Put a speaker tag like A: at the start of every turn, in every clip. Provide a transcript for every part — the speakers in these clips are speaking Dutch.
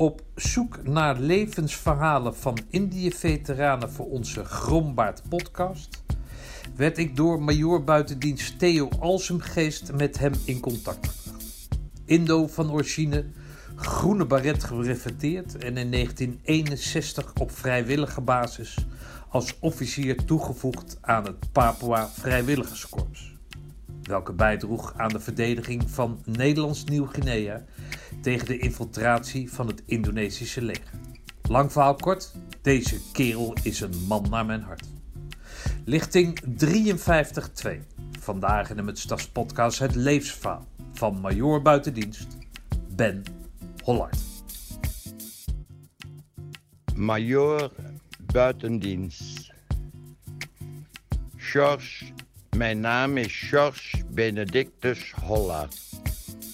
A: Op zoek naar levensverhalen van Indië-veteranen voor onze Grombaard podcast werd ik door major buitendienst Theo Alsemgeest met hem in contact gebracht. Indo van origine, groene baret gereflecteerd en in 1961 op vrijwillige basis als officier toegevoegd aan het Papua Vrijwilligerskorps. Welke bijdroeg aan de verdediging van Nederlands Nieuw-Guinea tegen de infiltratie van het Indonesische leger. Lang verhaal kort, deze kerel is een man naar mijn hart. Lichting 53-2. Vandaag in de Mutstas podcast het levensverhaal van major buitendienst Ben Hollard.
B: Major buitendienst. George, mijn naam is George Benedictus Hollard.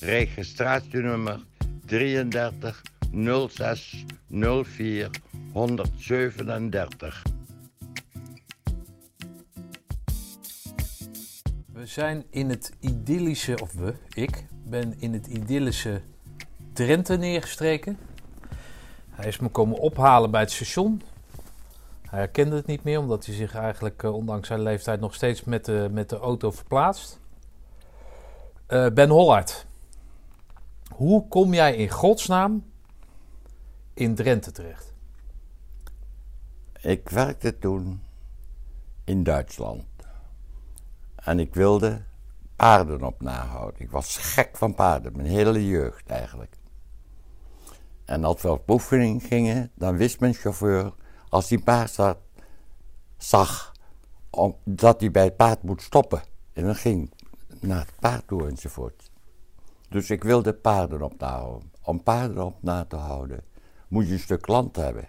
B: Registratienummer 33 06 04 137.
A: We zijn in het idyllische, of we, ik, ben in het idyllische Drenthe neergestreken. Hij is me komen ophalen bij het station. Hij herkende het niet meer, omdat hij zich eigenlijk, eh, ondanks zijn leeftijd, nog steeds met de, met de auto verplaatst. Eh, ben Hollard, hoe kom jij in godsnaam in Drenthe terecht?
B: Ik werkte toen in Duitsland. En ik wilde paarden op nahouden. Ik was gek van paarden, mijn hele jeugd eigenlijk. En als we op oefening gingen, dan wist mijn chauffeur, als hij paard zat, zag, om, dat hij bij het paard moet stoppen. En dan ging naar het paard toe enzovoort. Dus ik wilde paarden op nahouden. Om paarden op na te houden, moet je een stuk land hebben.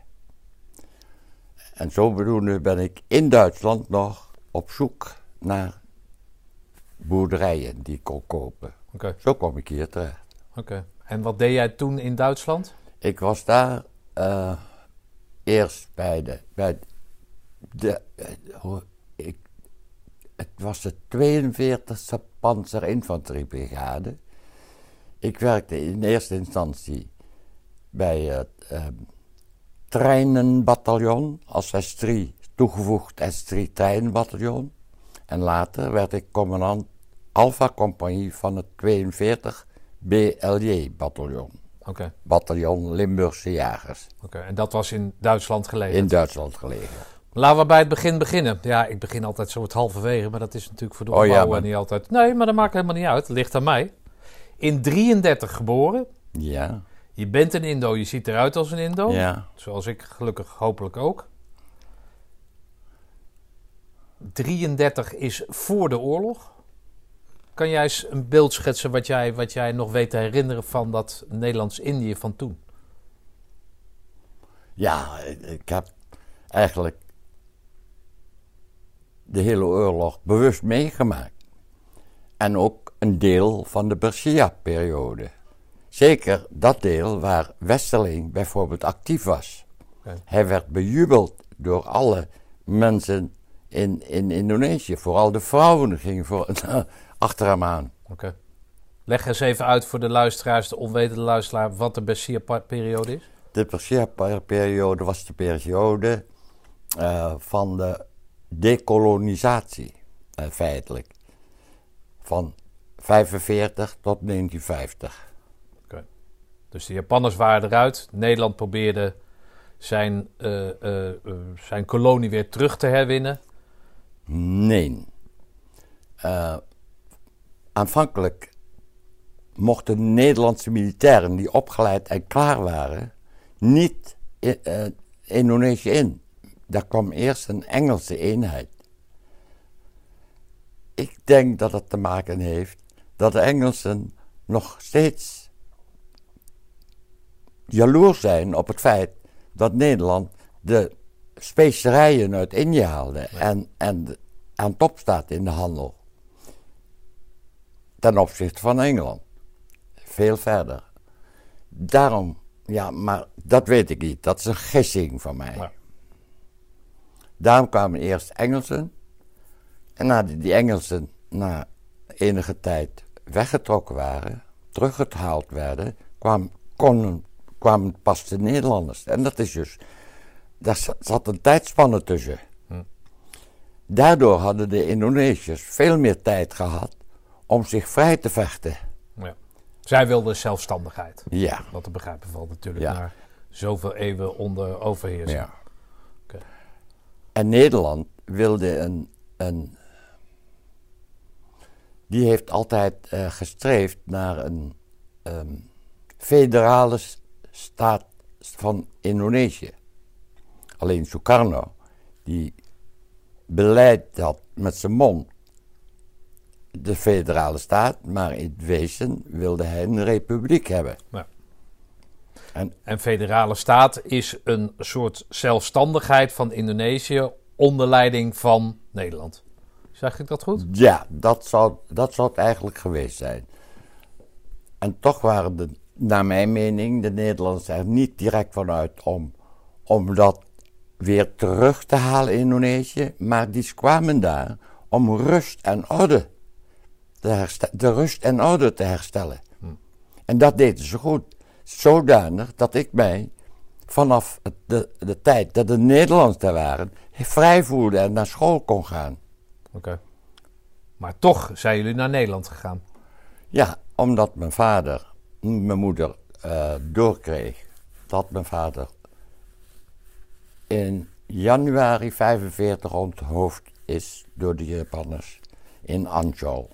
B: En zodoende ben ik in Duitsland nog op zoek naar boerderijen die ik kon kopen.
A: Oké.
B: Zo kwam ik hier terecht.
A: Oké. En wat deed jij toen in Duitsland?
B: Ik was daar eh, eerst bij de. Bij de eh, ik, het was de 42e Panzerinfanteriebrigade. Ik werkte in eerste instantie bij het eh, treinenbataljon als S3, toegevoegd S3 treinenbataljon. En later werd ik commandant Alpha Compagnie van het 42 BLJ bataljon. Bataljon Limburgse Jagers.
A: Oké. En dat was in Duitsland gelegen?
B: In Duitsland gelegen.
A: Laten we bij het begin beginnen. Ja, ik begin altijd zo het halverwege, maar dat is natuurlijk voor de
B: Oh ja,
A: opbouw
B: maar-
A: niet altijd. Nee, maar dat maakt helemaal niet uit. Het ligt aan mij. In 33 geboren.
B: Ja,
A: Je bent een Indo, je ziet eruit als een Indo.
B: ja.
A: Zoals ik gelukkig hopelijk ook. 33 is voor de oorlog. Kan jij eens een beeld schetsen wat jij, wat jij nog weet te herinneren van dat Nederlands-Indië van toen?
B: Ja, ik- heb eigenlijk de hele oorlog bewust meegemaakt. En ook een deel van de Bersia-periode. Zeker dat deel waar Westerling bijvoorbeeld actief was. Hij werd bejubeld door alle mensen in, in Indonesië. Vooral de vrouwen gingen voor, achter hem aan.
A: Oké. Leg eens even uit voor de luisteraars, de onwetende luisteraar, wat de Bessia-periode is.
B: De Persia-periode was de periode eh, van de dekolonisatie, eh, feitelijk. Van 45 tot 1950.
A: Dus de Japanners waren eruit. Nederland probeerde zijn, eh, zijn kolonie weer terug te herwinnen.
B: Nee. Eh, aanvankelijk mochten Nederlandse militairen die opgeleid en klaar waren, niet i- eh, Indonesië in. Daar kwam eerst een Engelse eenheid. Ik denk dat het te maken heeft dat de Engelsen nog steeds jaloers zijn op het feit dat Nederland de specerijen uit Indië haalde en, en aan top staat in de handel. Ten opzichte van Engeland. Veel verder. Daarom, ja, maar dat weet ik niet. Dat is een gissing van mij.
A: Ja.
B: Daarom kwamen eerst Engelsen. En nadat die Engelsen na enige tijd weggetrokken waren, teruggehaald werden, kwam, kon, kwamen pas de Nederlanders. En dat is dus, daar za- zat een tijdspanne tussen.
A: Hm.
B: Daardoor hadden de Indonesiërs veel meer tijd gehad om zich vrij te vechten.
A: Ja. Zij wilden zelfstandigheid.
B: Ja.
A: Wat te begrijpen valt natuurlijk
B: Ja.
A: na zoveel eeuwen onder overheersing.
B: ja. En Nederland wilde een, een. Die heeft altijd eh, gestreefd naar een ehm, federale staat van Indonesië. Alleen Sukarno, die beleid had met zijn mond de federale staat, maar in het wezen wilde hij een republiek hebben.
A: En federale staat is een soort zelfstandigheid van Indonesië onder leiding van Nederland. Zeg ik dat goed?
B: Ja, dat zou, dat zou het eigenlijk geweest zijn. En toch waren de, naar mijn mening, de Nederlanders er niet direct vanuit om, om dat weer terug te halen in Indonesië. Maar die kwamen daar om rust en orde te de rust en orde te herstellen. En dat deden ze goed. Zodanig dat ik mij vanaf de, de tijd dat de Nederlanders daar waren, vrij voelde en naar school kon gaan.
A: Oké. Maar toch zijn jullie naar Nederland gegaan.
B: Ja, omdat mijn vader, mijn moeder eh, doorkreeg dat mijn vader in januari 45 onthoofd is door de Japanners in Anjou.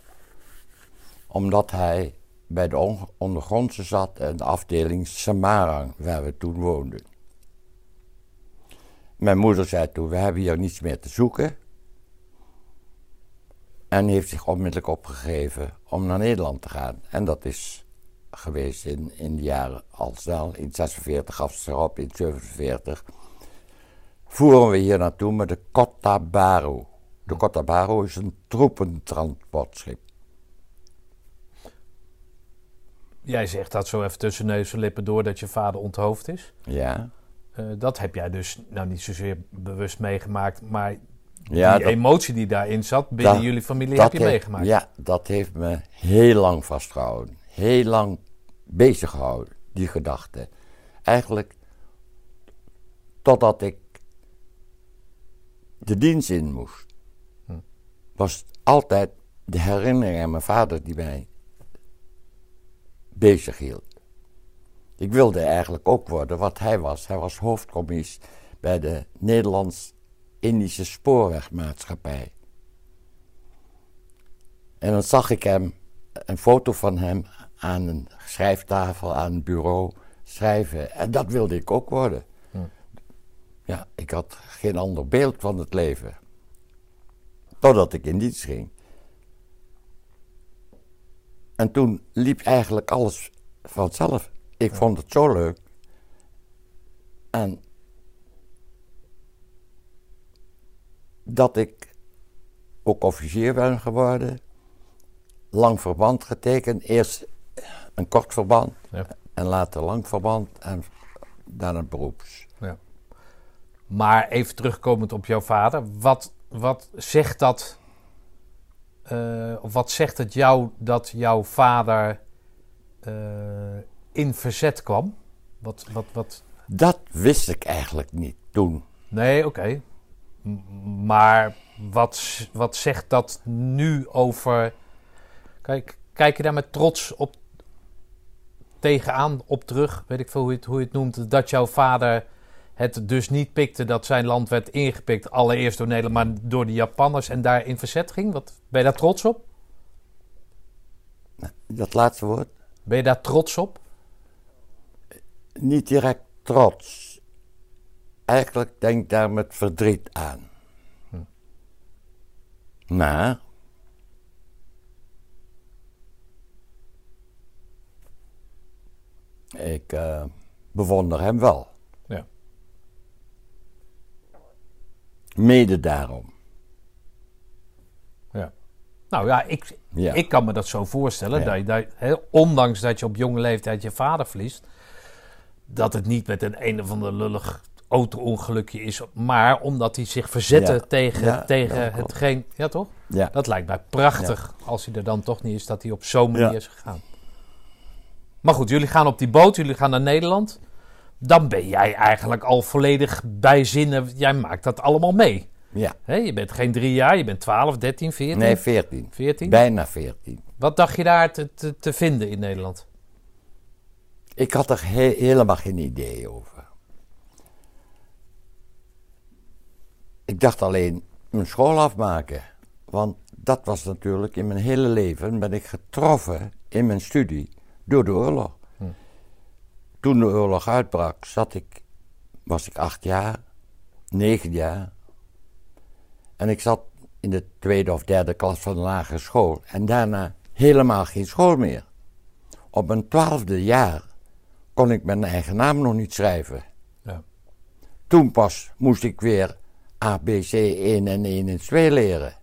B: Omdat hij bij de on- ondergrondse zat in de afdeling Samarang, waar we toen woonden. Mijn moeder zei toen, we hebben hier niets meer te zoeken. En heeft zich onmiddellijk opgegeven om naar Nederland te gaan. En dat is geweest in, in de jaren al snel. In 46 gaf ze erop, in 47 voeren we hier naartoe met de Kota Baru. De Kota Baru is een troepentransportschip.
A: Jij zegt dat zo even tussen neus en lippen door dat je vader onthoofd is.
B: Ja,
A: Eh, dat heb jij dus nou niet zozeer bewust meegemaakt, maar
B: ja
A: die emotie die daarin zat binnen
B: dat-
A: jullie familie heb je
B: heeft-
A: meegemaakt.
B: Ja, dat heeft me heel lang vastgehouden. Heel lang bezig gehouden, die gedachte. Eigenlijk totdat ik de dienst in moest.
A: Hm.
B: Was het altijd de herinnering aan mijn vader die mij bezig hield. Ik wilde eigenlijk ook worden wat hij was. Hij was hoofdcommies bij de Nederlands-Indische Spoorwegmaatschappij. En dan zag ik hem, een foto van hem aan een schrijftafel, aan een bureau schrijven. En dat wilde ik ook worden.
A: Hm.
B: Ja, ik had geen ander beeld van het leven. Totdat ik in dienst ging. En toen liep eigenlijk alles vanzelf. Ik vond het zo leuk. En dat ik ook officier ben geworden. Lang verband getekend. Eerst een kort verband
A: Ja.
B: en later lang verband en daarna beroeps.
A: Maar even terugkomend op jouw vader, wat, wat zegt dat, eh, of wat zegt het jou dat jouw vader eh, in verzet kwam? Wat, wat, wat,
B: Dat wist ik eigenlijk niet toen.
A: nee, oké. Maar wat, wat zegt dat nu over. Kijk, kijk je daar met trots op tegenaan op terug? Weet ik veel hoe je het, hoe je het noemt. Dat jouw vader het dus niet pikte dat zijn land werd ingepikt. Allereerst door Nederland, maar door de Japanners en daar in verzet ging. Wat, ben je daar trots op?
B: Dat laatste woord.
A: Ben je daar trots op?
B: Niet direct trots. Eigenlijk denk ik daar met verdriet aan. Maar. Ik eh, bewonder hem wel.
A: Ja.
B: Mede daarom.
A: Nou ja, ik,
B: Ja.
A: ik kan me dat zo voorstellen.
B: Ja.
A: Dat je, dat, ondanks dat je op jonge leeftijd je vader verliest. Dat het niet met een een of ander lullig auto-ongelukje is. Maar omdat hij zich verzette
B: Ja.
A: tegen,
B: Ja,
A: tegen hetgeen... Ja, toch?
B: Ja.
A: Dat lijkt mij prachtig. Als hij er dan toch niet is, dat hij op zo'n manier
B: Ja.
A: is gegaan. Maar goed, jullie gaan op die boot. Jullie gaan naar Nederland. Dan ben jij eigenlijk al volledig bij zinnen. Jij maakt dat allemaal mee.
B: Ja.
A: Je bent geen drie jaar, je bent 12, 13, 14.
B: Nee, 14.
A: 14.
B: Bijna 14.
A: Wat dacht je daar te, te, te vinden in Nederland?
B: Ik had er he- helemaal geen idee over. Ik dacht alleen mijn school afmaken. Want dat was natuurlijk in mijn hele leven ben ik getroffen in mijn studie door de oorlog. Toen de oorlog uitbrak, zat ik, was ik acht jaar, negen jaar. En ik zat in de tweede of derde klas van de lagere school. En daarna helemaal geen school meer. Op mijn twaalfde jaar kon ik mijn eigen naam nog niet schrijven.
A: Ja.
B: Toen pas moest ik weer ABC 1 en 1 en 2 leren.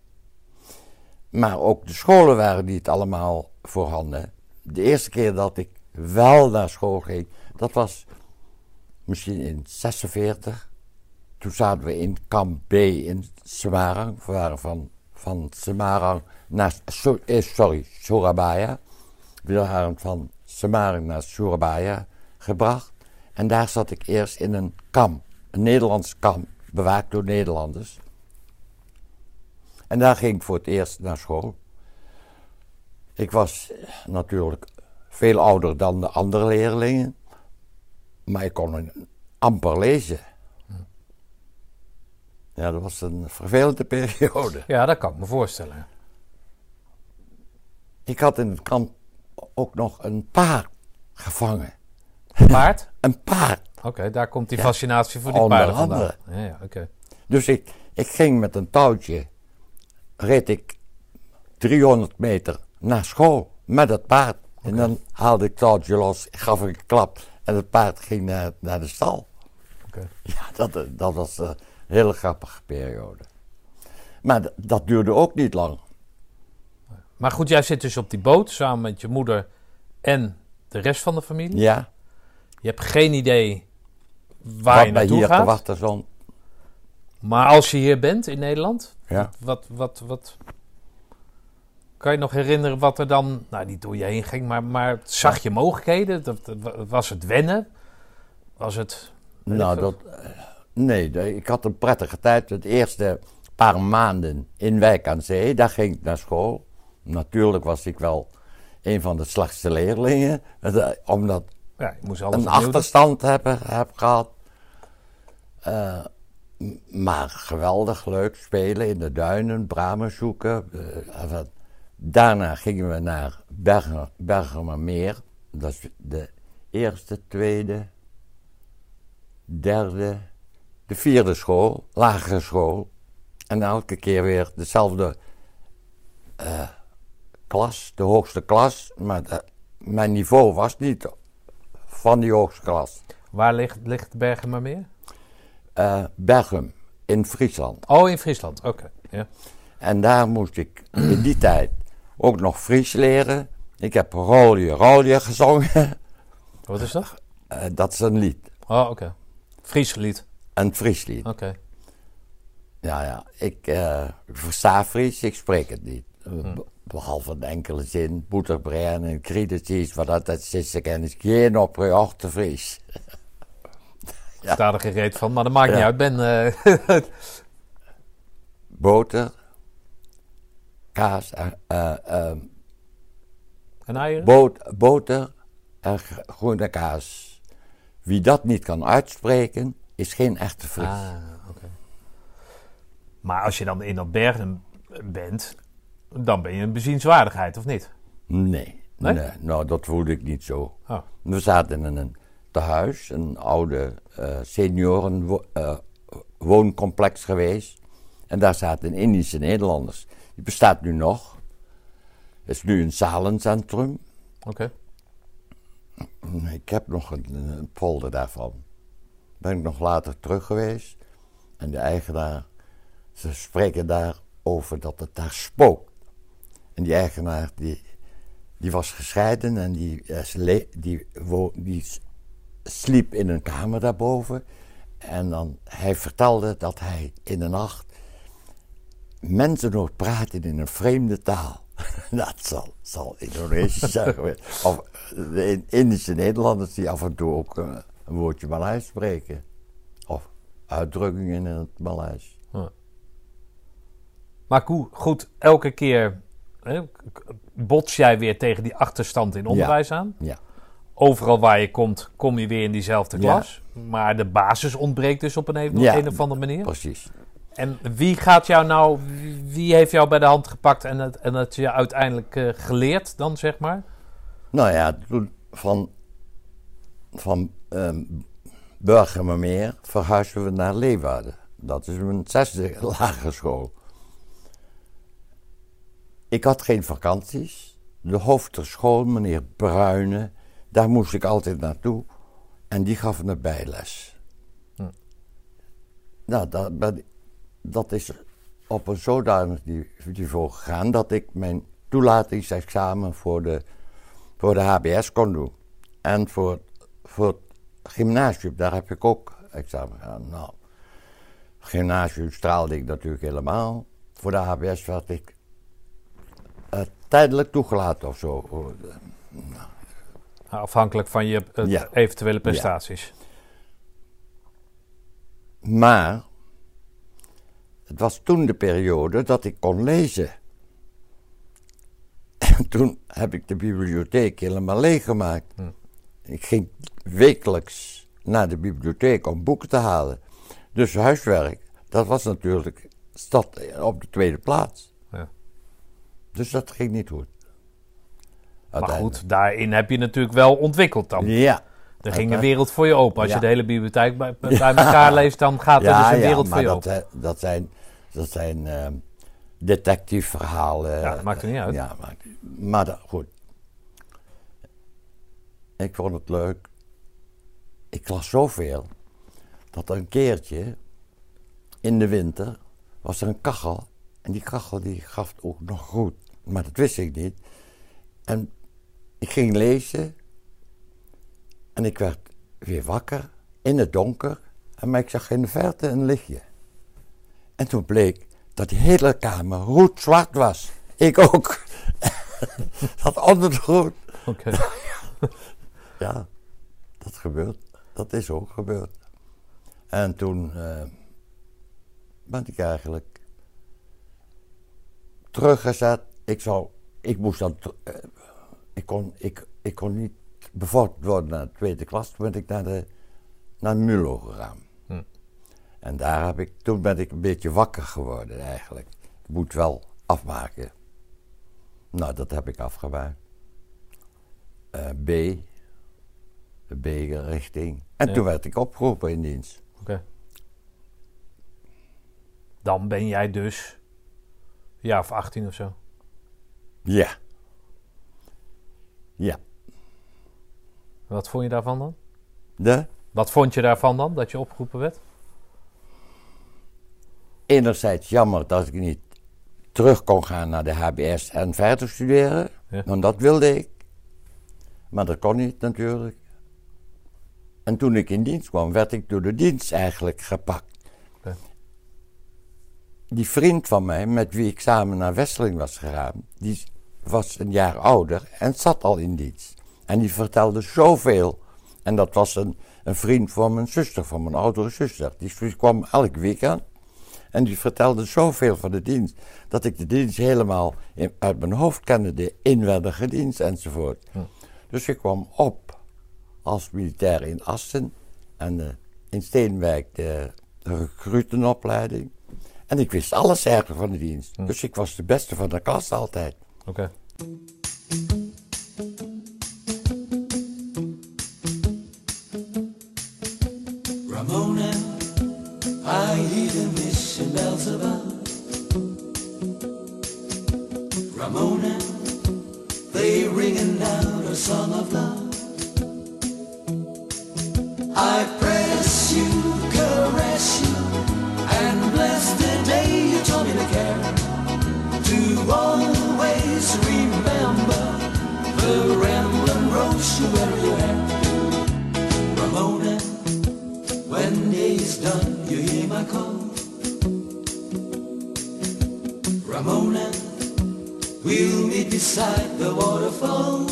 B: Maar ook de scholen waren niet allemaal voorhanden. De eerste keer dat ik wel naar school ging, dat was misschien in 46. Toen zaten we in kamp B in Semarang. We waren van, van Semarang naar, eh, sorry, Surabaya. Waren van Semarang naar Surabaya gebracht. En daar zat ik eerst in een kamp, een Nederlands kamp, bewaakt door Nederlanders. En daar ging ik voor het eerst naar school. Ik was natuurlijk veel ouder dan de andere leerlingen, maar ik kon een- amper lezen. Ja, dat was een vervelende periode.
A: Ja, dat kan ik me voorstellen.
B: Ik had in het kamp ook nog een paard gevangen.
A: Paard?
B: Een paard.
A: Oké, daar komt die fascinatie voor die paarden vandaan.
B: andere.
A: Ja, ja, oké.
B: Dus ik, ik ging met een touwtje, reed ik 300 meter naar school met het paard. En dan haalde ik het touwtje los, gaf ik een klap en het paard ging naar, naar de stal.
A: Oké.
B: Ja, dat, eh, dat was een hele grappige periode. Maar dat duurde ook niet lang.
A: Maar goed, jij zit dus op die boot samen met je moeder en de rest van de familie.
B: Ja,
A: Je hebt geen idee waar
B: wat
A: je
B: mij
A: naartoe
B: hier te
A: gaat.
B: wachten stond.
A: Maar als je hier bent in Nederland,
B: Ja.
A: wat, wat, wat... Kan je nog herinneren wat er dan... Nou, niet door je heen ging, maar, maar zag je mogelijkheden? Dat, was het wennen? Was het...
B: Nou,
A: ik
B: dat, eh, nee, ik had een prettige tijd. Het eerste paar maanden in Wijk aan Zee, daar ging ik naar school. Natuurlijk was ik wel een van de slechtste leerlingen, eh, omdat
A: Ja, je moest alles
B: een achterstand heb, heb gehad. Eh, maar geweldig leuk spelen in de duinen, bramen zoeken. Daarna gingen we naar Bergermermeer. Dat is de eerste, tweede, derde, de vierde school, lagere school. En elke keer weer dezelfde eh, klas, de hoogste klas. Maar de- mijn niveau was niet van die hoogste klas.
A: Waar ligt, ligt Bergenmermeer?
B: Eh Bergum in Friesland.
A: Oh, in Friesland. Oké. Ja.
B: En daar moest ik in die tijd ook nog Fries leren. Ik heb Rolje, Rolje gezongen.
A: Wat is dat?
B: Eh, dat is een lied,
A: Oh, oké. Fries lied.
B: een Fries lied.
A: Oké.
B: Ja, ja, ik, eh, ik versta Fries, ik spreek het niet. Eh, be- Behalve een enkele zin, boeterbrein en kritisch, wat dat dat is, ik geen op te Fries.
A: Ik sta er geen reet van, maar dat maakt niet
B: Ja.
A: uit. Ben,
B: Boter, kaas, en, eh, eh,
A: en eieren?
B: boot, boter en groene kaas. Wie dat niet kan uitspreken, is geen echte Fries.
A: Ah. Maar als je dan in dat bergen bent, dan ben je een bezienswaardigheid, of niet?
B: Nee,
A: Nee?
B: nee? nou dat voelde ik niet zo.
A: Oh.
B: We zaten in een tehuis, een oude eh seniorenwooncomplex geweest. En daar zaten Indische Nederlanders. Die bestaat nu nog. Het is nu een zalencentrum.
A: Oké.
B: Ik heb nog een, een polder daarvan. Ben ik nog later terug geweest. En de eigenaar, ze spreken daar over dat het daar spookt. En die eigenaar, die, die was gescheiden en die, eh, die, die s- sliep in een kamer daarboven. En dan, hij vertelde dat hij in de nacht mensen hoort praten in een vreemde taal. Dat zal, zal Indonesisch zijn geweest. Of de Indische Nederlanders die af en toe ook eh, een woordje Maleis spreken. Of uitdrukkingen in het Maleis.
A: Maar hoe- goed, elke keer hè, bots jij weer tegen die achterstand in onderwijs aan.
B: Ja.
A: Overal waar je komt, kom je weer in diezelfde
B: Ja.
A: klas. Maar de basis ontbreekt dus op een,
B: Ja.
A: een of andere manier.
B: Precies.
A: En wie gaat jou nou, wie- heeft jou bij de hand gepakt en het, en het je uiteindelijk eh, geleerd dan, zeg maar?
B: Nou ja, toen van, van ehm Burgermermeer verhuisden we naar Leeuwarden. Dat is mijn zesde lagere school. Ik had geen vakanties. De hoofd der school, meneer Bruyne, daar moest ik altijd naartoe. En die gaf me bijles.
A: Hm.
B: Nou, dat, dat is op een zodanig niveau gegaan dat ik mijn toelatingsexamen voor de, voor de HBS kon doen. En voor, voor het gymnasium, daar heb ik ook examen gedaan. Nou, gymnasium straalde ik natuurlijk helemaal. Voor de HBS werd ik eh, tijdelijk toegelaten of zo.
A: Afhankelijk van je eh,
B: Ja.
A: eventuele prestaties.
B: Maar het was toen de periode dat ik kon lezen. En toen heb ik de bibliotheek helemaal leeggemaakt.
A: Hm.
B: Ik ging wekelijks naar de bibliotheek om boeken te halen. Dus huiswerk, dat was natuurlijk stad op de tweede plaats.
A: Ja.
B: Dus dat ging niet goed.
A: Maar goed, daarin heb je natuurlijk wel ontwikkeld dan.
B: Ja.
A: Er ging een wereld voor je open. Als
B: Ja.
A: je de hele bibliotheek bij, bij elkaar leest, dan gaat er dus een wereld voor je
B: dat,
A: open.
B: eh, dat zijn, dat zijn ehm detectiveverhalen.
A: Ja, dat maakt er niet uit.
B: Ja, maakt, maar dat, goed. Ik vond het leuk. Ik las zoveel dat er een keertje in de winter was er een kachel. En die kachel die gaf ook nog goed. Maar dat wist ik niet. En ik ging lezen. En ik werd weer wakker in het donker. En maar ik zag in de verte een lichtje. En toen bleek dat die hele kamer roetzwart was. Ik ook. dat onder de roet.
A: Oké.
B: Ja, dat gebeurt. Dat is ook gebeurd. En toen eh, ben ik eigenlijk teruggezet. Ik, zou, ik moest dan. eh, ik, kon, ik, ik kon niet bevorderd worden naar de tweede klas. Toen ben ik naar, de, naar Mulo gegaan. En daar heb ik, toen ben ik een beetje wakker geworden eigenlijk. Ik moet wel afmaken. Nou, dat heb ik afgemaakt. Eh, B, de B-richting. En
A: Ja.
B: toen werd ik opgeroepen in dienst.
A: Oké. Dan ben jij dus jaar of 18 of zo.
B: Ja. Ja.
A: Wat vond je daarvan dan?
B: De,
A: Wat vond je daarvan dan, dat je opgeroepen werd?
B: Enerzijds jammer dat ik niet terug kon gaan naar de HBS en verder studeren.
A: Ja.
B: Want dat wilde ik. Maar dat kon niet natuurlijk. En toen ik in dienst kwam, werd ik door de dienst eigenlijk gepakt. Die vriend van mij, met wie ik samen naar Wesseling was gegaan, die was een jaar ouder en zat al in dienst. En die vertelde zoveel. En dat was een, een vriend van mijn zuster, van mijn oudere zuster. Die kwam elk weekend. En die vertelde zoveel van de dienst, dat ik de dienst helemaal in- uit mijn hoofd kende, de inwendige dienst enzovoort. Dus ik kwam op als militair in Assen en eh, in Steenwijk de, de recruitenopleiding. En ik wist alles eigenlijk van de dienst. Dus ik was de beste van de klas altijd.
A: Oké.
C: Ramona, they ringing out a song of love. I press you, caress you, and bless the day you told me to care. To always remember the rambling rose beside the waterfall.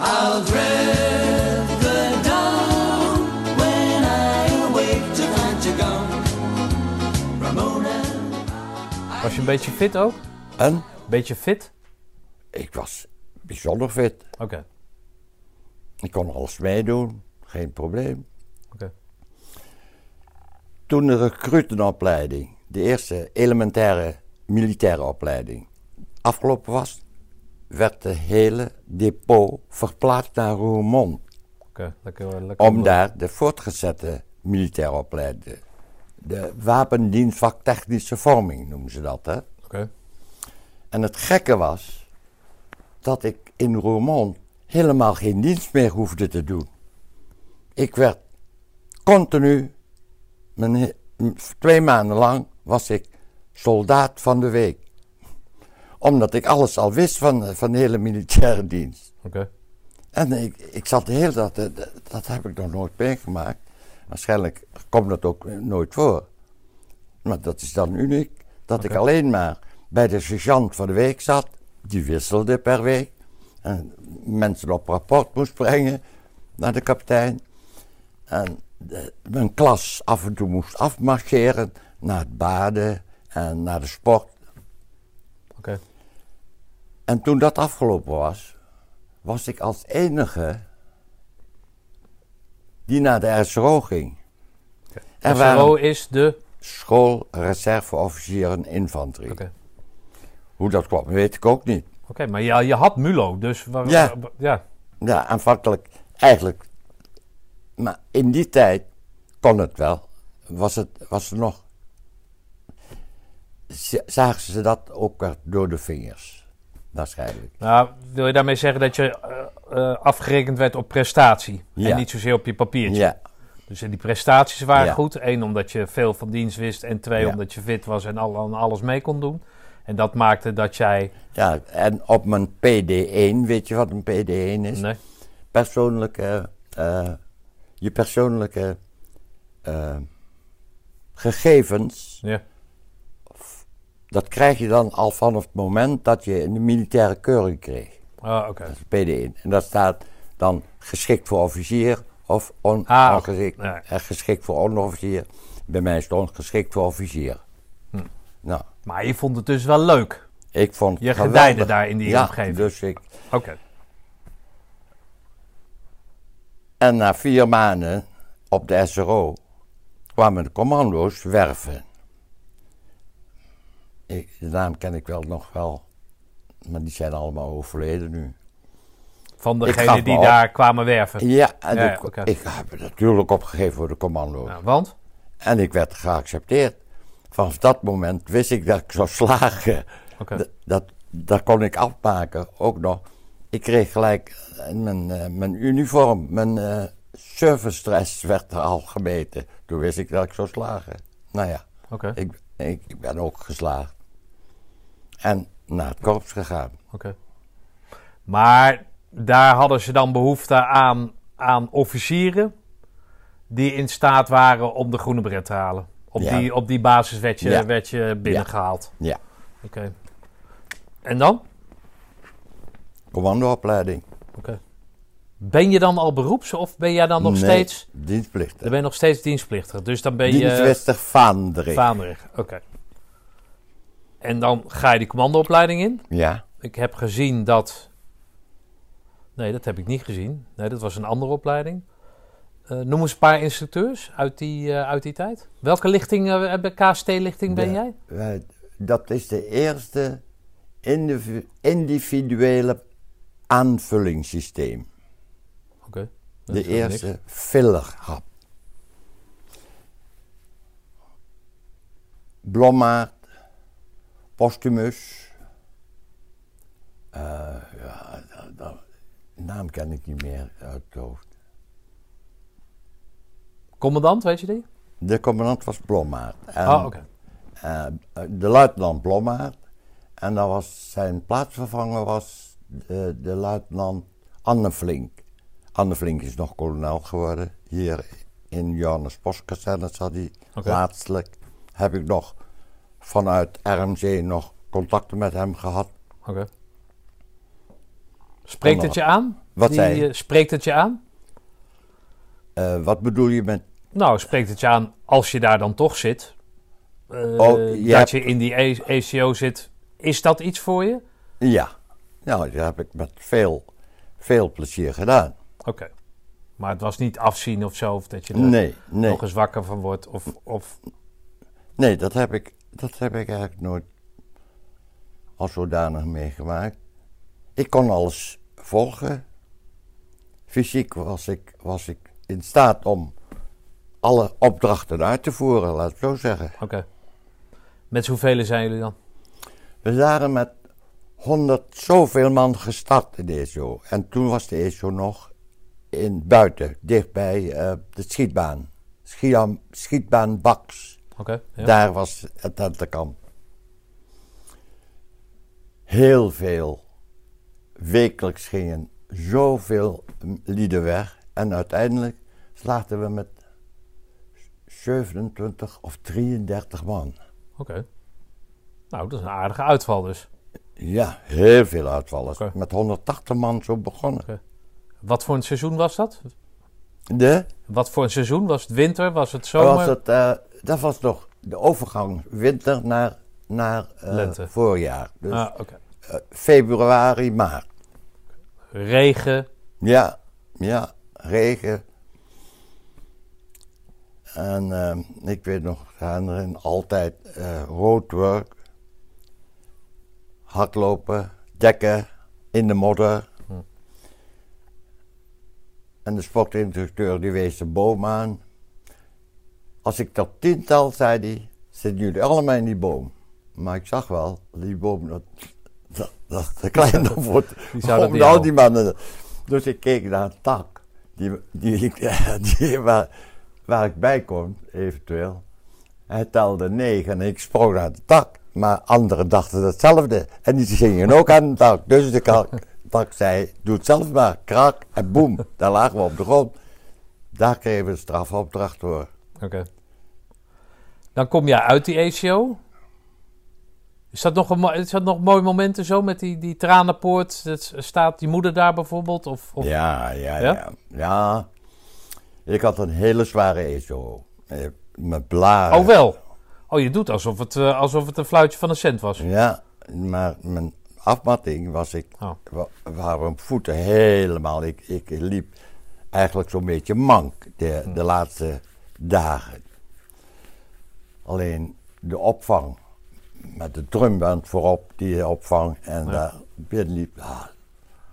C: I'll dread the dawn when I awake to find you gone. Ramona.
A: Was je een beetje fit ook?
B: Een?
A: Beetje fit?
B: Ik was bijzonder fit.
A: Oké.
B: Ik kon alles meedoen, geen probleem.
A: Oké. Okay.
B: Toen de recruitenopleiding, de eerste elementaire militaire opleiding, afgelopen was, werd de hele depot verplaatst naar Roermond.
A: Oké, lekker, lekker.
B: Om daar de voortgezette militaire opleiding, de wapendienstvak technische vorming noemen ze dat, hè.
A: Oké.
B: En het gekke was dat ik in Roermond helemaal geen dienst meer hoefde te doen. Ik werd continu, mijn, twee maanden lang was ik soldaat van de week. Omdat ik alles al wist van, van de hele militaire dienst.
A: Oké.
B: En ik, ik zat de hele tijd, dat, dat heb ik nog nooit meegemaakt. Waarschijnlijk komt dat ook nooit voor. Maar dat is dan uniek. Dat ik alleen maar bij de sergeant van de week zat. Die wisselde per week. En mensen op rapport moest brengen naar de kapitein. En de- mijn klas af en toe moest afmarcheren naar het baden en naar de sport.
A: Oké.
B: En toen dat afgelopen was, was ik als enige die naar de SRO ging. Er
A: SRO is de...
B: school reserveofficieren infanterie.
A: Oké.
B: Hoe dat kwam, weet ik ook niet.
A: Oké, maar ja, je had MULO, dus... Waar,
B: Ja.
A: waar- ja.
B: Ja, aanvankelijk eigenlijk. Maar in die tijd kon het wel. Was het, was het nog. Zagen ze dat ook door de vingers. Waarschijnlijk.
A: Nou, wil je daarmee zeggen dat je eh, eh, afgerekend werd op prestatie? En niet zozeer op je papiertje?
B: Ja,
A: Dus die prestaties waren
B: Ja.
A: goed. Eén, omdat je veel van dienst wist. En twee,
B: Ja.
A: omdat je fit was en al, aan alles mee kon doen. En dat maakte dat jij...
B: ja, en op mijn PD1, weet je wat een PD1 is?
A: Nee?
B: persoonlijke, eh, je persoonlijke gegevens,
A: Ja.
B: Dat krijg je dan al vanaf het moment dat je een militaire keuring kreeg.
A: Ah, oké.
B: Dat is PD1. En dat staat dan geschikt voor officier of on,
A: Ah,
B: ongeschikt,
A: ja.
B: eh, geschikt voor onderofficier. Bij mij stond geschikt voor officier.
A: Hm.
B: Nou,
A: Maar je vond het dus wel leuk.
B: ik vond het
A: Je
B: geweldig.
A: gedijde daar in die
B: ja,
A: omgeving.
B: Dus ik,
A: Oké.
B: En na vier maanden op de SRO kwamen de commando's werven. Ik, de naam ken ik wel nog wel, maar die zijn allemaal overleden nu.
A: Van
B: Ik gaf
A: degene
B: me
A: die
B: op.
A: daar kwamen werven.
B: Ja, en
A: Ja,
B: ik, heb het natuurlijk opgegeven voor de commando's.
A: Ja, want?
B: En ik werd geaccepteerd. Vanaf dat moment wist ik dat ik zou slagen. Dat, dat, dat kon ik afmaken, ook nog. Ik kreeg gelijk eh, mijn, eh, mijn uniform, mijn eh service stress werd er al gemeten. Toen wist ik dat ik zou slagen. Nou ja, ik, ik ben ook geslaagd. En naar het korps gegaan.
A: Oké. Maar daar hadden ze dan behoefte aan, aan officieren die in staat waren om de groene beret te halen. Op,
B: Ja.
A: die, op die basis werd je,
B: Ja.
A: werd je binnengehaald.
B: Ja,
A: Oké. En dan?
B: commandoopleiding.
A: Oké. Ben je dan al beroeps of ben jij dan nog
B: Nee,
A: steeds...
B: Dienstplichtig.
A: Dan ben je nog steeds dienstplichtig. Dus dan ben je...
B: Dienstwester Vaandrig.
A: Vaandrig. Oké. En dan ga je die commandoopleiding in.
B: Ja,
A: Ik heb gezien dat. Nee, dat heb ik niet gezien. Nee, dat was een andere opleiding. Eh, noem eens een paar instructeurs uit die, eh, uit die tijd. Welke lichting, eh, bij KST-lichting ben jij?
B: dat is de eerste individu- individuele aanvullingssysteem.
A: Oké.
B: De
A: niks.
B: eerste fillerhap. Blommaert, Postumus. Eh, ja, dat, naam ken ik niet meer uit het hoofd.
A: Commandant, weet je die?
B: De commandant was Blommaert.
A: Ah, oké.
B: eh, de luitenant Blommaert. En dan was zijn plaatsvervanger was de, de luitenant Anne Flink. Anne Flink is nog kolonel geworden. Hier in Johannes Postkazerne zat hij laatstelijk. Heb ik nog vanuit RMC nog contacten met hem gehad.
A: Oké. Spreekt het je aan?
B: Wat
A: Die,
B: zei je?
A: eh, Spreekt het je aan?
B: Eh, wat bedoel je met...
A: Nou, spreekt het je aan als je daar dan toch zit?
B: Oh, je
A: dat
B: hebt-
A: je in die ACO zit. Is dat iets voor je?
B: Ja, nou, dat heb ik met veel, veel plezier gedaan.
A: Oké. Maar het was niet afzien of zo, of dat je er
B: Nee, nee,
A: nog eens wakker van wordt. Of, of
B: nee dat, heb ik, dat heb ik eigenlijk nooit als zodanig meegemaakt. Ik kon alles volgen. Fysiek was ik, was ik in staat om alle opdrachten uit te voeren, laat ik zo zeggen.
A: oké. Met hoeveel zijn jullie dan?
B: We waren met 100 zoveel man gestart in de ESO. En toen was de ESO nog in buiten, dichtbij eh, de schietbaan. Schiam, schietbaan Baks.
A: Ja.
B: Daar was het tentenkamp. Heel veel. Wekelijks gingen zoveel lieden weg. En uiteindelijk slaagden we met 27 of 33 man.
A: Oké. Nou, dat is een aardige uitval dus.
B: Ja, heel veel uitvallers. Met 180 man zo begonnen.
A: Wat voor een seizoen was dat?
B: De,
A: Wat voor een seizoen? Was het winter? Was het zomer?
B: was het, eh, dat was nog de overgang winter naar, naar eh,
A: Lente.
B: voorjaar. Dus
A: Ah, oké.
B: eh, februari, maart.
A: Regen.
B: Ja, ja, regen. En eh, ik weet nog, gaan erin altijd eh roadwork, hardlopen, dekken in de modder.
A: Hm.
B: En de sportinstructeur die wees de boom aan. Als ik tot tien tel, zei hij, zitten jullie allemaal in die boom. Maar ik zag wel, die boom, dat, dat, dat te klein nog wordt
A: dat
B: om al die mannen. Dus ik keek naar een tak, die, die, die, waar, waar ik bij kon, eventueel. Hij telde negen en ik sprong naar de tak. Maar anderen dachten hetzelfde. En die gingen ook aan de tak. Dus de tak, tak zei, doe het zelf maar. Krak en boem, daar lagen we op de grond. Daar kregen we een strafopdracht voor.
A: Oké. Dan kom jij uit die ACO. Is dat nog een, mo- is dat nog mooie momenten zo met die, die tranenpoort? Dat staat die moeder daar bijvoorbeeld? Of, of...
B: Ja, ja,
A: Ja?
B: ja, ja. Ik had een hele zware ESO. eh, Met blaren.
A: Oh wel. Oh, je doet alsof het, eh, alsof het een fluitje van een cent was.
B: Ja, maar mijn afmatting was ik,
A: Oh.
B: wa- waren mijn voeten helemaal. Ik, ik liep eigenlijk zo'n beetje mank de, de laatste dagen. Alleen de opvang met de drumband voorop, die opvang, en daar binnen liep, ah,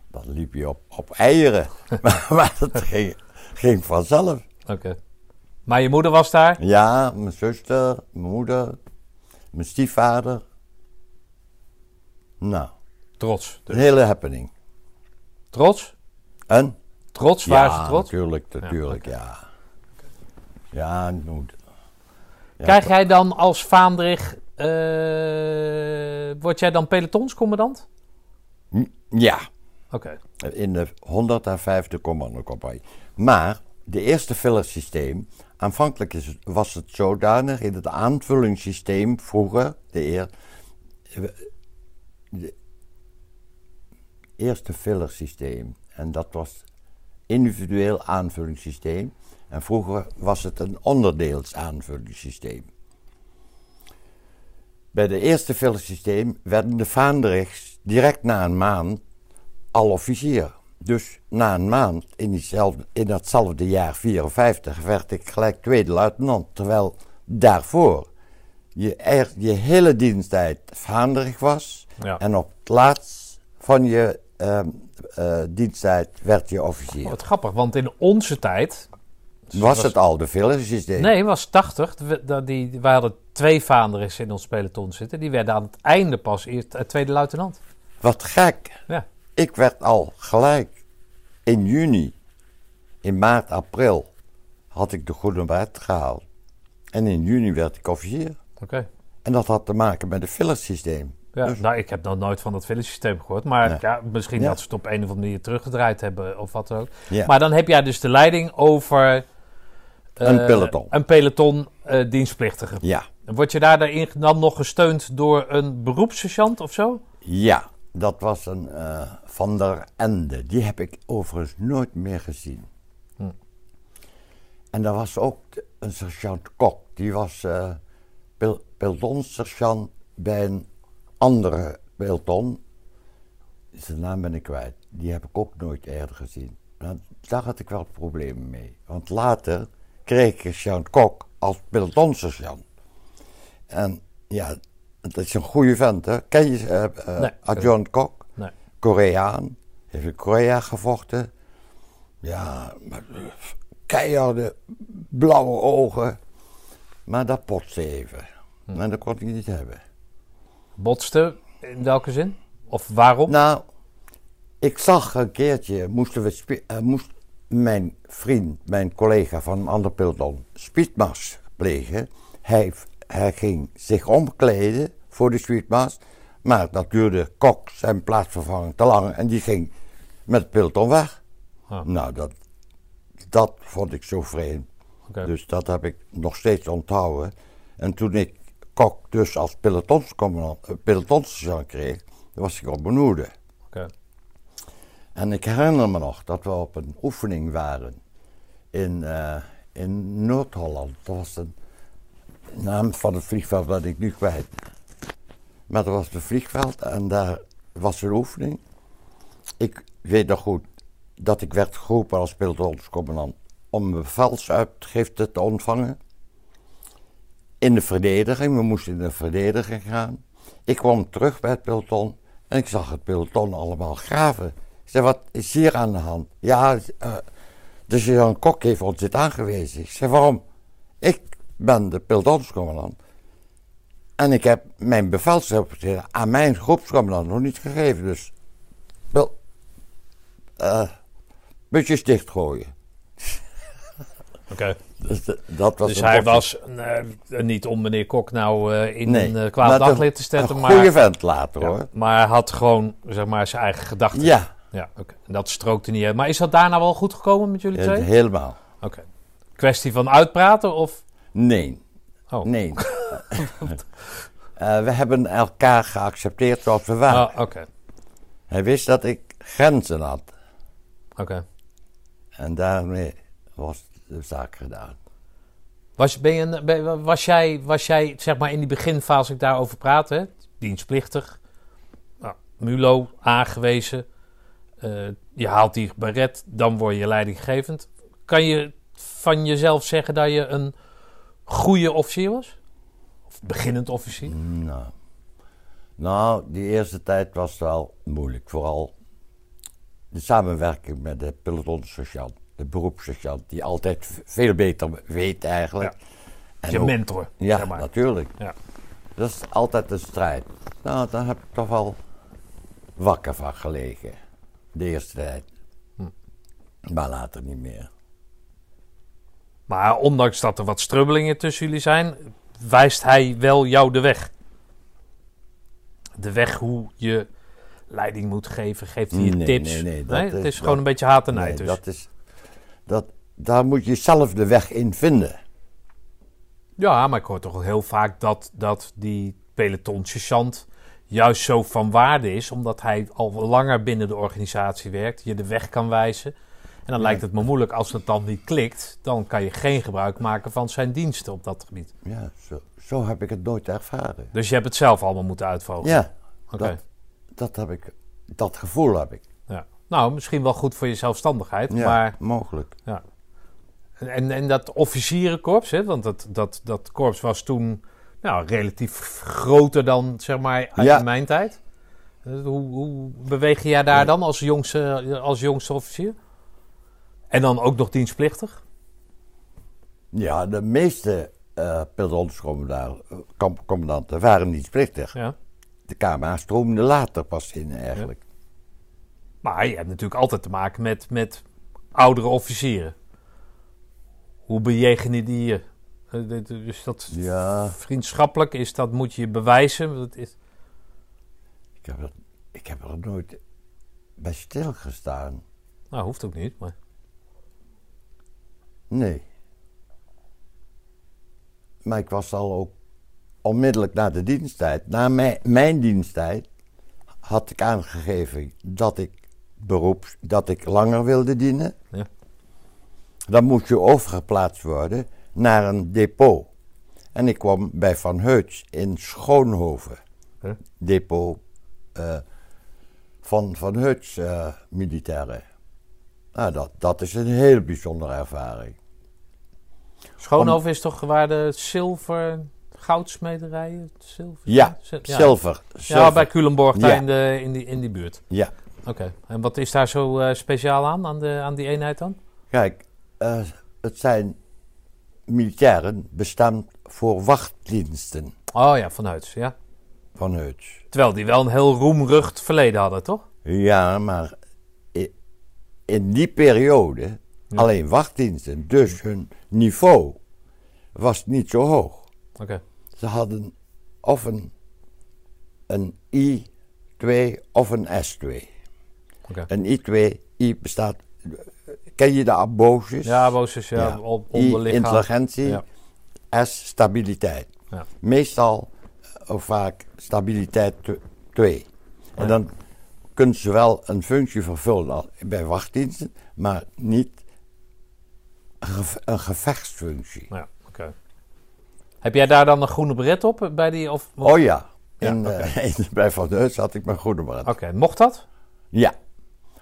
B: dan liep je op, op eieren. maar, maar dat ging, ging vanzelf.
A: Oké. Maar je moeder was daar?
B: Ja, mijn zuster, mijn moeder, mijn stiefvader. Nou,
A: Trots. Dus.
B: een hele happening.
A: Trots?
B: En?
A: Trots? Waren ze trots?
B: natuurlijk, natuurlijk, ja. Ja, het moet. Ja,
A: Krijg jij dan als Vaandrig... eh, word jij dan pelotonscommandant?
B: Ja,
A: Oké.
B: in de 105e commandocompagnie. Maar de eerste fillersysteem, aanvankelijk is was het zodanig in het aanvullingssysteem vroeger, de, eer, de eerste fillersysteem, en dat was individueel aanvullingssysteem, en vroeger was het een onderdeels aanvullingssysteem. Bij de eerste fillersysteem werden de vaandrigs direct na een maand al officier. Dus na een maand, in, diezelfde, in datzelfde jaar 54, werd ik gelijk tweede luitenant. Terwijl daarvoor je, je hele diensttijd vaanderig was.
A: Ja.
B: En op het laatst van je ehm, eh, diensttijd werd je officier.
A: Wat grappig, want in onze tijd...
B: was, het al de fillersysteem?
A: Nee, het was 80. We, dat die, wij hadden twee Vaandrigs in ons peloton zitten. Die werden aan het einde pas eerst eh, tweede luitenant.
B: Wat gek.
A: Ja.
B: Ik werd al gelijk in juni, in maart, april, had ik de Goede Baard gehaald. En in juni werd ik officier.
A: Oké.
B: En dat had te maken met het fillersysteem.
A: Ja,
B: Dus-
A: nou, ik heb nog nooit van dat fillersysteem gehoord. Maar
B: Nee.
A: ja, misschien
B: Ja.
A: dat ze het op een of andere manier teruggedraaid hebben of wat dan ook.
B: Ja.
A: Maar dan heb jij dus de leiding over... eh,
B: Een peloton.
A: Een peloton eh dienstplichtige.
B: Ja,
A: Word je daar daarin dan nog gesteund door een beroepssergeant of zo?
B: ja, dat was een eh, Van der Ende. Die heb ik overigens nooit meer gezien.
A: Hm.
B: En daar was ook een sergeant Kok. Die was eh, pil, pelotonssergeant bij een andere peloton. Zijn naam ben ik kwijt. Die heb ik ook nooit eerder gezien. Nou, daar had ik wel problemen mee. Want later kreeg ik Jean Kok als pelotonssergeant. En ja, dat is een goede vent, hè? Ken je
A: Nee.
B: Adjutant Kok?
A: Nee.
B: Koreaan. Heeft in Korea gevochten. Ja, maar, eh, keiharde blauwe ogen. Maar dat potste even.
A: Hm.
B: En dat kon ik niet hebben.
A: Botste, in welke zin? Of waarom?
B: Nou, ik zag een keertje, moesten we eh, moest mijn vriend, mijn collega van een ander peloton, speedmars plegen. Hij, hij ging zich omkleden voor de speedmars, maar dat duurde Kok zijn plaatsvervanging te lang en die ging met het peloton weg.
A: Ah.
B: Nou, dat, dat vond ik zo vreemd. Dus dat heb ik nog steeds onthouden. En toen ik Kok dus als pelotonscommandant, eh, pelotonssergeant kreeg, was ik op.
A: Oké.
B: En ik herinner me nog dat we op een oefening waren in, eh, in Noord-Holland. Dat was de naam van het vliegveld dat ik nu kwijt. Maar dat was het vliegveld en daar was een oefening. Ik weet nog goed dat ik werd geroepen als pelotonscommandant om een bevelsuitgifte te ontvangen. In de verdediging, we moesten in de verdediging gaan. Ik kwam terug bij het peloton en ik zag het peloton allemaal graven. Ik zei, wat is hier aan de hand? Ja, eh de sergeant Kok heeft ons dit aangewezen. Ik zei, waarom? Ik ben de pelotonscommandant. En ik heb mijn bevelsrapporteren aan mijn groepscommandant nog niet gegeven. Dus, wel, eh butjes dichtgooien.
A: Oké.
B: Dus, dat was
A: Dus hij was eh, niet om meneer Kok nou in
B: Nee,
A: een uh,
B: maar
A: kwaad daglicht te zetten,
B: Een
A: maar,
B: goede vent later
A: ja,
B: hoor.
A: maar hij had gewoon zeg maar, zijn eigen gedachten.
B: Ja,
A: Ja, oké. Dat strookte niet. uit. Maar is dat daarna wel goed gekomen met jullie twee?
B: helemaal.
A: Oké. Kwestie van uitpraten of...
B: Nee,
A: Oh,
B: nee. Eh, we hebben elkaar geaccepteerd zoals we waren.
A: Ah, oké.
B: Hij wist dat ik grenzen had.
A: Oké.
B: En daarmee was de zaak gedaan.
A: Was, ben je, ben- was, jij, was jij, zeg maar in die beginfase, als ik daarover praat, hè, dienstplichtig, nou, MULO aangewezen, eh, je haalt die beret, dan word je leidinggevend. Kan je van jezelf zeggen dat je een goede officier was? Of beginnend officier?
B: Nou, nou, die eerste tijd was wel moeilijk. Vooral de samenwerking met de pelotonssergeant, de beroepssergeant, die altijd veel beter weet eigenlijk. En
A: Je
B: ook-
A: mentor,
B: Ja,
A: zeg maar.
B: natuurlijk.
A: Ja.
B: Dat is altijd een strijd. Nou, daar heb ik toch wel wakker van gelegen. De eerste tijd.
A: Hm.
B: Maar later niet meer.
A: Maar ondanks dat er wat strubbelingen tussen jullie zijn, wijst hij wel jou de weg. De weg hoe je leiding moet geven, geeft hij je
B: Nee,
A: tips.
B: nee, nee, dat
A: het
B: is- dat-
A: gewoon een beetje haat en
B: Nee,
A: dus.
B: dat is, dat, daar moet je zelf de weg in vinden.
A: Ja, maar ik hoor toch heel vaak dat, dat die pelotonsergeant juist zo van waarde is, omdat hij al langer binnen de organisatie werkt, je de weg kan wijzen. En dan
B: Ja.
A: lijkt het me moeilijk als het dan niet klikt, dan kan je geen gebruik maken van zijn diensten op dat gebied.
B: Ja, zo, zo heb ik het nooit ervaren.
A: Dus je hebt het zelf allemaal moeten uitvogelen.
B: Ja,
A: Oké.
B: dat, dat heb ik, dat gevoel heb ik.
A: Ja. Nou, misschien wel goed voor je zelfstandigheid,
B: Ja,
A: maar
B: mogelijk.
A: En, en dat officierenkorps, hè, want dat, dat, dat korps was toen nou, relatief groter dan zeg maar uit
B: Ja.
A: mijn tijd. Eh, Hoe, hoe beweeg je daar dan als jongste, als jongste officier? En dan ook nog dienstplichtig?
B: Ja, de meeste uh, pelotonscommandanten waren niet plichtig.
A: Ja.
B: De KMA stroomde later pas in eigenlijk.
A: Maar je hebt natuurlijk altijd te maken met, met oudere officieren. Hoe bejegenen die je? Eh, Dus dat
B: Ja,
A: vriendschappelijk is, dat moet je bewijzen. Dat is,
B: ik heb, er, ik heb er nooit bij stilgestaan.
A: nou, hoeft ook niet, maar...
B: Nee. Maar ik was al ook onmiddellijk na de diensttijd, na mijn, mijn diensttijd, had ik aangegeven dat ik beroeps, dat ik langer wilde dienen.
A: Ja.
B: Dan moet je overgeplaatst worden naar een depot. En ik kwam bij Van Heuts in Schoonhoven.
A: Huh?
B: Depot eh, van Van Heuts eh, militairen. Nou, dat, dat is een heel bijzondere ervaring.
A: Schoonhoven is toch waar de zilver, goudsmederijen? Zilver?
B: Ja,
A: Zil-
B: zilver.
A: Ja, bij Culemborg, daar
B: Ja.
A: in, de, in, die, in die buurt.
B: Ja,
A: Oké, en wat is daar zo eh, speciaal aan, aan, de, aan die eenheid dan?
B: kijk, het zijn militairen bestemd voor wachtdiensten
A: Oh ja, vanuit, ja.
B: van Heuts.
A: Terwijl die wel een heel roemrucht verleden hadden, toch?
B: Ja, maar in die periode alleen wachtdiensten. Dus hun niveau was niet zo hoog.
A: Oké.
B: Ze hadden of een, een I2 of een S2.
A: Oké.
B: Een I2, I bestaat... Ken je de aboses?
A: Ja, Bozus, ja,
B: Ja. I, intelligentie.
A: Ja.
B: S, stabiliteit.
A: Ja.
B: Meestal, eh, of vaak, stabiliteit 2. En dan kunnen ze wel een functie vervullen bij wachtdiensten, maar niet een, geve- een gevechtsfunctie.
A: Ja, oké. Heb jij daar dan een groene beret op eh, bij die? Of,
B: Oh ja, eh, in- bij Van Heus had ik mijn goede bret.
A: Oké, mocht dat?
B: Ja,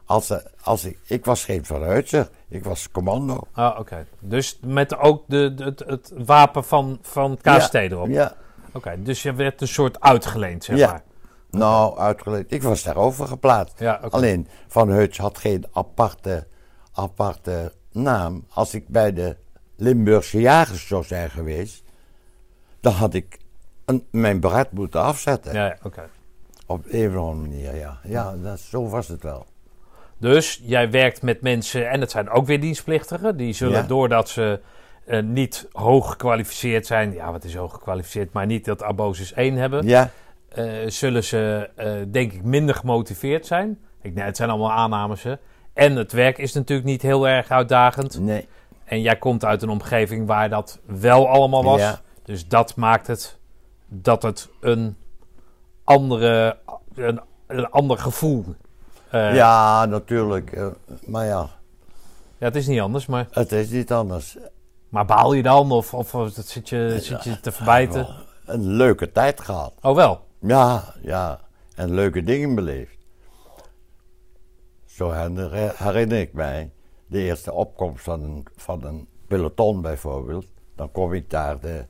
B: als, eh, als ik, ik was geen Van Heutser, ik was commando.
A: Ah, oké. Dus met ook de, de- het, het wapen van, van KST
B: ja,
A: erop?
B: Ja,
A: Oké, dus je werd een soort uitgeleend, zeg
B: Ja.
A: maar.
B: nou uitgeleid. Ik was daarover geplaatst.
A: Ja.
B: Alleen Van Heuts had geen aparte, aparte naam. Als ik bij de Limburgse jagers zou zijn geweest, dan had ik een, mijn beret moeten afzetten.
A: Ja, ja, oké.
B: Op een of andere manier, ja. Ja, dat, zo was het wel.
A: Dus jij werkt met mensen, en het zijn ook weer dienstplichtigen, die zullen
B: Ja.
A: doordat ze eh, niet hoog gekwalificeerd zijn, ja, wat is hoog gekwalificeerd, maar niet dat Abosis 1 hebben,
B: Ja,
A: eh, zullen ze eh, denk ik minder gemotiveerd zijn. Ik, nee, het zijn allemaal aannames. Hè. En het werk is natuurlijk niet heel erg uitdagend.
B: nee.
A: En jij komt uit een omgeving waar dat wel allemaal was.
B: Ja.
A: Dus dat maakt het dat het een, andere, een, een ander gevoel. Eh,
B: ja, natuurlijk. eh, maar ja,
A: ja, het is niet anders, maar,
B: het is niet anders.
A: maar baal je dan? Of, of, zit, je, zit je te verbijten?
B: Een leuke tijd gehad.
A: Oh, wel.
B: Ja, ja. En leuke dingen beleefd. Zo herinner, ik mij de eerste opkomst van een, van een peloton bijvoorbeeld. Dan kom ik daar de,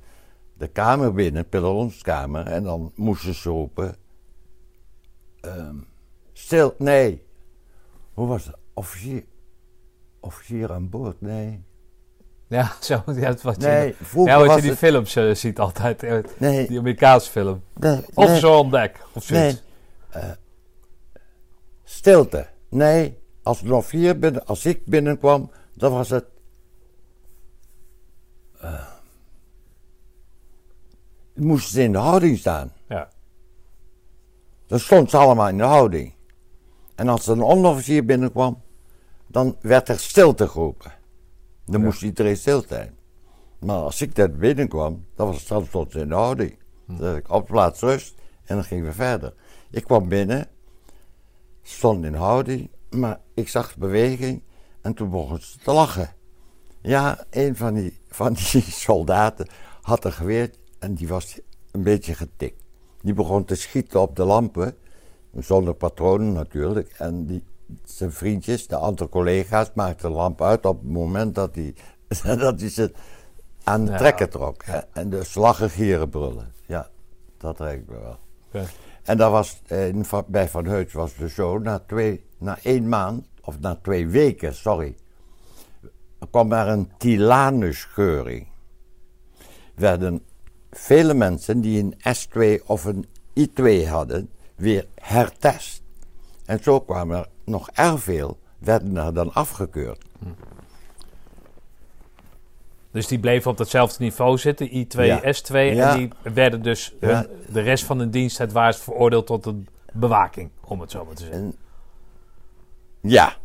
B: de kamer binnen, pelotonskamer, en dan moesten ze roepen... ehm, stil, nee. Hoe was het? Officier, officier aan boord, nee.
A: Ja, zo. Ja, het wat
B: Nee,
A: je,
B: vroeger
A: ja, wat
B: was
A: je die
B: het-
A: films eh, ziet altijd. eh,
B: Nee,
A: die Amerikaanse film.
B: nee,
A: Of
B: nee.
A: zo on deck. Of zoiets.
B: Nee. Eh, stilte. Nee, als er nog vier binnen, als ik binnenkwam, dan was het. moesten ze in de houding staan.
A: Ja.
B: Dan stond ze allemaal in de houding. En als er een onderofficier binnenkwam, dan werd er stilte geroepen. Dan moest iedereen stil zijn. Maar als ik daar binnenkwam, dan, was, stond ze in de houding. Dan zei ik op de plaats rust en dan gingen we verder. Ik kwam binnen, stond in houding, maar ik zag beweging en toen begon ze te lachen. Ja, een van die, van die soldaten had een geweer en die was een beetje getikt. Die begon te schieten op de lampen, zonder patronen natuurlijk. En die, zijn vriendjes, de andere collega's, maakten de lamp uit op het moment dat hij, dat hij ze aan de
A: Ja.
B: trekken trok. En dus lachen, gieren, brullen. Ja, dat lijkt me wel. En dat was, in bij Van Heuts was het dus zo, na, twee, na één maand, of na twee weken, sorry, kwam er een tilanusgeuring. Werden vele mensen die een S2 of een I2 hadden, weer hertest. En zo kwamen er nog erg veel, werden er dan afgekeurd.
A: Dus die bleven op datzelfde niveau zitten, I2,
B: Ja.
A: S2.
B: Ja.
A: En die werden dus hun-
B: Ja.
A: de rest van de dienst het waard veroordeeld tot een bewaking, om het zo maar te zeggen.
B: En, ja,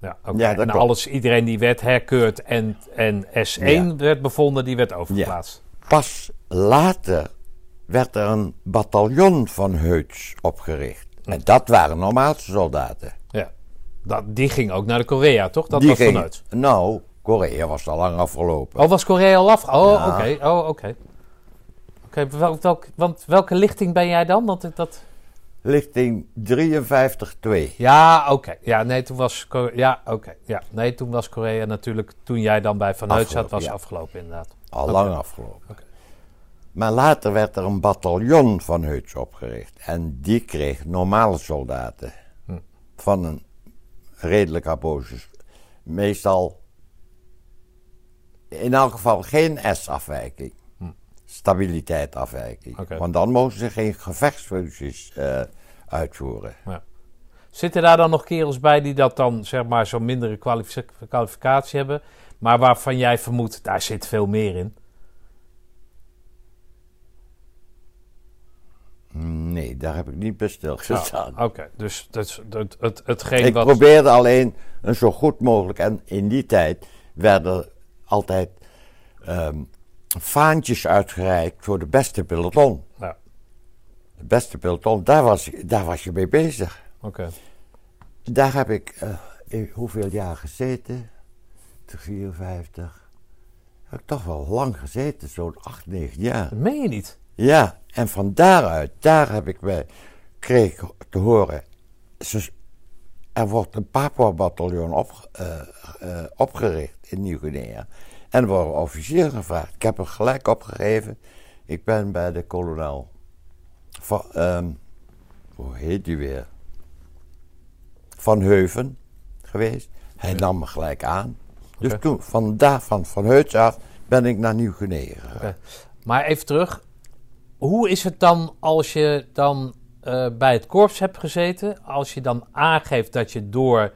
A: Ja,
B: dat
A: en alles, iedereen die werd herkeurd en, en S1
B: Ja.
A: werd bevonden, die werd overgeplaatst.
B: Pas later werd er een bataljon van Heuts opgericht. En dat waren normaalse soldaten.
A: Ja. Dat, die ging ook naar de Korea, toch? Dat
B: Die
A: was
B: gingen-
A: vanuit.
B: Nou, Korea was al lang afgelopen.
A: Oh, was Korea al af? Oh,
B: Ja.
A: oké. Oh, oké. Oké, welk, welk, want welke lichting ben jij dan? Dat, dat...
B: Lichting 53-2.
A: Ja, oké. Ja, nee, toen was Korea, ja, oké. Ja, nee, toen was Korea natuurlijk, toen jij dan bij Van Heut zat,
B: Afgelopen,
A: was
B: ja.
A: afgelopen inderdaad.
B: Al lang afgelopen. Maar later werd er een bataljon van Heuts opgericht. En die kreeg normale soldaten.
A: Hm.
B: Van een redelijk abortus. Meestal, in elk geval geen S-afwijking.
A: Hm.
B: Stabiliteitafwijking.
A: Oké.
B: Want dan mogen ze geen gevechtsfuncties eh, uitvoeren.
A: Zitten daar dan nog kerels bij die dat dan, zeg maar, zo'n mindere kwalific- kwalificatie hebben, maar waarvan jij vermoedt, daar zit veel meer in?
B: Nee, daar heb ik niet bij stilgestaan.
A: Oké, dus het, het, het, hetgeen
B: Ik
A: wat...
B: probeerde alleen een zo goed mogelijk. En in die tijd werden altijd ehm, vaantjes uitgereikt voor de beste peloton.
A: Ja,
B: De beste peloton, daar was, ik- daar was je mee bezig.
A: oké.
B: Daar heb ik eh, hoeveel jaar gezeten? 54. Heb ik toch wel lang gezeten, zo'n 8, 9 jaar.
A: Dat meen je niet.
B: Ja, en van daaruit, daar heb ik bij, kreeg ik te horen. ze- er wordt een Papua-bataljon op, eh, eh, opgericht in Nieuw-Guinea. En er worden officieren gevraagd. Ik heb er gelijk opgegeven. Ik ben bij de kolonel. Van, ehm, hoe heet die weer? Van Heuven geweest. Hij nam me gelijk aan. Dus toen, van daar, van, van Heuts af, ben ik naar Nieuw-Guinea gegaan.
A: Maar even terug. Hoe is het dan als je dan eh, bij het korps hebt gezeten? Als je dan aangeeft dat je door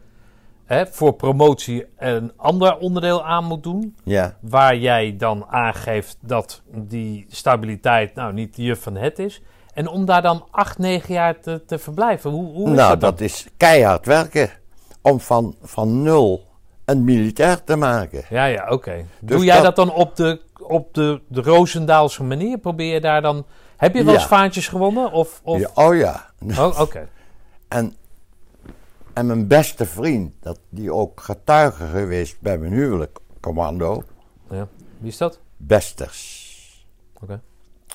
A: hè, voor promotie een ander onderdeel aan moet doen.
B: Ja.
A: Waar jij dan aangeeft dat die stabiliteit nou niet de juf van het is. En om daar dan acht, negen jaar te, te verblijven. Hoe, hoe is
B: nou,
A: dat dan?
B: dat is keihard werken. Om van, van nul een militair te maken.
A: Ja, ja, oké.
B: Dus
A: Doe jij
B: dat-
A: dat dan op de, op de, de Roosendaalse manier? Probeer je daar dan... Heb je wel eens
B: Ja.
A: vaantjes gewonnen? Of, of...
B: Ja, oh ja.
A: Oh, oké.
B: En, en mijn beste vriend, dat, die ook getuige geweest bij mijn huwelijk, commando,
A: Ja. Wie is dat?
B: Besters.
A: Oké.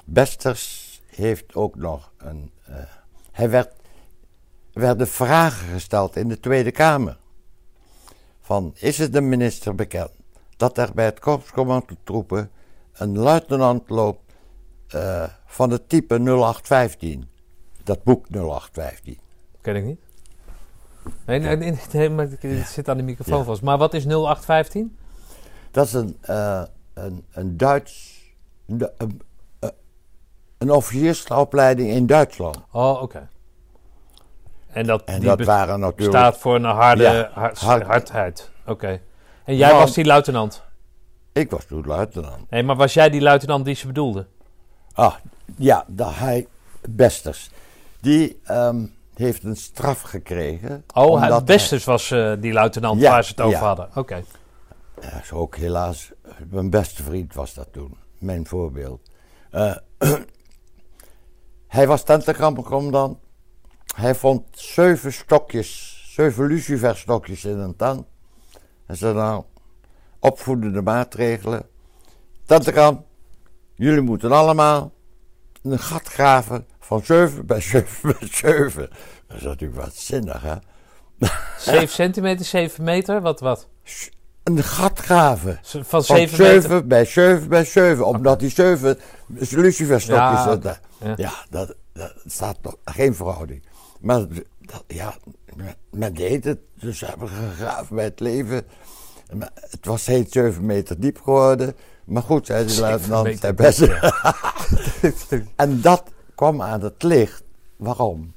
B: Besters heeft ook nog een. eh, hij werd, werden vragen gesteld in de Tweede Kamer. Van is het de minister bekend dat er bij het korpscommandotroepen een luitenant loopt eh, van het type 0815? Dat boek 0815.
A: Ken ik niet. Nee, nee, nee, nee, maar ik het zit aan de microfoon
B: Ja.
A: vast. Maar wat is 0815?
B: Dat is een, eh, een, een Duits. Een, een, een officiersopleiding in Duitsland.
A: Oh, oké. En dat,
B: En
A: die
B: dat waren natuurlijk.
A: staat voor een harde
B: Ja,
A: hard-
B: hard-
A: hardheid. Oké. En jij
B: Nou,
A: was die luitenant?
B: Ik was toen luitenant.
A: Nee, maar was jij die luitenant die ze bedoelde?
B: Ah, ja, dat hij. Besters. Die ehm, heeft een straf gekregen.
A: Oh, hij, Besters was eh, die luitenant
B: Ja,
A: waar ze het over
B: ja.
A: hadden. Oké.
B: hij- Ja, is ook helaas. Mijn beste vriend was dat toen. Mijn voorbeeld. Eh, hij was tentenkampercommandant. Hij vond zeven stokjes, zeven luciferstokjes in een tent. Hij zei nou, opvoedende maatregelen. Tentenkamp, jullie moeten allemaal een gat graven van 7 bij 7 bij 7. Dat is natuurlijk wat zinnig, hè?
A: 7 centimeter, 7 meter? Wat, wat?
B: Een gat graven.
A: Van
B: Van
A: 7 meter?
B: 7 bij 7 bij 7. Omdat die 7 luciferstokjes
A: Ja,
B: zitten.
A: oké. Ja.
B: Ja, dat, dat staat nog geen verhouding. Maar dat, ja, men- deed het. Dus ze hebben gegraven bij het leven. Het was steeds 7 meter diep geworden. Maar goed, zei de
A: Zeven
B: luitenant, zijn best.
A: diep,
B: En dat kwam aan het licht. Waarom?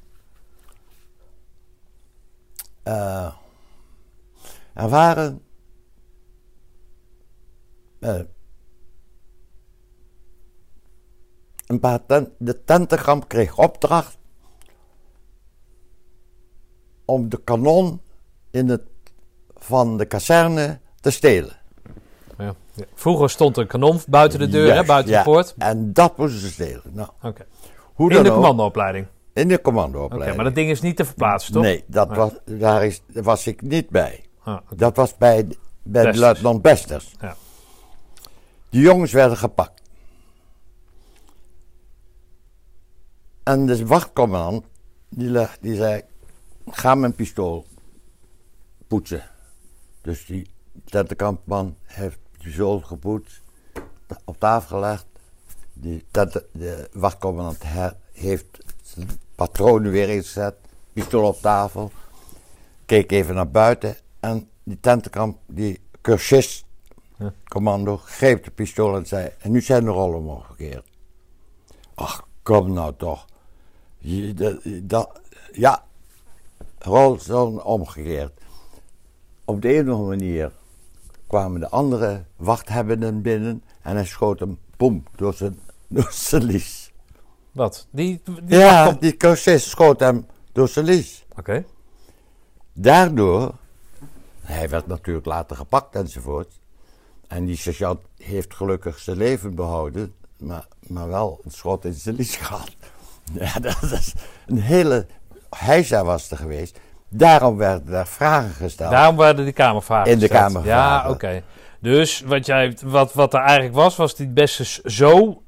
B: Eh, er waren. eh, een paar ten, de tentenkamp kreeg opdracht. om de kanon in het, van de kazerne te stelen.
A: Ja. Vroeger stond een kanon buiten de deur, hè, buiten
B: ja.
A: de poort.
B: En dat moesten ze stelen. Nou,
A: Oké.
B: hoe
A: In de
B: ook,
A: commandoopleiding.
B: In de
A: Oké,
B: commandoopleiding.
A: maar dat ding is niet te verplaatsen, toch?
B: Nee, dat
A: Nee.
B: Was, daar, is, was ik niet bij.
A: Ah, oké.
B: Dat was bij, bij de luitenant Besters.
A: Ja.
B: Die jongens werden gepakt. En de wachtcommandant, die, leg- die zei, ga mijn pistool poetsen. Dus die tentenkampman heeft het pistool gepoetst, op tafel gelegd. Die tenten- de wachtcommandant heeft zijn patronen weer ingezet, pistool op tafel. Keek even naar buiten en die tentenkamp, die cursist, commando, greep de pistool en zei, en nu zijn de rollen omgekeerd. Ach, kom nou toch. Je- dat- ja, rol zijn omgekeerd. Op de ene manier kwamen de andere wachthebbenden binnen en hij schoot hem, boem, door zijn, door zijn lies.
A: Wat? Die, die
B: Ja,
A: op-
B: die cursist schoot hem door zijn lies.
A: Oké.
B: Daardoor, hij werd natuurlijk later gepakt enzovoort. En die sergeant heeft gelukkig zijn leven behouden, maar, maar wel een schot in zijn lies gehad. Ja, dat is een hele heisa was er geweest. Daarom werden er vragen gesteld.
A: Daarom werden die kamervragen
B: In de
A: gesteld.
B: kamervragen.
A: Ja, oké. Dus wat, jij, wat, wat er eigenlijk was, was die best zo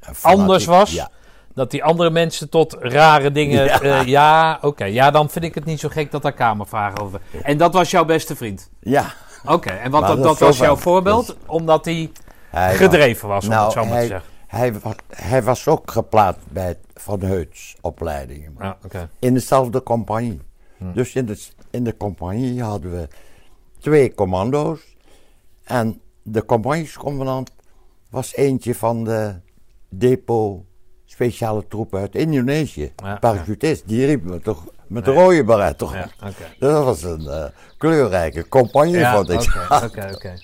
B: fanatiek,
A: anders was.
B: Ja,
A: dat die andere mensen tot rare dingen...
B: Ja.
A: Ja, ja oké. Ja, dan vind ik het niet zo gek dat daar kamervragen over... En dat was jouw beste vriend?
B: ja.
A: Oké, en wat,
B: Maar
A: dat,
B: dat
A: was jouw voorbeeld? Omdat hij
B: Hij
A: gedreven was, om
B: nou,
A: het zo maar
B: hij,
A: te zeggen.
B: Hij, was, hij was ook geplaatst bij Van Heuts opleidingen.
A: Ja, oké.
B: In dezelfde compagnie.
A: Hm.
B: Dus in de, in de compagnie hadden we twee commando's. En de compagniescommandant was eentje van de depot speciale troepen uit Indonesië.
A: Ja,
B: Parachutist, die riep me toch met de
A: Ja.
B: rode baret toch.
A: Ja, oké.
B: Dat was een eh, kleurrijke compagnie, vond ik.
A: oké, oké, oké.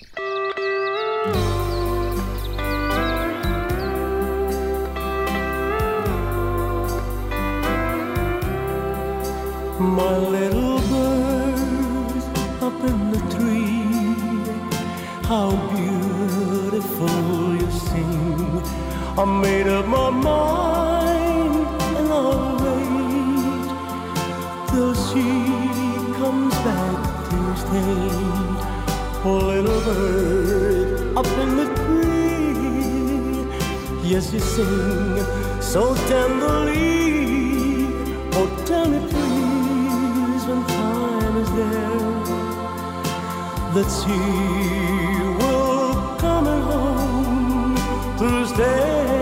D: My little bird up in the tree, how beautiful you sing. I made up my mind and I'll wait till she comes back to stay. Oh, little bird up in the tree, yes, you sing so tenderly. Oh, tell me there that she will come home to stay.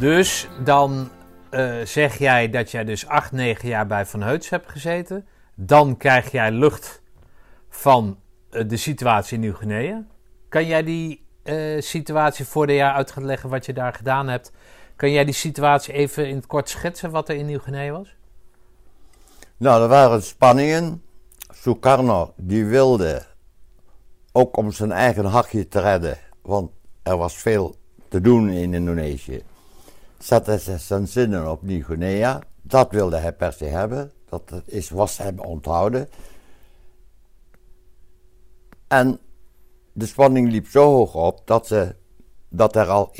A: Dus dan eh, zeg jij dat jij dus acht, negen jaar bij Van Heuts hebt gezeten. Dan krijg jij lucht van eh, de situatie in Nieuw-Guinea. Kan jij die eh, situatie voordat jij uit gaat leggen wat je daar gedaan hebt... Kan jij die situatie even in het kort schetsen wat er in Nieuw-Guinea was?
B: Nou, er waren spanningen. Sukarno, die wilde ook om zijn eigen hakje te redden, want er was veel te doen in Indonesië. Zette hij zijn zinnen op Nieuw-Guinea. Dat wilde hij per se hebben. Dat is, was hem onthouden. En de spanning liep zo hoog op dat, ze, dat er al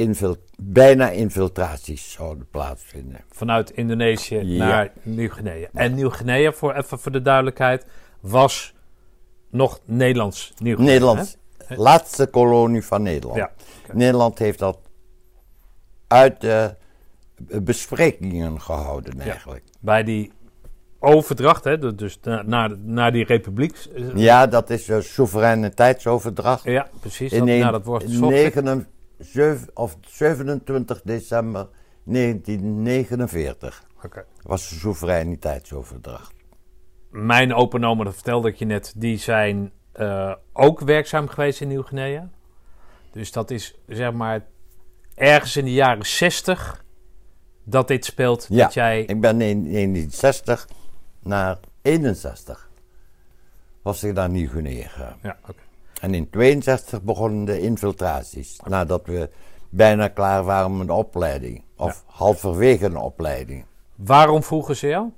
B: bijna infiltraties zouden plaatsvinden.
A: Vanuit Indonesië
B: Ja.
A: naar Nieuw-Guinea. En Nieuw-Guinea, voor, even voor de duidelijkheid, was nog Nederlands Nieuw-Guinea.
B: Nederland, laatste kolonie van
A: hè?
B: Nederland.
A: Ja.
B: Nederland heeft dat uit de besprekingen gehouden eigenlijk.
A: bij die overdracht, hè, du- dus na- naar, naar die republiek. eh,
B: Ja, dat is een soevereiniteitsoverdracht.
A: Ja, precies.
B: In
A: Dat,
B: een-
A: nou, dat wordt gezocht.
B: 9 zeven- of 27 december 1949
A: Oké.
B: was de soevereiniteitsoverdracht.
A: Mijn open oma, dat vertelde ik je net, die zijn eh, ook werkzaam geweest in Nieuw-Guinea. Dus dat is zeg maar ergens in de jaren 60 dat dit speelt.
B: Ja,
A: Dat jij,
B: ik ben in 1960 naar 61 was ik naar Nieuw-Guinea
A: ja, oké.
B: En in 62 begonnen de infiltraties. Nadat we bijna klaar waren met de opleiding. Of halverwege een opleiding.
A: Waarom vroegen ze jou?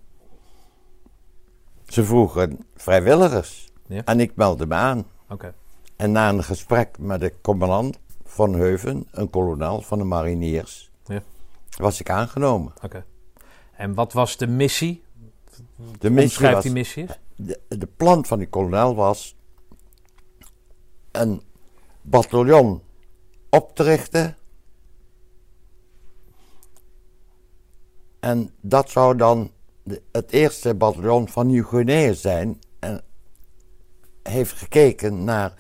B: Ze vroegen vrijwilligers.
A: Ja.
B: En ik meldde me aan.
A: Oké.
B: En na een gesprek met de commandant van Heuven, een kolonel van de mariniers,
A: Ja.
B: was ik aangenomen.
A: oké. En wat was de missie?
B: De missie was
A: die missie
B: de, de plan van die kolonel was een bataljon op te richten. En dat zou dan de- het eerste bataljon van Nieuw-Guinea zijn. En heeft gekeken naar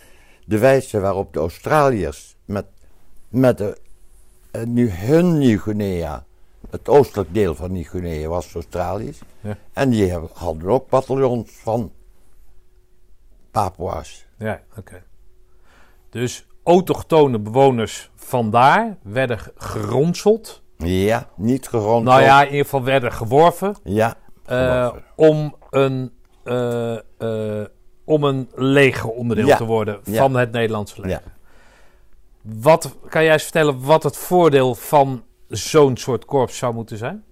B: de wijze waarop de Australiërs met, met de, eh, nu hun Nieuw-Guinea, het oostelijk deel van Nieuw-Guinea was Australisch.
A: Ja.
B: En die hebben- hadden ook bataljons van Papua's.
A: Ja, oké. Dus autochtone bewoners vandaar werden ge- geronseld.
B: Ja, niet gerond.
A: Nou ja, in ieder geval werden geworven.
B: Ja,
A: eh, om, een, eh, eh, om een legeronderdeel
B: Ja,
A: te worden
B: ja.
A: van het Nederlandse leger.
B: ja.
A: Wat, kan jij eens vertellen wat het voordeel van zo'n soort korps zou moeten zijn?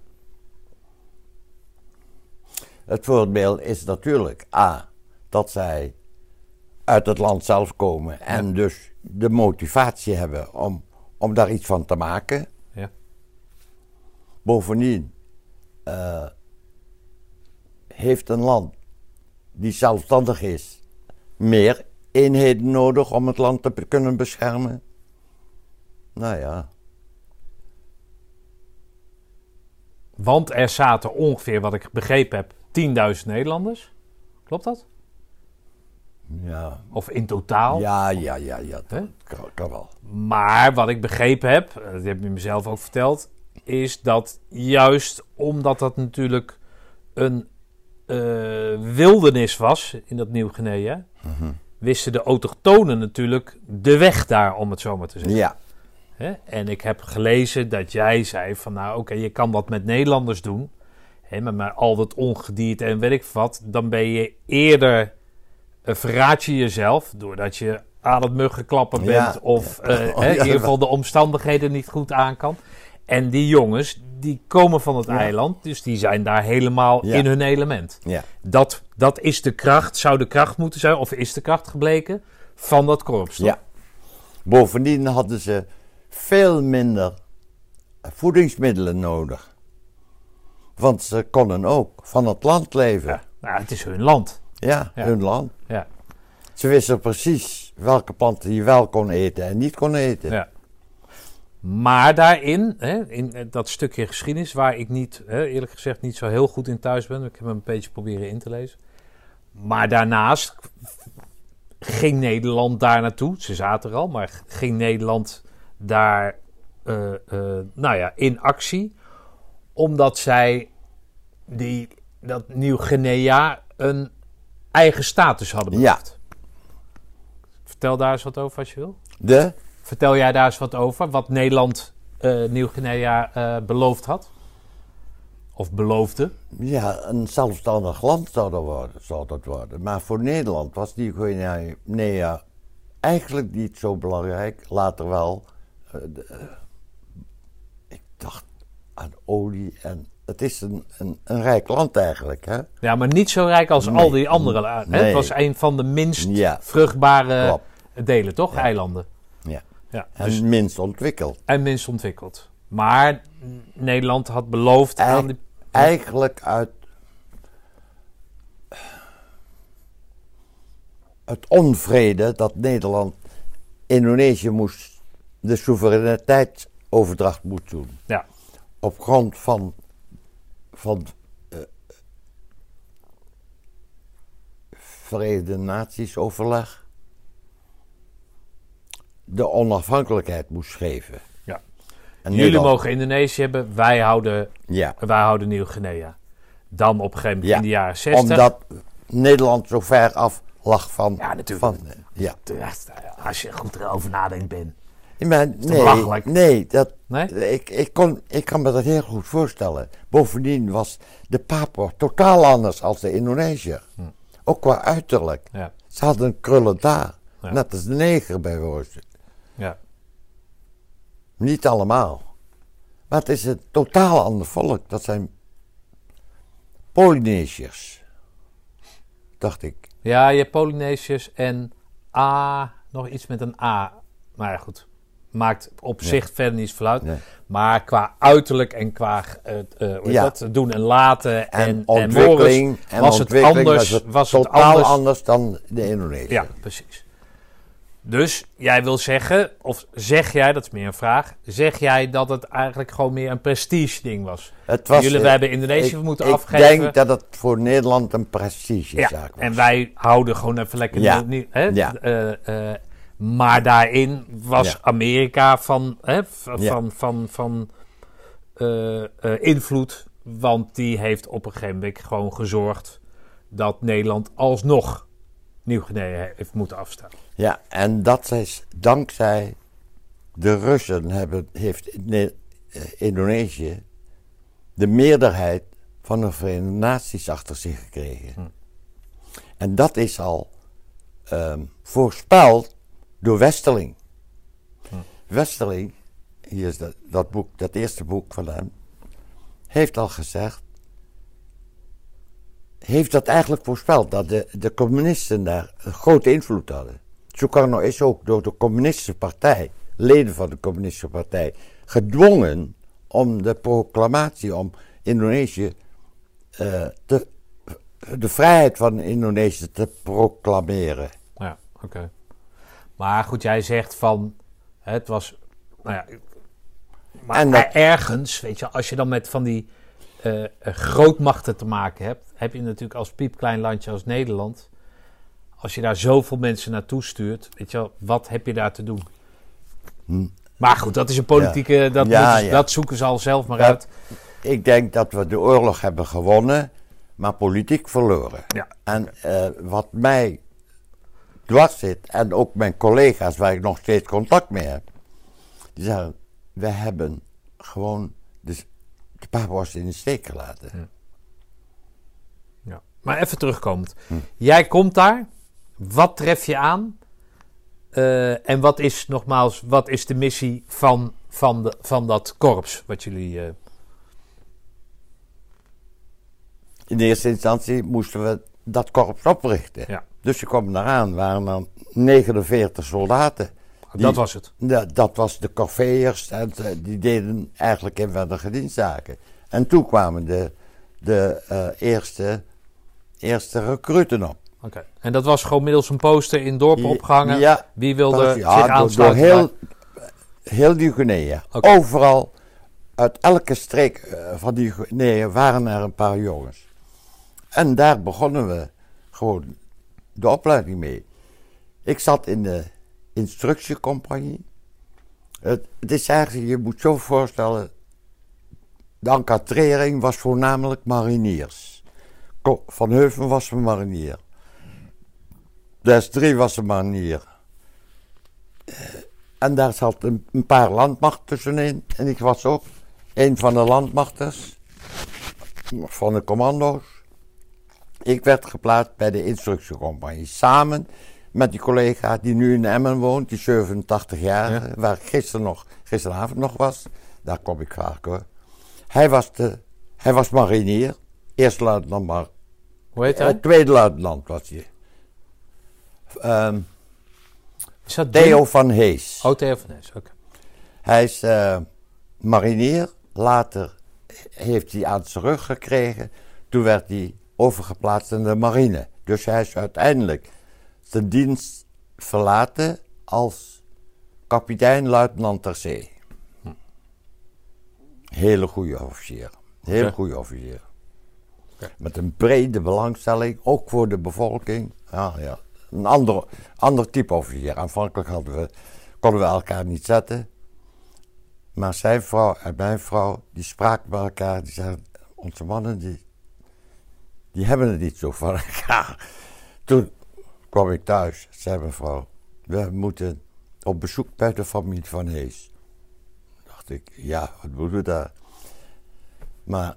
B: Het voordeel is natuurlijk A, dat zij uit het land zelf komen en dus de motivatie hebben om, om daar iets van te maken.
A: Ja.
B: Bovendien eh, heeft een land die zelfstandig is meer eenheden nodig om het land te kunnen beschermen. Nou ja,
A: Want er zaten ongeveer, wat ik begrepen heb, 10.000 Nederlanders. Klopt dat?
B: ja,
A: Of in totaal?
B: ja, ja, ja, ja dat
A: Hè?
B: kan, kan wel.
A: Maar wat ik begrepen heb, eh, dat heb je mezelf ook verteld, is dat juist omdat dat natuurlijk een eh, wildernis was in dat Nieuw-Guinea, wisten de autochtonen natuurlijk de weg daar, om het zo maar te zeggen.
B: Ja,
A: Hè? En ik heb gelezen dat jij zei van nou oké, je kan dat met Nederlanders doen. Hè, maar met al dat ongedierte en weet ik wat. Dan ben je eerder, eh, verraad je jezelf doordat je aan het muggenklappen
B: Ja.
A: bent. Of eh, hè,
B: ja,
A: in ieder geval de omstandigheden niet goed aan kan. En die jongens, die komen van het eiland. Dus die zijn daar helemaal in hun element.
B: ja.
A: Dat, dat is de kracht, zou de kracht moeten zijn, of is de kracht gebleken van dat korps.
B: Ja. Bovendien hadden ze veel minder voedingsmiddelen nodig. Want ze konden ook van het land leven.
A: Ja. Nou, het is hun land.
B: Ja,
A: Ja.
B: hun land.
A: Ja.
B: Ze wisten precies welke planten je wel kon eten en niet kon eten.
A: Ja. Maar daarin, hè, in eh, dat stukje geschiedenis, waar ik niet, hè, eerlijk gezegd, niet zo heel goed in thuis ben. Ik heb hem een beetje proberen in te lezen. Maar daarnaast ging Nederland daar naartoe. Ze zaten er al, maar ging Nederland daar eh, eh, nou ja, in actie. Omdat zij die, dat Nieuw-Guinea een eigen status hadden
B: Ja.
A: beloofd. Vertel daar eens wat over als je wil.
B: De,
A: Vertel jij daar eens wat over? Wat Nederland eh Nieuw-Guinea beloofd had? Of beloofde?
B: ja, een zelfstandig land zou dat, worden, zou dat worden. Maar voor Nederland was die Guinea eigenlijk niet zo belangrijk. Later wel. Eh, de- eh, ik dacht aan olie en het is een, een, een rijk land eigenlijk. Hè?
A: Ja, maar niet zo rijk als
B: Nee.
A: al die andere. la- Hè?
B: Nee.
A: Het was een van de minst
B: Ja.
A: vruchtbare
B: Klopt.
A: delen, toch?
B: Ja.
A: Eilanden.
B: Ja.
A: Ja,
B: En
A: dus,
B: minst ontwikkeld.
A: en minst ontwikkeld. Maar Nederland had beloofd aan die...
B: Eigenlijk uit het onvrede dat Nederland Indonesië moest de soevereiniteitsoverdracht moet doen.
A: Ja,
B: Op grond van, van eh, Verenigde Naties overleg de onafhankelijkheid moest geven.
A: ja.
B: En
A: Jullie
B: Nederland-
A: mogen Indonesië hebben, wij houden,
B: Ja.
A: wij houden Nieuw-Guinea. Dan op een gegeven moment
B: Ja,
A: in de jaren 60.
B: Omdat Nederland zo ver af lag van.
A: Ja, natuurlijk.
B: Van, ja.
A: Als je goed erover nadenkt, Ben.
B: Maar nee, nee, dat,
A: Nee?
B: Ik, ik, kon, ik kan me dat heel goed voorstellen. Bovendien was de Papua totaal anders als de Indonesiër. Ook qua uiterlijk.
A: Hm. Ja,
B: Ze hadden een krullen daar.
A: Ja.
B: Net als de neger bijvoorbeeld.
A: ja.
B: Niet allemaal. Maar het is een totaal ander volk. Dat zijn Polynesiërs. Dacht ik.
A: Ja, je hebt Polynesiërs en A, nog iets met een A. Maar ja, goed. Maakt op zich verder niet veel uit.
B: Nee.
A: Maar qua uiterlijk en qua heet
B: Ja.
A: dat, doen en laten
B: En,
A: en, en
B: ontwikkeling,
A: Morris,
B: en
A: was het anders.
B: was het
A: was
B: totaal
A: anders.
B: anders. dan de Indonesië.
A: Ja, precies. Dus jij wil zeggen, of zeg jij, dat is meer een vraag, zeg jij dat het eigenlijk gewoon meer een prestige ding was?
B: Het was,
A: Jullie,
B: eh,
A: wij hebben Indonesië
B: ik,
A: moeten
B: ik
A: afgeven.
B: denk dat het voor Nederland een prestigezaak
A: Ja,
B: was.
A: en wij houden gewoon even lekker
B: Ja.
A: hè?
B: Ja.
A: Maar daarin was
B: Ja.
A: Amerika van, hè,
B: Ja.
A: van, van, van eh, eh, invloed. Want die heeft op een gegeven moment gewoon gezorgd dat Nederland alsnog Nieuw-Guinea heeft moeten afstaan.
B: Ja, en dat is dankzij de Russen hebben, heeft eh, Indonesië de meerderheid van de Verenigde Naties achter zich gekregen.
A: Hm.
B: En dat is al ehm, voorspeld door Westerling.
A: Hm.
B: Westerling, hier is dat, dat boek, dat eerste boek van hem, heeft al gezegd, heeft dat eigenlijk voorspeld, dat de, de communisten daar een grote invloed hadden. Sukarno is ook door de communistische partij, leden van de communistische partij, gedwongen om de proclamatie om Indonesië eh, de vrijheid van Indonesië te proclameren.
A: Ja, oké. Maar goed, jij zegt van, het was, nou ja, maar
B: En dat-
A: ergens, weet je, als je dan met van die eh, eh, grootmachten te maken hebt, heb je natuurlijk als piepklein landje als Nederland, als je daar zoveel mensen naartoe stuurt, weet je wel, wat heb je daar te doen?
B: Hm.
A: Maar goed, dat is een politieke, dat,
B: Ja,
A: zoeken ze al zelf maar uit.
B: Ik denk dat we de oorlog hebben gewonnen, maar politiek verloren.
A: Ja.
B: En eh, wat mij dwars zit, en ook mijn collega's waar ik nog steeds contact mee heb, die zeggen: we hebben gewoon de, de Papua's in de steek gelaten.
A: Ja. Maar even terugkomend.
B: Hm.
A: Jij komt daar. Wat tref je aan? Eh, en wat is nogmaals, wat is de missie van, van, de, van dat korps wat jullie. eh,
B: In eerste instantie moesten we dat korps oprichten.
A: Ja.
B: Dus je kwam eraan, waren er 49 soldaten. Die-
A: dat was het.
B: Ja, dat was de corveeërs en die deden eigenlijk inwendige dienstzaken. En toen kwamen de, de eh, eerste, eerste recruten op.
A: Oké. En dat was gewoon middels een poster in dorpen opgehangen.
B: Ja,
A: Wie wilde
B: dat-
A: zich
B: ja, door, door
A: aansluiten?
B: heel, heel die Guinea. Overal, uit elke streek eh, van die Guinea waren er een paar jongens. En daar begonnen we gewoon de opleiding mee. Ik zat in de instructiecompagnie. Het, het is eigenlijk, je moet zo voorstellen, de encadrering was voornamelijk mariniers. Van Heuven was een marinier. Des 3 was een marinier. Eh, En daar zat een, een paar landmacht tussenin. En ik was ook een van de landmachters. Van de commando's. Ik werd geplaatst bij de instructiecompagnie. Samen met die collega die nu in Emmen woont, die 87 jaar,
A: Ja.
B: waar ik gisteren nog, gisteravond nog was. Daar kom ik vaak hoor. Hij was, de, hij was marinier. Eerste luitenant, maar
A: Hoe heet
B: eh,
A: hij?
B: tweede luitenant was hij. Ehm,
A: Is dat
B: Theo van Hees.
A: Oh, Theo van Hees. Oké.
B: Hij is eh, marinier. Later heeft hij aan zijn rug gekregen. Toen werd hij overgeplaatst in de marine. Dus hij is uiteindelijk zijn dienst verlaten als kapitein-luitenant ter zee. Hele goede officier. Hele goede officier. Met een brede belangstelling, ook voor de bevolking. Ja, ja. Een ander, ander type officier. Aanvankelijk hadden we, konden we elkaar niet zetten. Maar zijn vrouw en mijn vrouw, die spraken bij elkaar. Die zeiden, onze mannen, die, die hebben het niet zo van elkaar. Toen kwam ik thuis, zei mijn vrouw, we moeten op bezoek bij de familie van Hees. dacht ik, ja, wat moeten we daar? Maar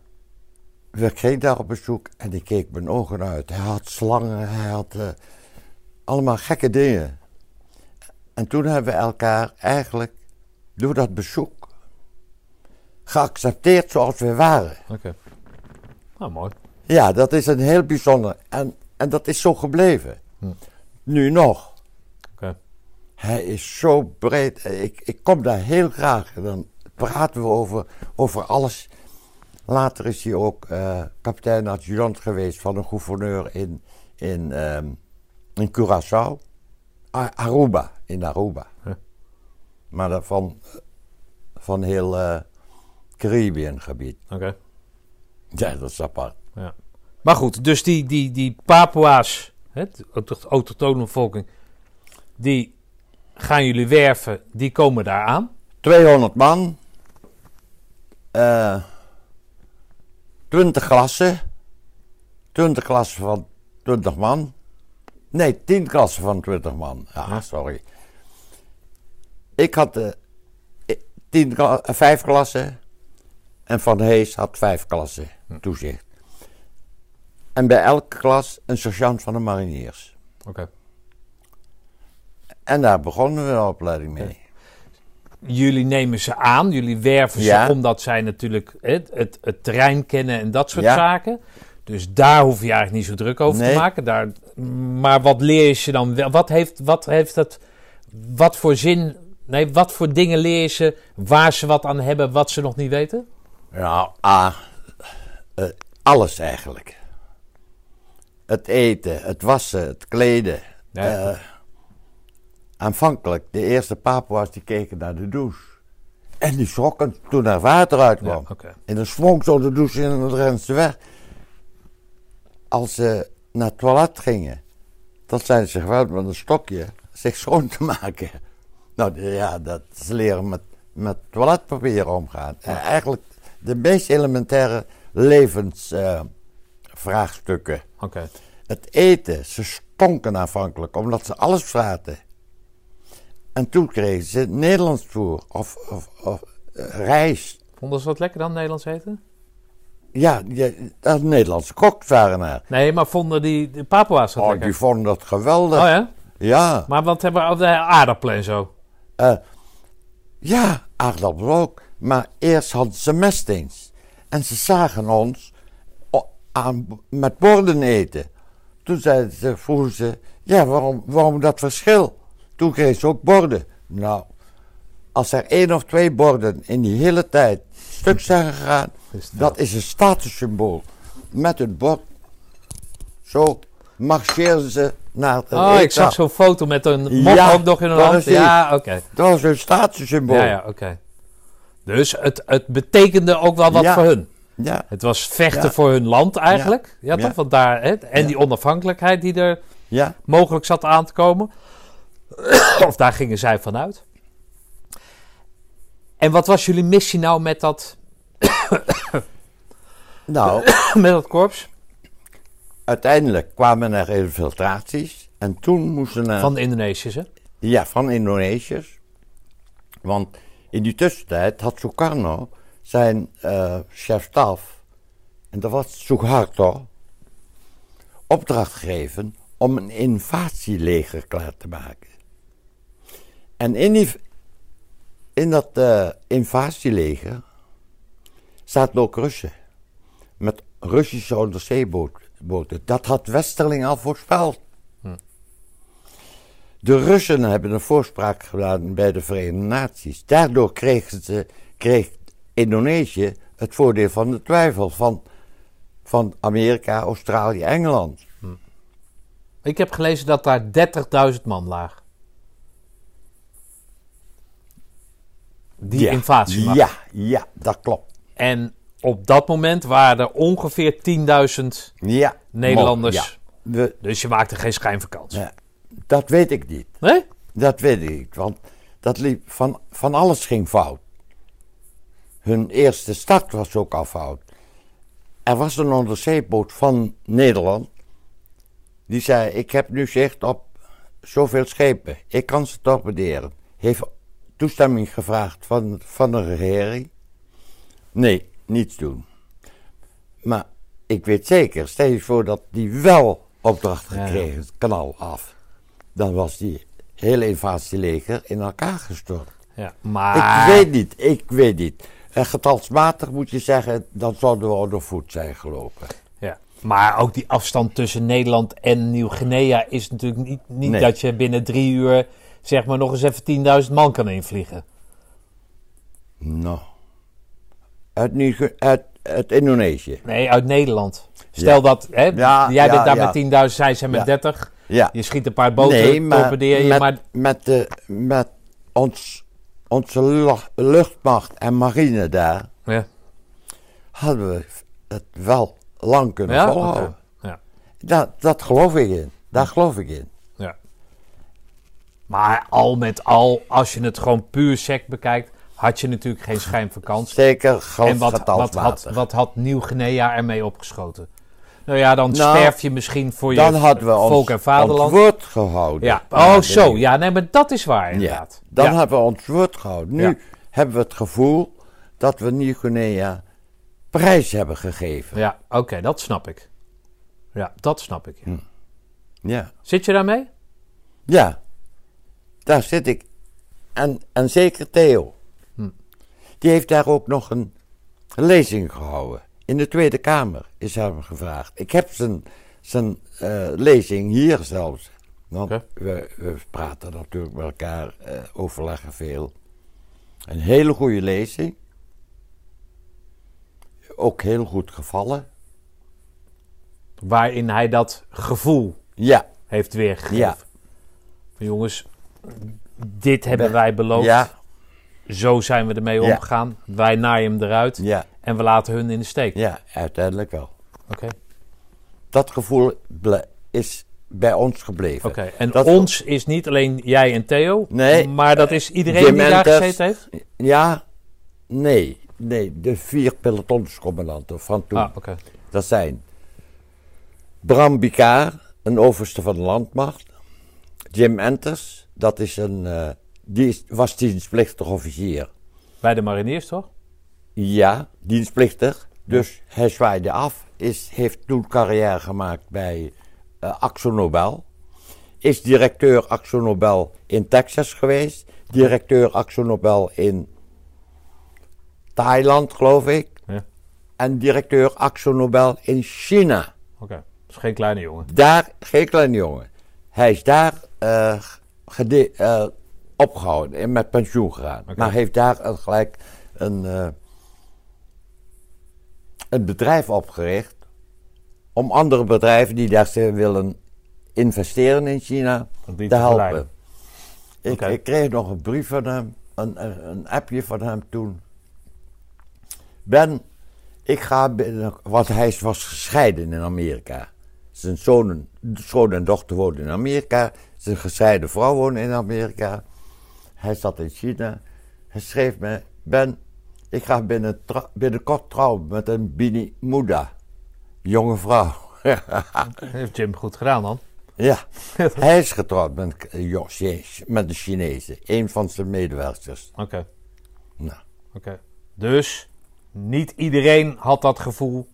B: we gingen daar op bezoek en ik keek mijn ogen uit. Hij had slangen, hij had eh, allemaal gekke dingen. En toen hebben we elkaar eigenlijk door dat bezoek geaccepteerd zoals we waren.
A: Oké. Nou, mooi.
B: Ja, dat is een heel bijzonder. En, en dat is zo gebleven.
A: Hm.
B: Nu nog. Hij is zo breed. Ik, ik kom daar heel graag. En dan praten we over, over alles. Later is hij ook eh, kapitein-adjudant geweest van een gouverneur in, in, ehm, in Curaçao. Aruba, in Aruba. Maar dat van, van heel eh Caribbean gebied.
A: Oké.
B: Ja, dat is apart.
A: Ja. Maar goed, dus die, die, die Papua's, hè, de auto- autochtone bevolking, die gaan jullie werven, die komen daar aan.
B: 200 man. eh 20 klassen. 20 klassen van 20 man. Nee, 10 klassen van 20 man. Ja, sorry. Ik had 10 kla- eh, 5 klassen. En Van Hees had 5 klassen toezicht. En bij elke klas een sergeant van de mariniers.
A: Oké.
B: En daar begonnen we de opleiding mee.
A: Jullie nemen ze aan, jullie werven ze omdat zij natuurlijk het, het, het terrein kennen en dat soort
B: Ja.
A: zaken. Dus daar hoef je eigenlijk niet zo druk over te maken. Daar, maar wat leer je ze dan wel? Wat heeft, wat heeft dat, wat voor zin, nee, wat voor dingen leer je ze waar ze wat aan hebben, wat ze nog niet weten?
B: Nou, ah, eh, alles eigenlijk. Het eten, het wassen, het kleden.
A: Ja.
B: Eh, aanvankelijk, de eerste Papua's die keken naar de douche. En die schrokken toen er water
A: Ja,
B: uitkwam.
A: oké.
B: En dan sprong zo de douche in en dan renden ze weg. Als ze naar het toilet gingen, dan zijn ze gewend met een stokje zich schoon te maken. Nou ja, dat ze leren met, met toiletpapier omgaan. En eigenlijk de meest elementaire levensvraagstukken.
A: Oké.
B: Het eten, ze stonken aanvankelijk omdat ze alles vraten. En toen kregen ze Nederlands voer of, of, of eh, rijst.
A: Vonden ze wat lekker dan, Nederlands eten?
B: Ja, die, dat Nederlandse koks waren er.
A: Nee, maar vonden die, de Papua's dat
B: Oh,
A: lekker?
B: die vonden dat geweldig.
A: Oh ja?
B: Ja,
A: Maar wat hebben we de aardappelen en zo?
B: eh, ja, aardappelen ook. Maar eerst hadden ze mestings. En ze zagen ons aan, met borden eten. Toen zeiden ze, vroegen ze, ja, waarom, waarom dat verschil? Toen kregen ze ook borden. Nou, als er één of twee borden in die hele tijd stuk zijn gegaan,
A: Is
B: dat is een statussymbool. Met het bord, zo marcheerden ze naar het
A: Oh, ik zag zo'n foto met een
B: Ja,
A: ook nog in een hand. Ja, oké.
B: Dat was een statussymbool.
A: Ja, ja, oké. Dus het, het betekende ook wel wat
B: Ja.
A: voor hun.
B: Ja,
A: Het was vechten
B: Ja.
A: voor hun land eigenlijk. Ja,
B: Ja.
A: toch? Want daar, hè? En die onafhankelijkheid die er mogelijk zat aan te komen. of daar gingen zij vanuit. En wat was jullie missie nou met dat,
B: Nou,
A: met dat korps?
B: uiteindelijk kwamen er infiltraties. En toen moesten er...
A: Van de Indonesiërs, hè?
B: Ja, van Indonesiërs. Want in die tussentijd had Sukarno zijn eh chef-staf, en dat was Suharto, opdracht gegeven om een invasieleger klaar te maken. En in, die, in dat eh, invasieleger zaten ook Russen. Met Russische onderzeeboten. Dat had Westerling al voorspeld. De Russen hebben een voorspraak gedaan bij de Verenigde Naties. Daardoor kregen ze, kreeg Indonesië het voordeel van de twijfel van, van Amerika, Australië, Engeland.
A: Ik heb gelezen dat daar 30.000 man lagen. Die
B: ja,
A: invasie
B: Ja, ja, dat klopt.
A: En op dat moment waren er ongeveer 10.000
B: Ja,
A: Nederlanders.
B: Ja. We-
A: Dus je maakte geen schijnvakantie.
B: ja, dat weet ik niet.
A: Nee?
B: Dat weet ik niet, want dat liep van, van alles ging fout. Hun eerste start was ook al fout. Er was een onderzeeboot van Nederland. Die zei: Ik heb nu zicht op zoveel schepen. Ik kan ze torpederen. Heeft toestemming gevraagd van, van de regering. Nee, niets doen. Maar ik weet zeker, stel je voor dat die wel opdracht
A: ja.
B: gekregen, het kanaal af. Dan was die hele invasieleger in elkaar gestort.
A: Ja, maar...
B: Ik weet niet, ik weet niet. En getalsmatig moet je zeggen, dan zouden we onder voet zijn gelopen.
A: Ja. Maar ook die afstand tussen Nederland en Nieuw-Guinea is natuurlijk niet, niet
B: Nee.
A: dat je binnen drie uur zeg maar nog eens even 10.000 man kan invliegen.
B: Nou. Uit, uit, uit Indonesië.
A: Nee, uit Nederland. Stel
B: Ja.
A: dat, hè,
B: Ja,
A: jij
B: ja,
A: bent daar met 10.000, zij zijn met
B: Ja.
A: 30.
B: Ja.
A: Je schiet een paar boten,
B: nee, maar,
A: torpedeer je,
B: met,
A: maar
B: met, de, met ons, onze lu- luchtmacht en marine daar
A: ja.
B: hadden we het wel lang kunnen
A: Ja?
B: volhouden.
A: Ja.
B: Dat, dat geloof ik in. Daar geloof ik in.
A: Ja. Maar al met al, als je het gewoon puur sec bekijkt, had je natuurlijk geen schijn van kans.
B: Zeker
A: En wat, wat, had, wat had Nieuw-Guinea ermee opgeschoten? Nou ja, dan
B: Nou,
A: sterf je misschien voor je
B: Dan hadden we
A: volk
B: ons,
A: en vaderland.
B: ons woord gehouden.
A: Ja, oh zo, ja, nee, maar dat is waar
B: Ja,
A: inderdaad.
B: dan
A: ja.
B: hebben we ons woord gehouden. Nu hebben we het gevoel dat we Nieuw-Guinea prijs hebben gegeven.
A: Ja, oké, dat snap ik. Ja, dat snap ik. ja.
B: Hm. Ja,
A: Zit je daarmee?
B: ja. daar zit ik. En, en zeker Theo.
A: Hm.
B: Die heeft daar ook nog een lezing gehouden. In de Tweede Kamer is hem gevraagd. Ik heb zijn, zijn eh, lezing hier zelfs. Want we, we praten natuurlijk met elkaar, eh, overleggen veel. Een hele goede lezing. Ook heel goed gevallen.
A: Waarin hij dat gevoel
B: Ja,
A: heeft weergegeven.
B: Ja.
A: Jongens, dit hebben wij beloofd.
B: ja,
A: Zo zijn we ermee
B: Ja.
A: omgegaan. Wij naaien hem eruit.
B: ja,
A: En we laten hun in de steek.
B: ja, uiteindelijk wel.
A: Oké.
B: Dat gevoel is bij ons gebleven.
A: Oké. En
B: Dat-
A: ons is niet alleen jij en Theo.
B: Nee,
A: Maar dat is iedereen die daar gezeten heeft?
B: Ja, nee, nee, de vier pelotonscommandanten van toen.
A: Ah, oké.
B: Dat zijn Bram Bikaar, een overste van de landmacht. Jim Enters, dat is een, eh, die was dienstplichtig officier.
A: Bij de mariniers, toch?
B: Ja, dienstplichtig. Dus hij zwaaide af. Is, heeft toen carrière gemaakt bij eh Axo Nobel. Is directeur Axo Nobel in Texas geweest. Directeur Axo Nobel in Thailand, geloof ik.
A: Ja.
B: En directeur Axo Nobel in China.
A: Oké. Is geen kleine jongen.
B: Daar, geen kleine jongen. Hij is daar eh, opgehouden en met pensioen gegaan. Maar heeft daar gelijk een, eh, een bedrijf opgericht. Om andere bedrijven die daar willen investeren in China te
A: te
B: helpen. Ik, kreeg nog een brief van hem, een, een, een appje van hem toen. Ben, ik ga binnen, want hij was gescheiden in Amerika. Zijn zoon, zoon en dochter woonden in Amerika. Zijn gescheiden vrouw woonde in Amerika. Hij zat in China. Hij schreef me, Ben, ik ga binnen, binnenkort trouwen met een Bini Muda. Jonge vrouw.
A: Heeft Jim goed gedaan dan?
B: Ja, hij is getrouwd met, met de Chinezen, een van zijn medewerkers.
A: Oké.
B: Nou,
A: Oké. Dus niet iedereen had dat gevoel.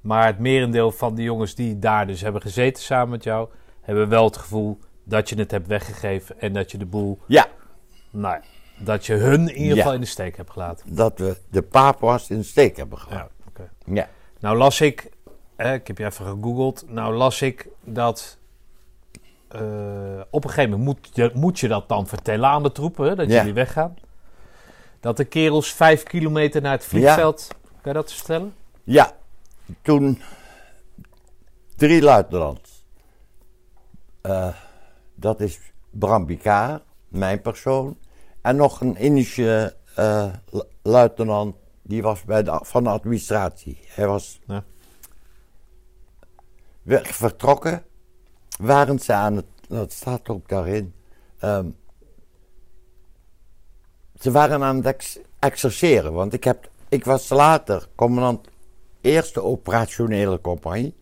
A: Maar het merendeel van de jongens die daar dus hebben gezeten samen met jou, hebben wel het gevoel dat je het hebt weggegeven en dat je de boel,
B: ja,
A: ja, dat je hun in ieder
B: Ja.
A: geval in de steek hebt gelaten.
B: dat we de papa's in de steek hebben gehad.
A: Ja.
B: Ja.
A: Nou las ik, eh, ik heb je even gegoogeld, nou las ik dat eh, op een gegeven moment moet je, moet je dat dan vertellen aan de troepen, hè, dat
B: Ja.
A: jullie weggaan. Dat de kerels vijf kilometer naar het vliegveld, kan je dat vertellen?
B: Ja, toen drie luitenants. Eh, dat is Bram Bikaar, mijn persoon. En nog een Indische eh, lu- luitenant, die was bij de, van de administratie. Hij was
A: Ja.
B: weg vertrokken. Waren ze aan het, dat staat ook daarin. ehm, ze waren aan het ex- exerceren, want ik, heb, ik was later commandant eerste operationele compagnie.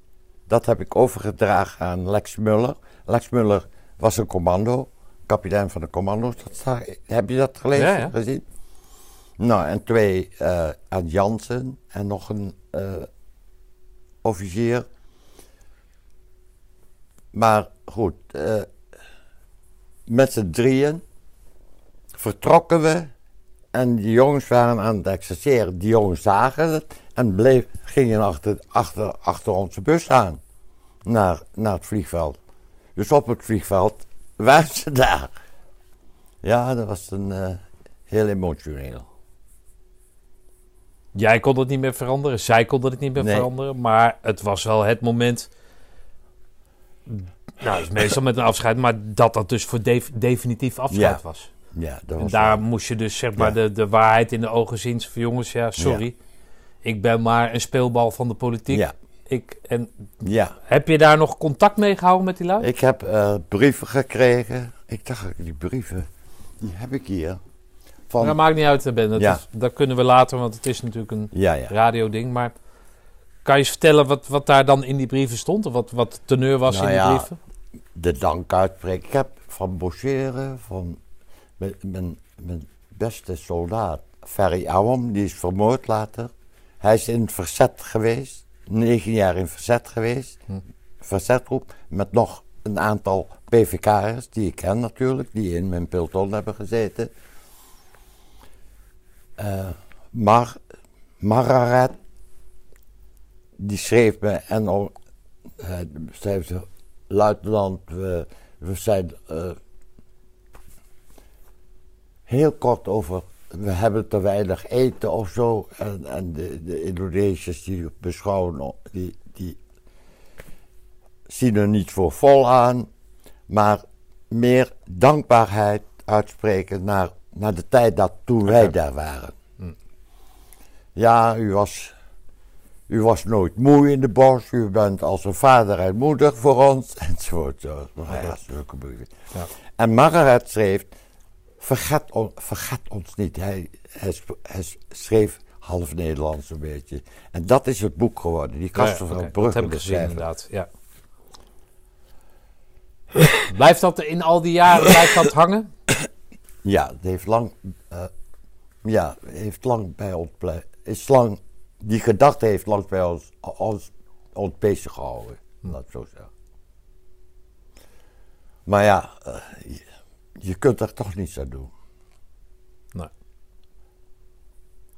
B: Dat heb ik overgedragen aan Lex Muller. Lex Muller was een commando, kapitein van de commando's. Dat heb je dat gelezen,
A: Ja, ja.
B: gezien? Nou, en twee aan Jansen en nog een eh, officier. Maar goed, eh, met z'n drieën vertrokken we en die jongens waren aan het exerceren. Die jongens zagen het en bleef, gingen achter, achter, achter onze bus aan naar, naar het vliegveld. Dus op het vliegveld waren ze daar. Ja, dat was een, eh, heel emotioneel.
A: Jij kon het niet meer veranderen, zij kon het niet meer
B: Nee.
A: veranderen. Maar het was wel het moment. Nou, is meestal met een afscheid, maar dat dat dus voor def- definitief afscheid
B: Ja,
A: was.
B: Ja, dat
A: En daar
B: wel-
A: moest je dus zeg maar
B: Ja.
A: de, de waarheid in de ogen zien. Van jongens, ja, sorry. Ik ben maar een speelbal van de politiek. Ik, en
B: ja.
A: heb je daar nog contact mee gehouden met die lui?
B: Ik heb eh, brieven gekregen. Ik dacht, die brieven, die heb ik hier. Van,
A: Dat maakt niet uit, Ben. Dat,
B: Ja.
A: is- dat kunnen we later, want het is natuurlijk een
B: ja, ja.
A: radioding. Maar kan je eens vertellen wat, wat daar dan in die brieven stond? Of wat, wat de teneur was
B: Nou
A: in die
B: ja,
A: brieven?
B: de dank uitspreken. Ik heb van Boucheren, van mijn, mijn, mijn beste soldaat, Ferry Awam, die is vermoord later. Hij is in het verzet geweest, negen jaar in verzet geweest,
A: Hm.
B: verzetgroep, met nog een aantal PVK'ers, die ik ken natuurlijk, die in mijn peloton hebben gezeten. Eh Mar, Mararet, die schreef me en al, eh, zei ze, luitenant, we, we zijn eh, heel kort over, we hebben te weinig eten of zo. En, en de, de Indonesiërs die beschouwen, die, die zien er niet voor vol aan, maar meer dankbaarheid uitspreken naar, naar de tijd dat toen wij daar waren. Ja, u was u was nooit moe in de bos. U bent als een vader en moeder voor ons. Enzovoort. Zo. Ja. En Margaret schreef: verget, on- verget ons niet. Hij, hij, sp- hij schreef half Nederlands een beetje. En dat is het boek geworden. Die Kasten
A: Ja,
B: van
A: oké,
B: Brugge.
A: Dat heb ik gezien, inderdaad. Ja. blijft dat in al die jaren blijft dat hangen?
B: Ja, het heeft lang, eh, ja, heeft lang bij ons is lang, die gedachte heeft lang bij ons, ons, ons bezig gehouden. Laat ik zo zeggen. Maar ja, eh, je, kunt er toch niets aan doen.
A: Nee.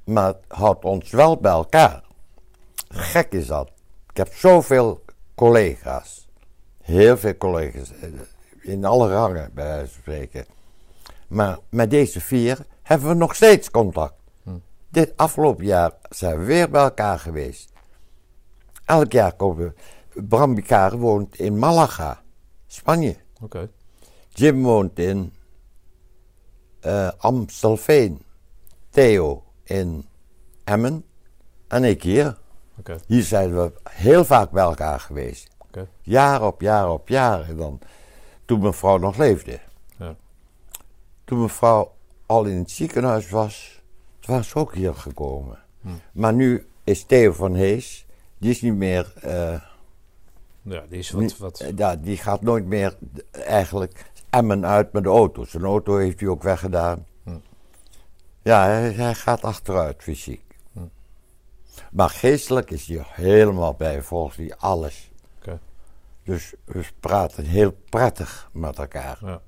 B: Maar het houdt ons wel bij elkaar. Gek is dat. Ik heb zoveel collega's. Heel veel collega's. eh, In alle rangen, bij wijze van spreken. Maar met deze vier hebben we nog steeds contact. Dit afgelopen jaar zijn we weer bij elkaar geweest. Elk jaar komen we. Bram woont in Malaga, Spanje.
A: Oké.
B: Jim woont in eh, Amstelveen. Theo in Emmen. En ik hier. Hier zijn we heel vaak bij elkaar geweest. Jaar op jaar op jaar. En dan, toen mijn vrouw nog leefde.
A: Ja.
B: Toen mijn vrouw al in het ziekenhuis was, was ze ook hier gekomen.
A: Hm.
B: Maar nu is Theo van Hees, die is niet meer, eh,
A: Ja, die is wat... wat
B: ja, die gaat nooit meer eigenlijk Emmen uit met de auto. Zijn auto heeft hij ook weggedaan.
A: Hm.
B: Ja, hij, hij gaat achteruit fysiek.
A: Hm.
B: Maar geestelijk is hij helemaal bij, volgens hij alles. Dus we praten heel prettig met elkaar.
A: Ja.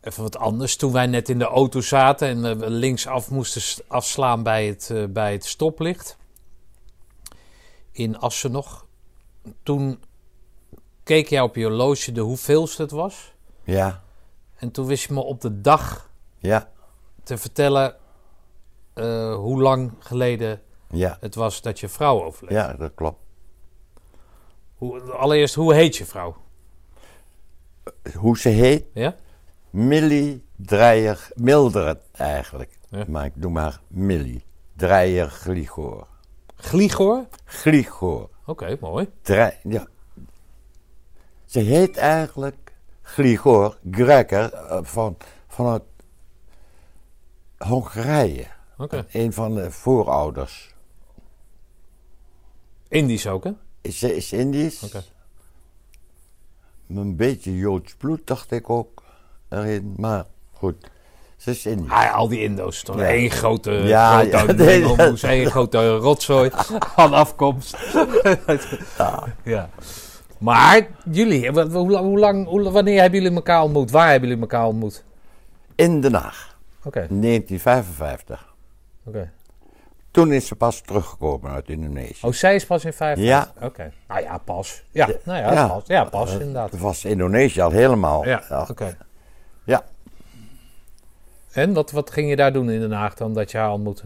A: Even wat anders. Toen wij net in de auto zaten en eh, we linksaf moesten afslaan bij het, eh, bij het stoplicht. In Assen nog. Toen keek jij op je horloge de hoeveelste het was.
B: Ja,
A: En toen wist je me op de dag
B: ja,
A: te vertellen eh, hoe lang geleden
B: ja,
A: het was dat je vrouw overleed.
B: ja, dat klopt.
A: Hoe, allereerst, hoe heet je vrouw?
B: Hoe ze heet?
A: Ja?
B: Millie Dreyer, Mildred eigenlijk.
A: Ja.
B: Maar ik doe maar Millie Dreyer Gligoor.
A: Gligor?
B: Gligoor.
A: Oké, mooi.
B: Ja. Ze heet eigenlijk Gligoor Greker eh, van, vanuit Hongarije.
A: Oké.
B: Een van de voorouders.
A: Indisch ook, hè?
B: Is, ze is Indisch.
A: Oké.
B: Een beetje Joods bloed dacht ik ook erin. Maar goed, ze is Indisch.
A: Ah, al die Indo's, toch?
B: Ja.
A: Eén grote,
B: Ja,
A: grote
B: ja,
A: één grote rotzooi van afkomst. ja. Maar jullie, hoe, lang- hoe lang, hoe, wanneer hebben jullie elkaar ontmoet? Waar hebben jullie elkaar ontmoet?
B: In Den Haag,
A: Oké,
B: 1955.
A: oké.
B: Toen is ze pas teruggekomen uit Indonesië.
A: Oh, zij is pas in vijf
B: Ja.
A: Oké. Nou ja, pas. Ja, nou ja,
B: Ja.
A: pas. Ja, pas,
B: Eh,
A: inderdaad.
B: Het was Indonesië al helemaal.
A: Ja,
B: ja.
A: oké.
B: Ja.
A: En wat, wat ging je daar doen in Den Haag dan dat je haar ontmoette?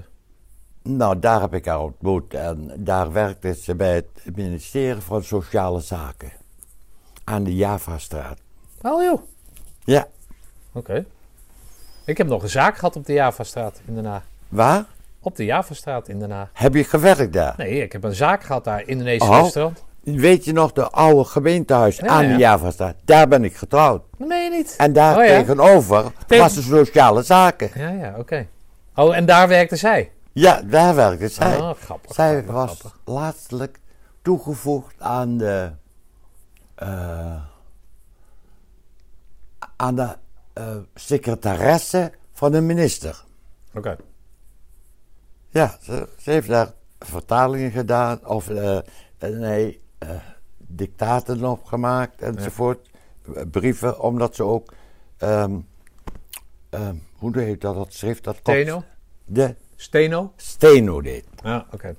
B: Nou, daar heb ik haar ontmoet en daar werkte ze bij het ministerie van Sociale Zaken. Aan de Javastraat.
A: Oh joh,
B: Ja,
A: oké. Ik heb nog een zaak gehad op de Javastraat in Den Haag.
B: waar?
A: Op de Javastraat in Den Haag.
B: Heb je gewerkt daar?
A: Nee, ik heb een zaak gehad daar, Indonesisch
B: Oh.
A: restaurant.
B: Weet je nog, de oude gemeentehuis
A: Ja,
B: aan
A: ja.
B: de Javastraat? Daar ben ik getrouwd.
A: Meen je niet.
B: En daar
A: Oh, ja?
B: tegenover
A: Tegen-
B: was de Sociale Zaken.
A: Ja, ja, oké. Oh, en daar werkte zij?
B: Ja, daar werkte zij.
A: Oh, grappig.
B: Zij
A: grappig,
B: was
A: grappig.
B: laatstelijk toegevoegd aan de. eh, aan de eh, secretaresse van de minister.
A: Oké.
B: Ja, ze, ze heeft daar vertalingen gedaan, of eh, nee, eh, dictaten opgemaakt enzovoort. Brieven, omdat ze ook. ehm, ehm, hoe heet dat? Dat schrift dat
A: Steno?
B: De
A: Steno?
B: steno deed.
A: Ja, oké.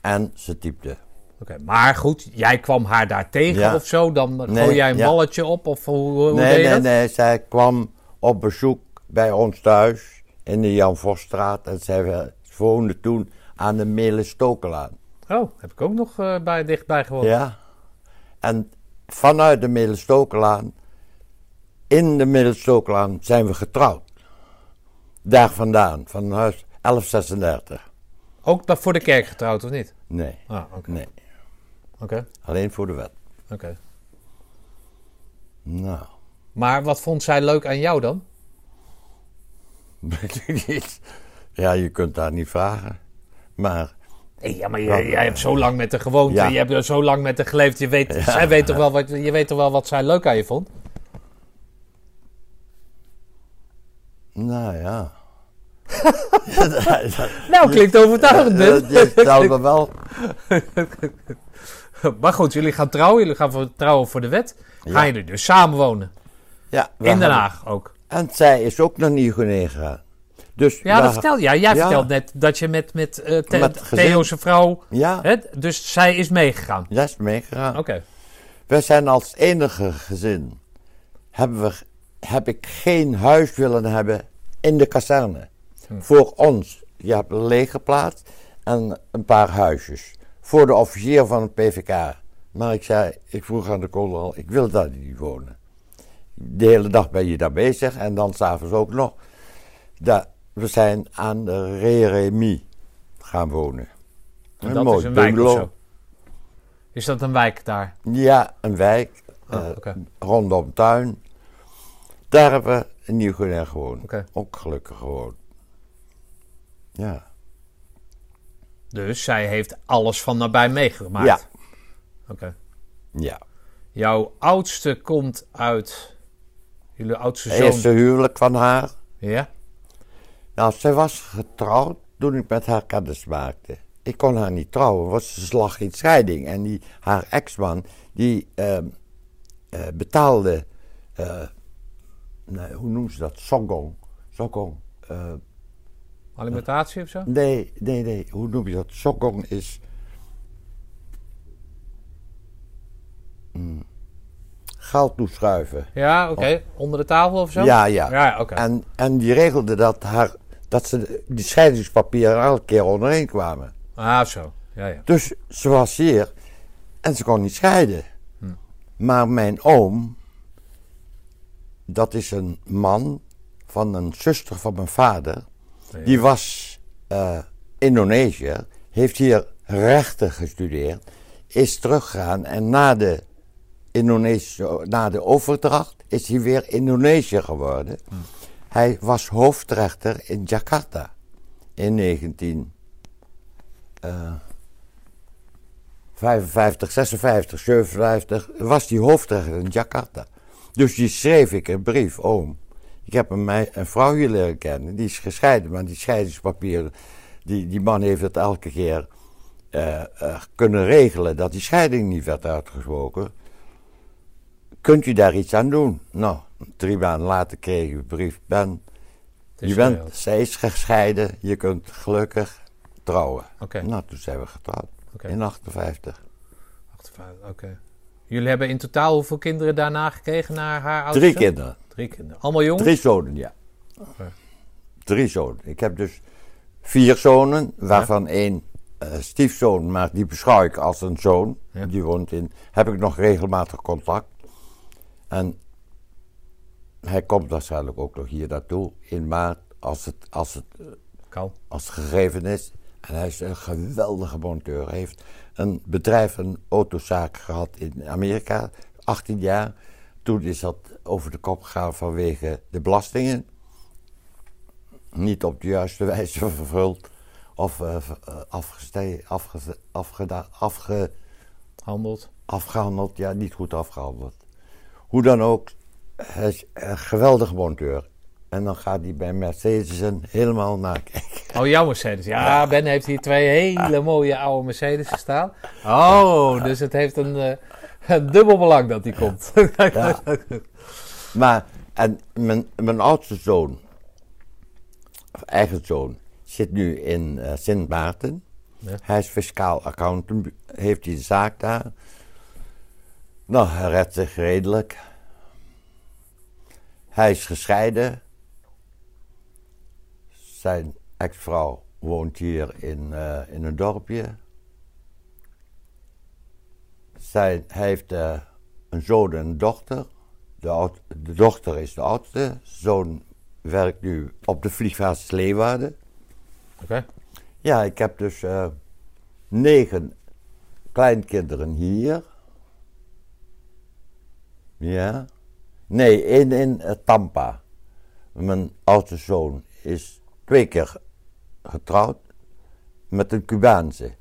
B: En ze typte.
A: Oké, Maar goed, jij kwam haar daar tegen
B: Ja.
A: of zo? Dan
B: Nee,
A: gooi jij een
B: ja.
A: balletje op? Of hoe, hoe
B: nee,
A: deed
B: nee,
A: dat?
B: nee. Zij kwam op bezoek bij ons thuis in de Jan Vosstraat. En zij woonde toen aan de Melenstokelaan.
A: Oh, heb ik ook nog eh, bij, dichtbij gewoond.
B: Ja. En vanuit de Melenstokelaan, in de Melenstokelaan, zijn we getrouwd. Daar vandaan, van huis 1136.
A: Ook bij- voor de kerk getrouwd, of niet?
B: Nee,
A: Ah, oké.
B: nee.
A: Oké,
B: Alleen voor de wet.
A: oké.
B: Nou,
A: Maar wat vond zij leuk aan jou dan?
B: weet ik niet. Ja, je kunt daar niet vragen. Maar
A: Nee, ja, maar jij, jij hebt zo lang met.
B: Ja.
A: en Je hebt zo lang met haar geleefd. Je weet, zij weet toch wel wat, je weet toch wel wat zij leuk aan je vond?
B: Nou ja.
A: Nou, klinkt overtuigend,
B: Eh,
A: Ben.
B: Je trouwde wel.
A: Maar goed, jullie gaan trouwen. Jullie gaan voor, trouwen voor de wet. Gaan jullie dus samenwonen.
B: Ja, we
A: In Den Haag ook.
B: En zij is ook naar Nieuw-Guinea gegaan. Dus
A: Ja,
B: we-
A: dat vertel Ja, jij
B: Ja.
A: vertelt net dat je met, met, eh, The-
B: Met gezin.
A: Theo zijn vrouw...
B: Ja,
A: Hè, dus zij is meegegaan.
B: jij is meegegaan.
A: Oké.
B: Wij zijn als enige gezin. Hebben we, heb ik geen huis willen hebben in de kazerne.
A: Hm.
B: Voor ons. Je hebt een lege plaats en een paar huisjes. Voor de officier van het PVK. Maar ik zei, ik vroeg aan de kolonel, ik wil daar niet wonen. De hele dag ben je daar bezig en dan s'avonds ook nog. Da- we zijn aan de Reremie gaan wonen.
A: En dat is een wijk of
B: bungalow.
A: zo. Is dat een wijk daar?
B: Ja, een wijk.
A: Ah,
B: eh, rondom tuin. Daar hebben we in Nieuw-Guinea gewoond. Ook gelukkig gewoond. Ja.
A: Dus zij heeft alles van nabij meegemaakt.
B: Ja.
A: Oké.
B: Ja.
A: Jouw oudste komt uit... Jullie oudste zoon...
B: Eerste huwelijk van haar.
A: Ja?
B: Nou, zij was getrouwd toen ik met haar kennis maakte. Ik kon haar niet trouwen, want ze lag in scheiding. En die, haar ex-man, die ehm, eh, betaalde, eh, nee, hoe noemen ze dat? Sogong. Sogong.
A: Alimentatie of zo?
B: nee, nee, nee, hoe noem je dat? Sogong is... Mm, geld toeschuiven.
A: Ja, oké. Onder de tafel of zo?
B: Ja, ja.
A: Ja, oké.
B: En, en die regelde dat, haar, dat ze die scheidingspapieren elke keer onderheen kwamen.
A: Ah, zo. Ja, ja.
B: Dus ze was hier en ze kon niet scheiden.
A: Hm.
B: Maar mijn oom, dat is een man van een zuster van mijn vader, die was eh Indonesië, heeft hier rechten gestudeerd, is teruggegaan en na de, Indonesische, na de overdracht is hij weer Indonesië geworden.
A: Hm.
B: Hij was hoofdrechter in Jakarta in 19. eh, 55, 56, 57 was die hoofdrechter in Jakarta. Dus die schreef ik een brief, oom. Ik heb een, mei- een vrouw hier leren kennen, die is gescheiden, maar die scheidingspapieren, die, die man heeft het elke keer eh, kunnen regelen dat die scheiding niet werd uitgesproken. Kunt u daar iets aan doen? Nou, drie maanden later kreeg ik een brief, Ben, je bent, is gescheiden, je kunt gelukkig trouwen. Nou, toen zijn we getrouwd. In 58.
A: 58, Oké. Jullie hebben in totaal hoeveel kinderen daarna gekregen naar haar oudste
B: Drie kinderen.
A: Drie kinderen. Allemaal jongens?
B: Drie zonen, ja. drie zonen. Ik heb dus vier zonen, waarvan één eh, stiefzoon, maar die beschouw ik als een zoon.
A: Ja.
B: Die woont in, heb ik nog regelmatig contact. En hij komt waarschijnlijk ook nog hier naartoe in maart, als het, als het
A: Kan.
B: als het gegeven is. En hij is een geweldige monteur. Hij heeft een bedrijf, een autozaak gehad in Amerika, 18 jaar. Toen is dat over de kop gegaan vanwege de belastingen. Niet op de juiste wijze vervuld of eh, afgeste- afge- afgeda- afge- afgehandeld. Ja, niet goed afgehandeld. Hoe dan ook, hij is een geweldige monteur. En dan gaat hij bij Mercedes helemaal nakijken.
A: Oh, jouw Mercedes. Ja, Ben heeft hier twee hele mooie oude Mercedes staan. Oh, dus het heeft een, eh, een dubbel belang dat die komt.
B: Ja. Maar, en mijn, mijn oudste zoon, of eigen zoon, zit nu in eh, Sint Maarten.
A: Ja.
B: Hij is fiscaal accountant, heeft hij een zaak daar. Nou, hij redt zich redelijk. Hij is gescheiden. Zijn ex-vrouw woont hier in, eh, in een dorpje. Hij heeft eh, een zoon en een dochter. De, oud- de dochter is de oudste. Zoon werkt nu op de vliegbasis Leeuwarden.
A: Oké.
B: Ja, ik heb dus eh, negen kleinkinderen hier. Ja. Nee, één in eh, Tampa. Mijn oudste zoon is twee keer getrouwd met een Cubaanse.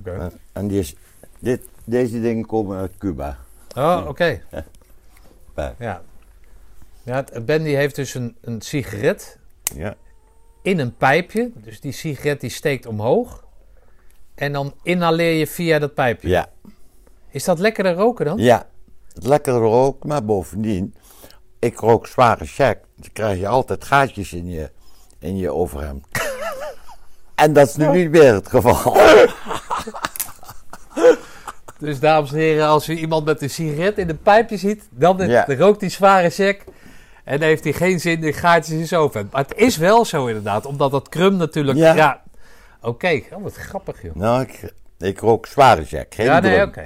A: Oké.
B: En, en die is, dit, deze dingen komen uit Cuba.
A: Oh, oké.
B: Ja.
A: Ja. ja ben die heeft dus een, een sigaret
B: Ja.
A: in een pijpje. Dus die sigaret die steekt omhoog. En dan inhaleer je via dat pijpje.
B: Ja.
A: Is dat lekkerder roken dan?
B: Ja, lekker rook, maar bovendien, ik rook zware check. Dan krijg je altijd gaatjes in je, in je overhemd. en dat is nu niet meer het geval.
A: Dus dames en heren, als u iemand met een sigaret in een pijpje ziet, dan,
B: Ja.
A: rookt hij zware check. En dan heeft hij geen zin in gaatjes zijn overhemd. Maar het is wel zo inderdaad, omdat dat krum natuurlijk... Ja,
B: Ja.
A: oké. Oh, wat grappig joh.
B: nou, ik, ik rook zware check, geen
A: ja, nee, oké.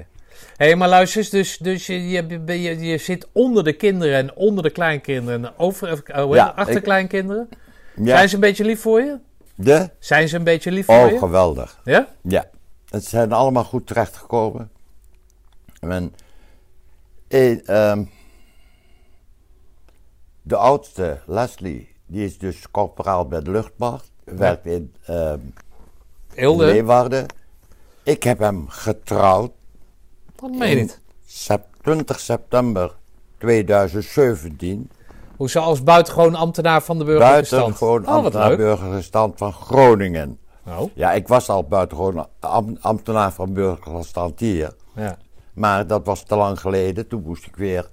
A: Hé, hey, maar luister eens, dus, dus je, je, je, je zit onder de kinderen en onder de kleinkinderen en over, oh,
B: Ja,
A: achterkleinkinderen.
B: Ja,
A: Zijn ze een beetje lief voor je?
B: de?
A: Zijn ze een beetje lief voor
B: Oh,
A: je?
B: geweldig.
A: Ja?
B: Ja, het zijn allemaal goed terechtgekomen. En, eh, ehm, de oudste, Leslie, die is dus corporaal bij de luchtmacht. Werkt in ehm? Leeuwarden. Ik heb hem getrouwd
A: Dat meen je niet.
B: sep- 20 september 2017.
A: Hoe ze als buitengewoon ambtenaar van de burgerlijke stand.
B: Buitengewoon
A: Oh,
B: ambtenaar burgerlijke stand van Groningen.
A: Oh,
B: Ja, ik was al buitengewoon am- ambtenaar van burgerlijke stand hier.
A: ja.
B: Maar dat was te lang geleden. Toen moest ik weer.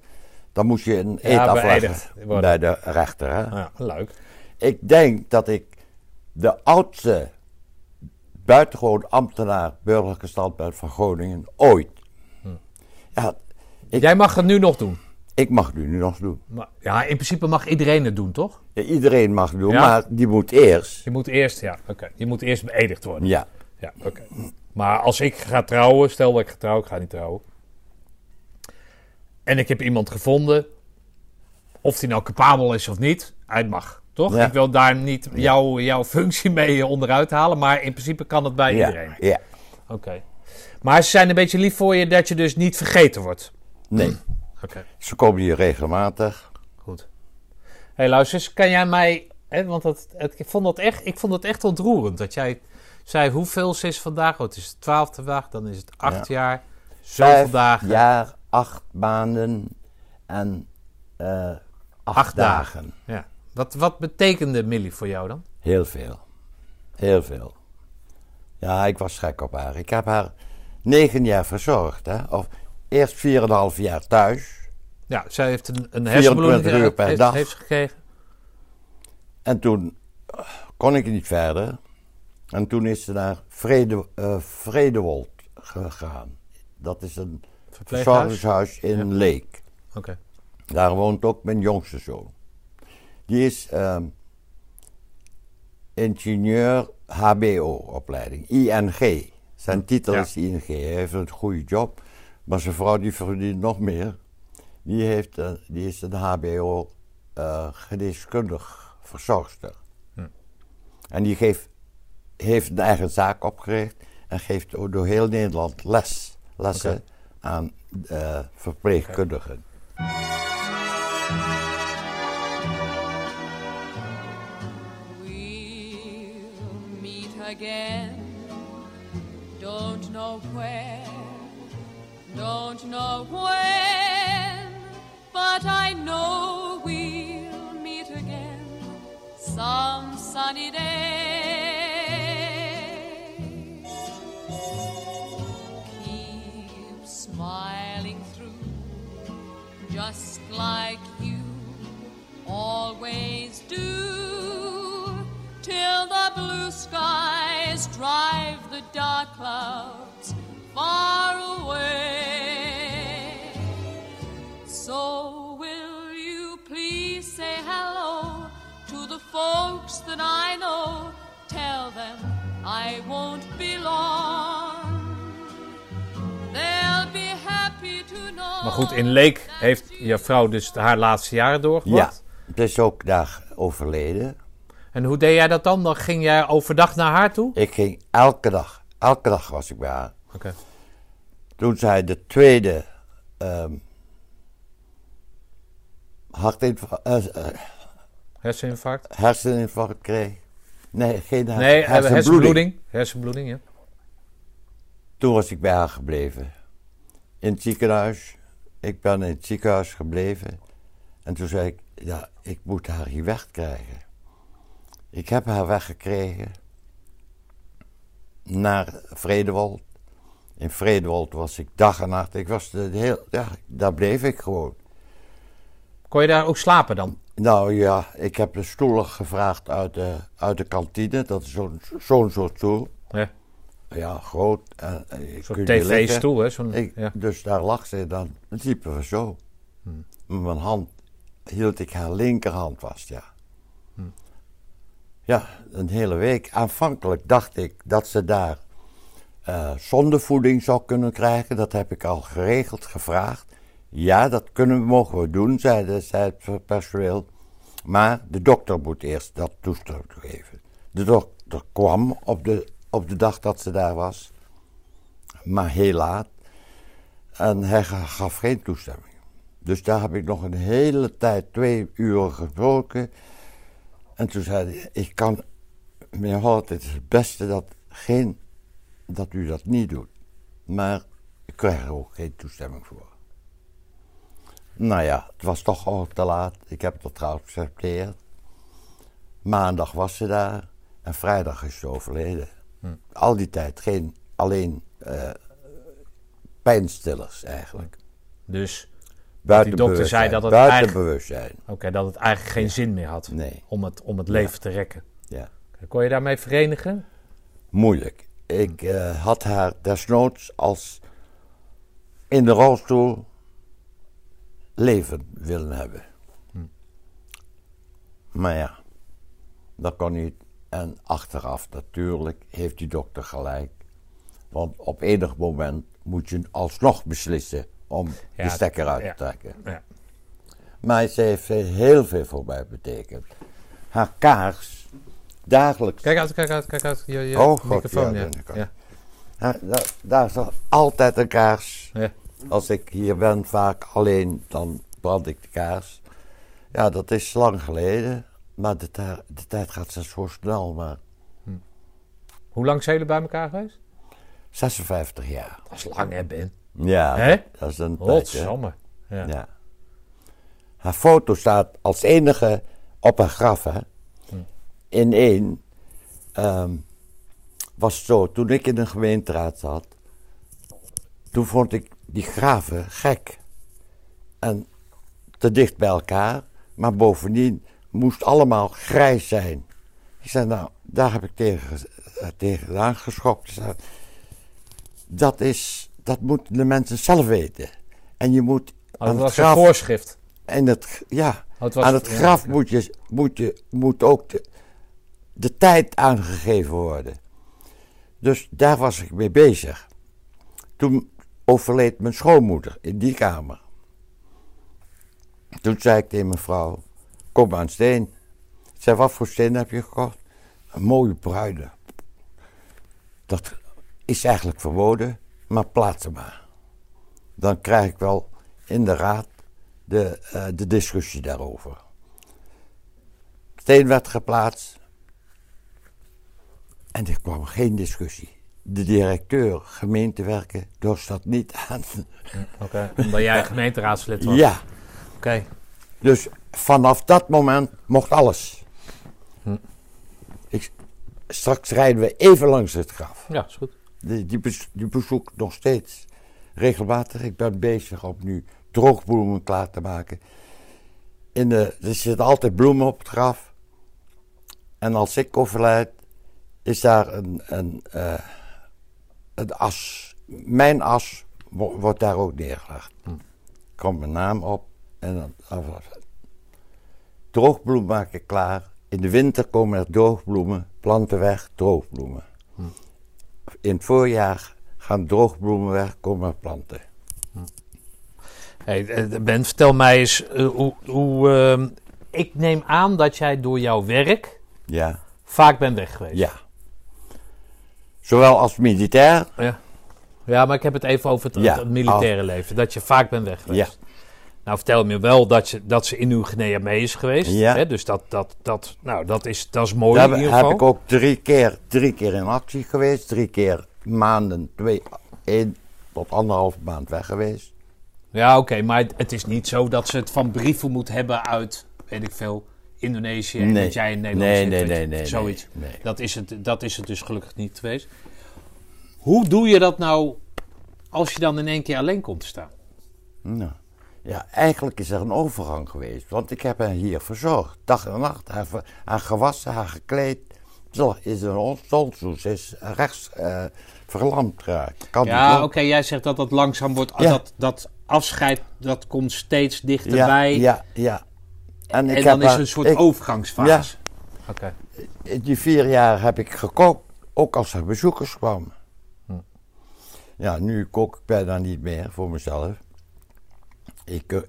B: Dan moest je een
A: Ja,
B: afleggen bij de rechter. Hè?
A: ja, leuk.
B: Ik denk dat ik de oudste buitengewoon ambtenaar burgerlijke stand ben van Groningen ooit.
A: Hm.
B: Ja, Ik-
A: Jij mag het nu nog doen.
B: ik mag het nu nog doen.
A: Maar, ja, in principe mag iedereen het doen, toch?
B: Ja, iedereen mag het doen,
A: Ja.
B: maar die moet eerst.
A: Je moet eerst, ja, oké. Je moet eerst beëdigd worden.
B: Ja,
A: Ja, oké. Maar als ik ga trouwen, stel dat ik ga trouwen, ik ga niet trouwen. En ik heb iemand gevonden, of die nou capabel is of niet, hij mag. Toch?
B: Ja.
A: Ik wil daar niet jouw, jouw functie mee onderuit halen, maar in principe kan het bij
B: ja,
A: iedereen.
B: ja.
A: Oké. Maar ze zijn een beetje lief voor je dat je dus niet vergeten wordt.
B: Nee,
A: Oké,
B: ze komen hier regelmatig.
A: goed. Hé, hey, luister kan jij mij... Hè, want het, ik, vond dat echt, ik vond het echt ontroerend dat jij zei hoeveel ze is vandaag. Oh, het is de twaalfde dag, dan is het acht jaar. Zoveel
B: Vijf
A: dagen.
B: jaar, acht maanden en eh, acht,
A: Acht dagen.
B: dagen.
A: Ja. Wat, wat betekende Millie voor jou dan?
B: Heel veel. Heel veel. Ja, ik was gek op haar. Ik heb haar negen jaar verzorgd. Hè? Of eerst 4,5 jaar thuis.
A: Ja, zij heeft een, een hersenbloeding
B: 24 uur per
A: heeft,
B: dag.
A: heeft ze gekregen.
B: En toen eh, kon ik niet verder. En toen is ze naar Vrede, eh, Vredewold gegaan. Dat is een? Verzorgingshuis in
A: Ja.
B: Leek.
A: Oké.
B: Daar woont ook mijn jongste zoon. Die is ehm, ingenieur HBO-opleiding, ING. Zijn titel
A: Ja.
B: is ING. Hij heeft een goede job, maar zijn vrouw die verdient nog meer. Die, heeft, een- die is een HBO eh, verzorgster. En die geeft, heeft een eigen zaak opgericht en geeft door heel Nederland les, lessen. Aan eh, verpleegkundigen.
E: We'll meet again. Don't know where, don't know when, but I know we'll meet again some sunny day. Just like you always do till the blue skies drive the dark clouds far away. So will you please say hello to the folks that I know? Tell them I won't be long.
A: Maar goed, in Leek heeft je vrouw dus haar laatste jaren
B: Ja,
A: doorgebracht.
B: het is ook daar overleden.
A: En hoe deed jij dat dan? Dan ging jij overdag naar haar toe?
B: Ik ging elke dag, elke dag was ik bij haar.
A: Oké.
B: Toen zij de tweede ehm hartinfarct, eh, eh,
A: Herseninfarct?
B: herseninfarct kreeg. Nee, geen her-
A: Nee, eh,
B: hersenbloeding.
A: hersenbloeding. Hersenbloeding, ja.
B: Toen was ik bij haar gebleven. In het ziekenhuis. Ik ben in het ziekenhuis gebleven. En toen zei ik, ja, ik moet haar hier wegkrijgen. Ik heb haar weggekregen naar Vredewold. In Vredewold was ik dag en nacht. Ik was de heel, ja, daar bleef ik gewoon.
A: Kon je daar ook slapen dan?
B: Nou ja, ik heb de stoelen gevraagd uit de, uit de kantine. Dat is zo'n zo'n soort stoel.
A: Ja.
B: Ja, groot. En, en
A: soort
B: kunt je liggen.
A: tv-stoel, hè? Zo'n,
B: Ik,
A: ja.
B: Dus daar lag ze dan. Het liepen we zo.
A: Hmm.
B: Met mijn hand hield ik haar linkerhand vast, ja.
A: Hmm.
B: Ja, een hele week. Aanvankelijk dacht ik dat ze daar eh zondevoeding zou kunnen krijgen. Dat heb ik al geregeld gevraagd. Ja, dat kunnen we, mogen we doen, zei, de, zei het personeel. Maar de dokter moet eerst dat toestemming geven. De dokter kwam op de, op de dag dat ze daar was. Maar heel laat. En hij ga- gaf geen toestemming. Dus daar heb ik nog een hele tijd, twee uur gesproken. En toen zei hij, ik kan, meneer Holt, het is het beste dat, geen, dat u dat niet doet. Maar ik krijg er ook geen toestemming voor. Nou ja, het was toch al te laat. Ik heb dat geaccepteerd. Maandag was ze daar en vrijdag is ze overleden. Al die tijd geen, alleen eh, pijnstillers eigenlijk.
A: Dus,
B: Buiten
A: die dokter zei dat het
B: Buiten
A: eigenlijk-
B: bewustzijn.
A: oké, dat het eigenlijk geen zin meer had
B: Nee,
A: om het, om het leven te rekken.
B: ja.
A: Kon je daarmee verenigen?
B: Moeilijk. Ik eh, had haar desnoods als in de rolstoel leven willen hebben. Maar ja, dat kon niet. En achteraf natuurlijk heeft die dokter gelijk. Want op enig moment moet je alsnog beslissen om
A: Ja,
B: de stekker uit
A: ja.
B: te trekken.
A: Ja.
B: Maar ze heeft heel veel voor mij betekend. Haar kaars, dagelijks
A: Kijk uit, kijk uit, kijk uit. Je, je
B: Oh, God,
A: microfoon,
B: ja,
A: ja. ja.
B: Ja, daar, daar is altijd een kaars.
A: Ja.
B: Als ik hier ben, vaak alleen, dan brand ik de kaars. Ja, dat is lang geleden. Maar de, de tijd gaat zo snel. Maar
A: Hoe lang zijn jullie bij elkaar geweest?
B: 56 jaar.
A: Dat is lang, hè, Ben?
B: Ja,
A: Hè?
B: dat is een.
A: Godsamme. Ja.
B: Ja. Haar foto staat als enige op haar graf, hè. In één. ehm, was het zo, toen ik in de gemeenteraad zat, toen vond ik die graven gek. En te dicht bij elkaar, maar bovendien moest allemaal grijs zijn. Ik zei, nou, daar heb ik tegen, eh, tegen aangeschokt. Ik zei, Dat, is, dat moeten de mensen zelf weten. En je moet
A: Oh, dat
B: het
A: was
B: graf...
A: een voorschrift.
B: En het, ja,
A: Oh, het
B: aan het graf
A: ja.
B: moet je, moet je moet ook de, de tijd aangegeven worden. Dus daar was ik mee bezig. Toen overleed mijn schoonmoeder in die kamer. Toen zei ik tegen mijn vrouw, kom aan steen. Ik zei, wat voor steen heb je gekocht? Een mooie bruine. Dat is eigenlijk verboden, maar plaats hem maar. Dan krijg ik wel in de raad de, eh, de discussie daarover. Steen werd geplaatst. En er kwam geen discussie. De directeur gemeentewerken dorst dat niet aan.
A: Oké. Omdat jij gemeenteraadslid was.
B: Ja,
A: Oké.
B: dus vanaf dat moment mocht alles. Ik, straks rijden we even langs het graf.
A: Ja, is goed.
B: Die, die, bes- die bezoek nog steeds regelmatig. Ik ben bezig om nu droogbloemen klaar te maken. In de, er zitten altijd bloemen op het graf. En als ik overlijd, is daar een, een, eh, een as. Mijn as wo- wordt daar ook neergelegd. Komt mijn naam op en dan. Droogbloem maak ik klaar. In de winter komen er droogbloemen, planten weg, droogbloemen. In het voorjaar gaan droogbloemen weg, komen er planten.
A: Hey, eh, Ben, vertel mij eens eh, hoe. hoe ehm, ik neem aan dat jij door jouw werk
B: Ja,
A: vaak bent weg geweest.
B: ja. Zowel als militair,
A: Ja. Ja, maar ik heb het even over het,
B: Ja.
A: het militaire leven. Dat je vaak bent weg geweest.
B: Ja.
A: Nou, vertel me wel dat, je, dat ze in uw Guinea mee is geweest.
B: Ja.
A: Hè? Dus dat, dat, dat, nou, dat, is, dat is mooi
B: daar
A: in ieder
B: heb
A: geval.
B: ik ook drie keer, drie keer in actie geweest. Drie keer maanden, twee, één tot anderhalf maand weg geweest.
A: Ja, oké, maar het, is niet zo dat ze het van brieven moet hebben uit, weet ik veel, Indonesië. En
B: Nee.
A: dat jij in Nederland
B: Nee,
A: zit.
B: nee, nee, nee,
A: Zoiets.
B: nee.
A: Dat, is het, dat is het dus gelukkig niet geweest. Hoe doe je dat nou als je dan in één keer alleen komt te staan?
B: Nou, ja, eigenlijk is er een overgang geweest. Want ik heb haar hier verzorgd. Dag en nacht. Haar, ver- haar gewassen, haar gekleed. Zo is een ontstolsoes. Ze is rechts eh, verlamd geraakt. Kan
A: Ja, oké, jij zegt dat dat langzaam wordt.
B: Ja.
A: Dat, dat afscheid, dat komt steeds
B: ja,
A: dichterbij.
B: ja, ja. En, ik
A: en
B: heb
A: dan is er een soort
B: ik-
A: overgangsfase. Oké.
B: In die vier jaar heb ik gekookt, ook als er bezoekers kwamen.
A: Hm.
B: Ja, nu kook ik bijna niet meer voor mezelf. Ik eh,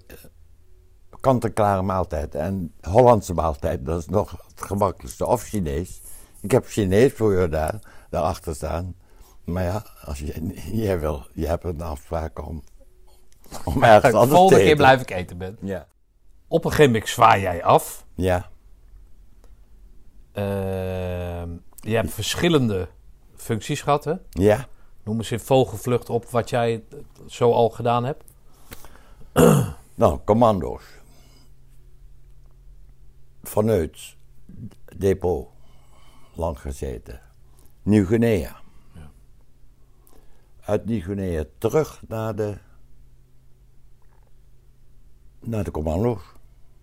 B: kant-en-klare maaltijd en Hollandse maaltijd, dat is nog het gemakkelijkste. Of Chinees. Ik heb Chinees voor je daar, daarachter staan. Maar ja, als je, jij wil, je hebt een afspraak om, om ergens
A: De
B: anders
A: volgende
B: te
A: keer blijf ik eten, Ben.
B: Ja.
A: Op een gegeven moment zwaai jij af.
B: Ja,
A: Ehm, je hebt verschillende functies gehad, hè?
B: ja.
A: Noem eens in vogelvlucht op wat jij zo al gedaan hebt.
B: Nou, commando's. Vanuit depot. Lang gezeten. Nieuw-Guinea. Uit Nieuw-Guinea terug naar de... Naar de commando's.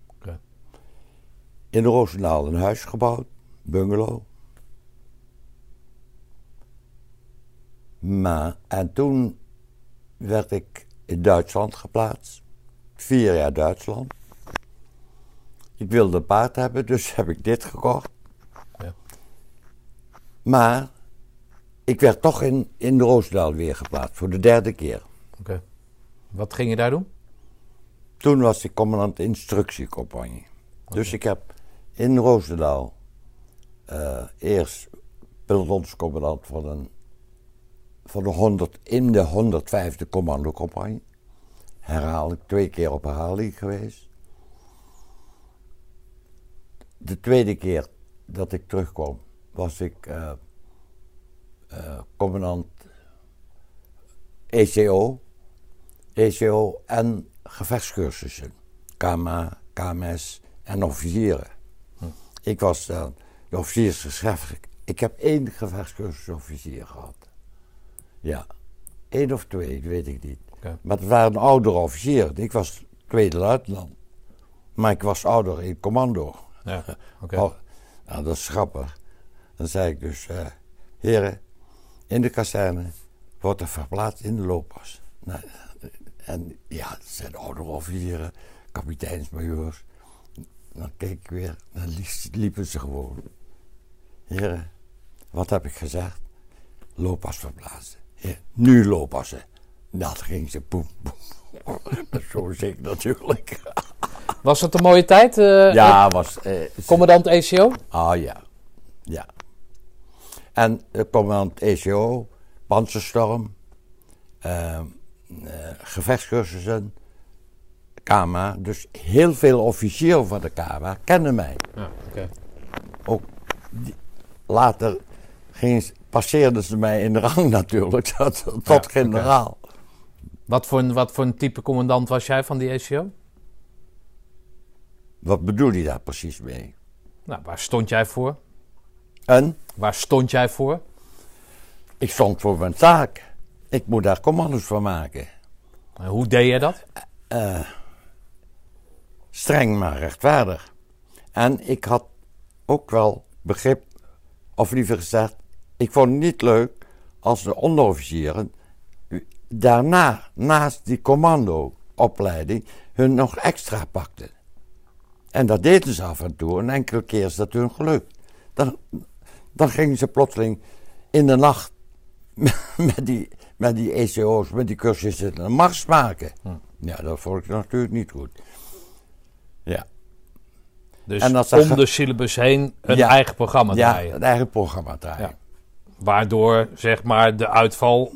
A: Oké.
B: In Roosendaal een huis gebouwd. Bungalow. Maar, en toen werd ik in Duitsland geplaatst. Vier jaar Duitsland. Ik wilde een paard hebben, dus heb ik dit gekocht.
A: Ja.
B: Maar ik werd toch in, in Roosendaal weer geplaatst, voor de derde keer.
A: Oké. Wat ging je daar doen?
B: Toen was ik commandant instructiecompagnie. Dus ik heb in Roosendaal eh, eerst pelotonscommandant van een van de 100 in de 105e commandocompagnie. Herhaaldelijk, twee keer op herhaling geweest. De tweede keer dat ik terugkwam, was ik eh, commandant ECO. ECO en gevechtscursussen. KMA, KMS en officieren. Ik was uh, de. Ik heb één gevechtscursus officier gehad. Ja, één of twee, weet ik niet. Maar het waren oudere officieren. Ik was tweede luitenant. Maar ik was ouder in commando.
A: Ja, oké.
B: Oh, nou, dat is grappig. Dan zei ik dus, eh, heren, in de kazerne wordt er verplaatst in de looppas. Nou, en ja, dat zijn oudere officieren, kapiteins, majoors. Dan keek ik weer, dan li- liepen ze gewoon. Heren, wat heb ik gezegd? Looppas verblazen. Heer, nu looppassen. Dat ging ze poem. Zo ziek natuurlijk.
A: Was het een mooie tijd, eh,
B: Ja, was... eh,
A: commandant ECO?
B: Ah ja, ja. En commandant ECO, panzerstorm, eh, eh, gevechtscursussen, KMA. Dus heel veel officieren van de KMA kennen mij.
A: Ja, oké.
B: Ook die- later passeerden ze mij in de rang natuurlijk, tot, tot
A: Ja, oké.
B: generaal.
A: Wat voor, een, wat voor een type commandant was jij van die ECO?
B: Wat bedoel je daar precies mee?
A: Nou, waar stond jij voor?
B: En
A: Waar stond jij voor?
B: ik stond voor mijn zaak. Ik moet daar commando's van maken.
A: En hoe deed je dat?
B: streng maar rechtvaardig. En ik had ook wel begrip, of liever gezegd, ik vond het niet leuk als de onderofficieren daarna, naast die commandoopleiding, hun nog extra pakten. En dat deden ze af en toe, en enkele keer is dat hun gelukt. Dan, dan gingen ze plotseling in de nacht met die, met die ECO's, met die cursussen, een mars maken. Ja, dat vond ik natuurlijk niet goed. Ja,
A: Dus
B: En als dat
A: om de syllabus heen een
B: Ja.
A: eigen programma
B: ja
A: draaien.
B: het eigen programma draaien.
A: Ja. Waardoor, zeg maar, de uitval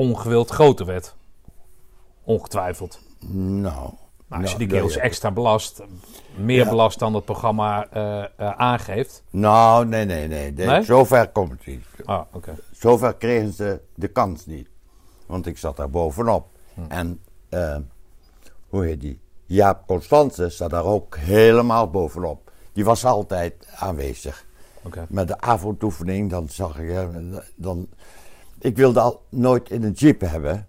A: ongewild groter werd. Ongetwijfeld.
B: Nou,
A: Maar als je
B: nou,
A: die kerels
B: ja.
A: extra belast, meer
B: Ja.
A: belast dan het programma eh, eh, aangeeft.
B: Nou, nee, nee, nee. nee.
A: Nee?
B: Zover komt het niet.
A: Ah, oké.
B: Zover kregen ze de kans niet. Want ik zat daar bovenop.
A: Hm.
B: En, eh, hoe heet die? Jaap Constance zat daar ook helemaal bovenop. Die was altijd aanwezig.
A: Oké.
B: Met de avondoefening, dan zag ik hem. Dan, ik wilde al nooit in een jeep hebben.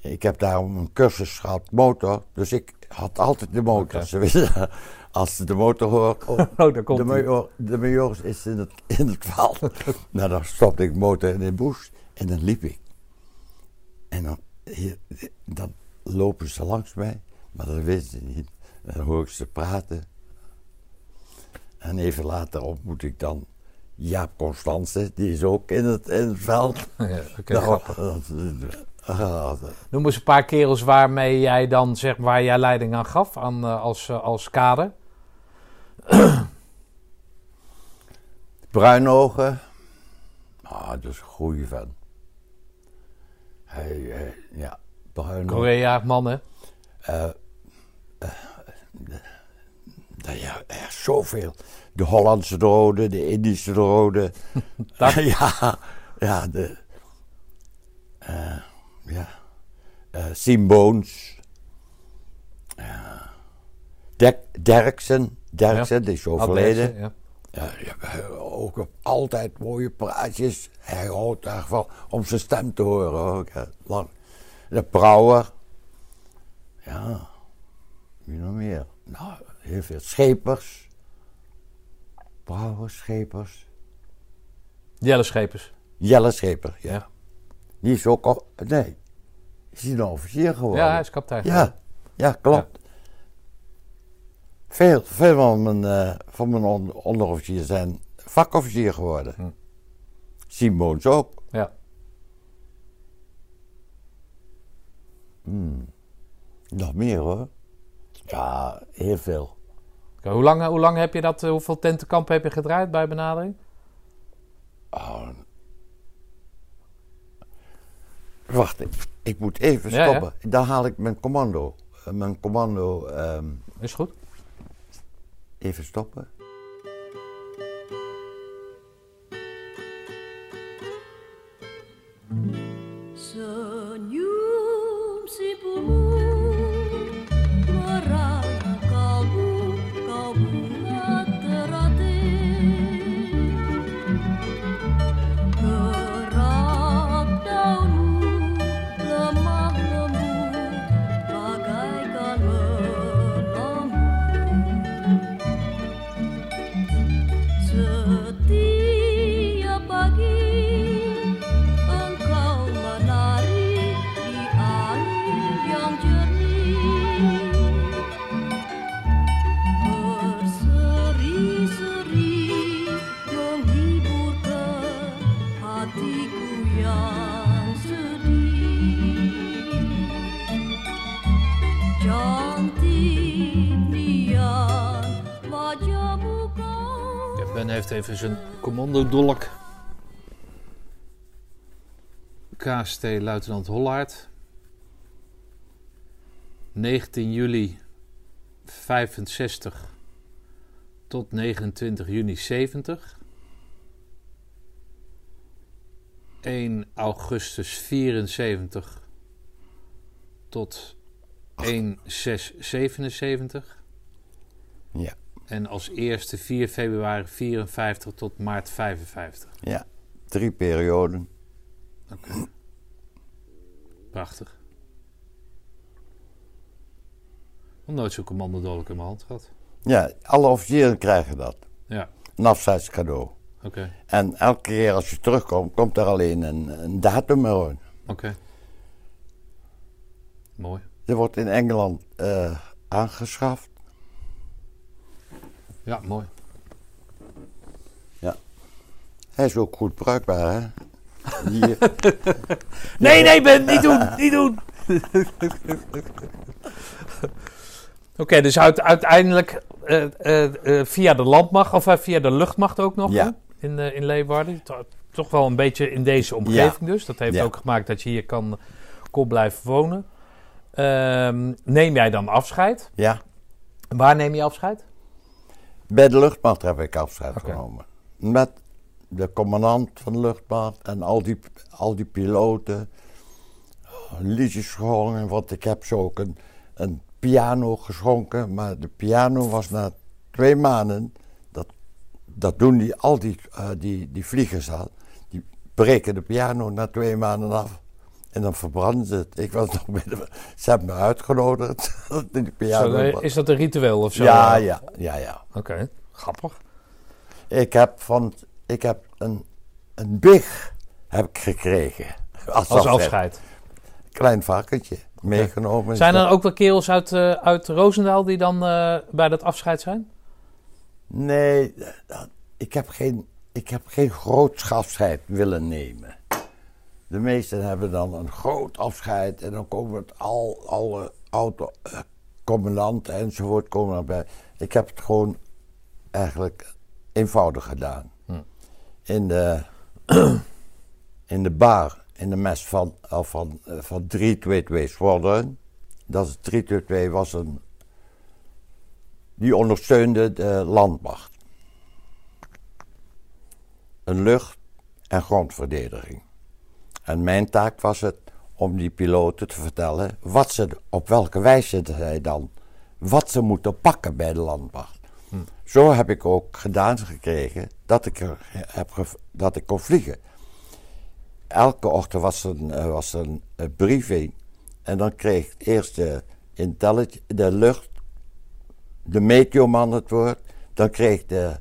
B: Ik heb daarom een cursus gehad, motor. Dus ik had altijd de motor. Wisten, als ze de motor hoort. Oh,
A: daar komt
B: de, major, de major is in het, in het veld. nou, dan stopte ik de motor in de bush en dan liep ik. En dan, hier, dan lopen ze langs mij, maar dat wisten ze niet. En dan hoor ik ze praten. En even later ontmoet ik dan Jaap Constance, die is ook in het, in het veld.
A: Ja, oké,
B: Nou, dat- ah,
A: Noem eens een paar kerels waarmee jij dan, zeg maar, waar jij leiding aan gaf aan, eh, als, eh, als kader.
B: Bruinogen. Ah, dat is een goede vent. Hij, eh, ja, Bruinogen.
A: Korea mannen.
B: Nou ja, er zoveel. De Hollandse rode, de Indische rode. ja, ja, de. eh, ja. eh Siem Boons. Ja. Dek- Derksen. Derksen, die is overleden.
A: Ja.
B: Ja, ja, ook op altijd mooie praatjes. Hij houdt daarvan om zijn stem te horen. Ook. Lang. De Brouwer. Ja, wie nog meer? Nou, heel veel. Schepers. Brouwer, Schepers.
A: Jelle Schepers.
B: Jelle Scheper, ja.
A: Ja.
B: Die is ook al, nee, is hij een officier geworden?
A: Ja, hij is kapitein.
B: Ja, ja klopt. Veel, veel van mijn, eh, van mijn on- onderofficieren zijn vakofficier geworden.
A: Hm.
B: Simons ook.
A: Ja.
B: Nog meer hoor. Ja, heel veel.
A: Hoe, lang, hoe lang heb je dat, eh, hoeveel tentenkampen heb je gedraaid bij benadering?
B: Oh. Wacht, ik, ik moet even
A: Ja, ja.
B: stoppen. Dan haal ik mijn commando. eh, Mijn commando ehm,
A: Is goed.
B: even stoppen.
A: Heeft even zijn commandodolk. KST Luitenant Hollaard. 19 juli 65 tot 29 juni 70. 1 augustus 74 tot 1 6 77.
B: Ja,
A: En als eerste 4 februari 54 tot maart 55.
B: ja. Drie perioden.
A: Prachtig. Nog nooit zo'n commandodolk in mijn hand gehad.
B: Ja, alle officieren krijgen dat.
A: Ja,
B: Een afscheidscadeau.
A: oké.
B: En elke keer als je terugkomt, komt er alleen een, een datum.
A: Oké. Mooi.
B: Er wordt in Engeland eh, aangeschaft.
A: Ja, mooi.
B: Hij is ook goed bruikbaar, hè? Hier.
A: Nee, nee, Ben, niet doen, niet doen. Oké, dus uit- uiteindelijk eh, eh, eh, via de landmacht of via de luchtmacht ook nog
B: Ja.
A: in, eh, in Leeuwarden. To- Toch wel een beetje in deze omgeving dus. Dat heeft
B: Ja.
A: ook gemaakt dat je hier kan, kon blijven wonen. Ehm, neem jij dan afscheid?
B: Ja,
A: Waar neem je afscheid?
B: Bij de luchtmacht heb ik afscheid genomen. Met de commandant van de luchtmacht en al die, al die piloten. Liedjes gezongen, want ik heb ze ook een, een piano geschonken. Maar de piano was na twee maanden, dat, dat doen die, al die, eh, die, die vliegers al. Die breken de piano na twee maanden af. En dan verbranden ze het. Ik was nog bij de, ze hebben me uitgenodigd.
A: Zo, eh, is dat een ritueel of zo?
B: ja, ja, ja, ja.
A: Oké, grappig.
B: Ik heb, van, ik heb een, een big heb ik gekregen. Als,
A: Als afscheid.
B: Klein varkentje meegenomen.
A: Zijn er ook wel kerels uit, eh, uit Roosendaal die dan eh, bij dat afscheid zijn?
B: Nee, dat- ik heb geen, ik heb geen groot afscheid willen nemen. De meesten hebben dan een groot afscheid en dan komen het al, alle auto, eh, commandanten enzovoort komen erbij. Ik heb het gewoon eigenlijk eenvoudig gedaan. In, de, in de bar, in de mes van, eh, van, eh, van 322 Squadron. Dat is 322 was een die ondersteunde de landmacht. Een lucht- en grondverdediging. En mijn taak was het om die piloten te vertellen wat ze, op welke wijze zij dan, wat ze moeten pakken bij de landmacht. Zo heb ik ook gedaan gekregen dat ik, er heb dat ik kon vliegen. Elke ochtend was er een, eh, was er een, briefing. En dan kreeg ik eerst de, de lucht, de meteoman het woord. Dan kreeg de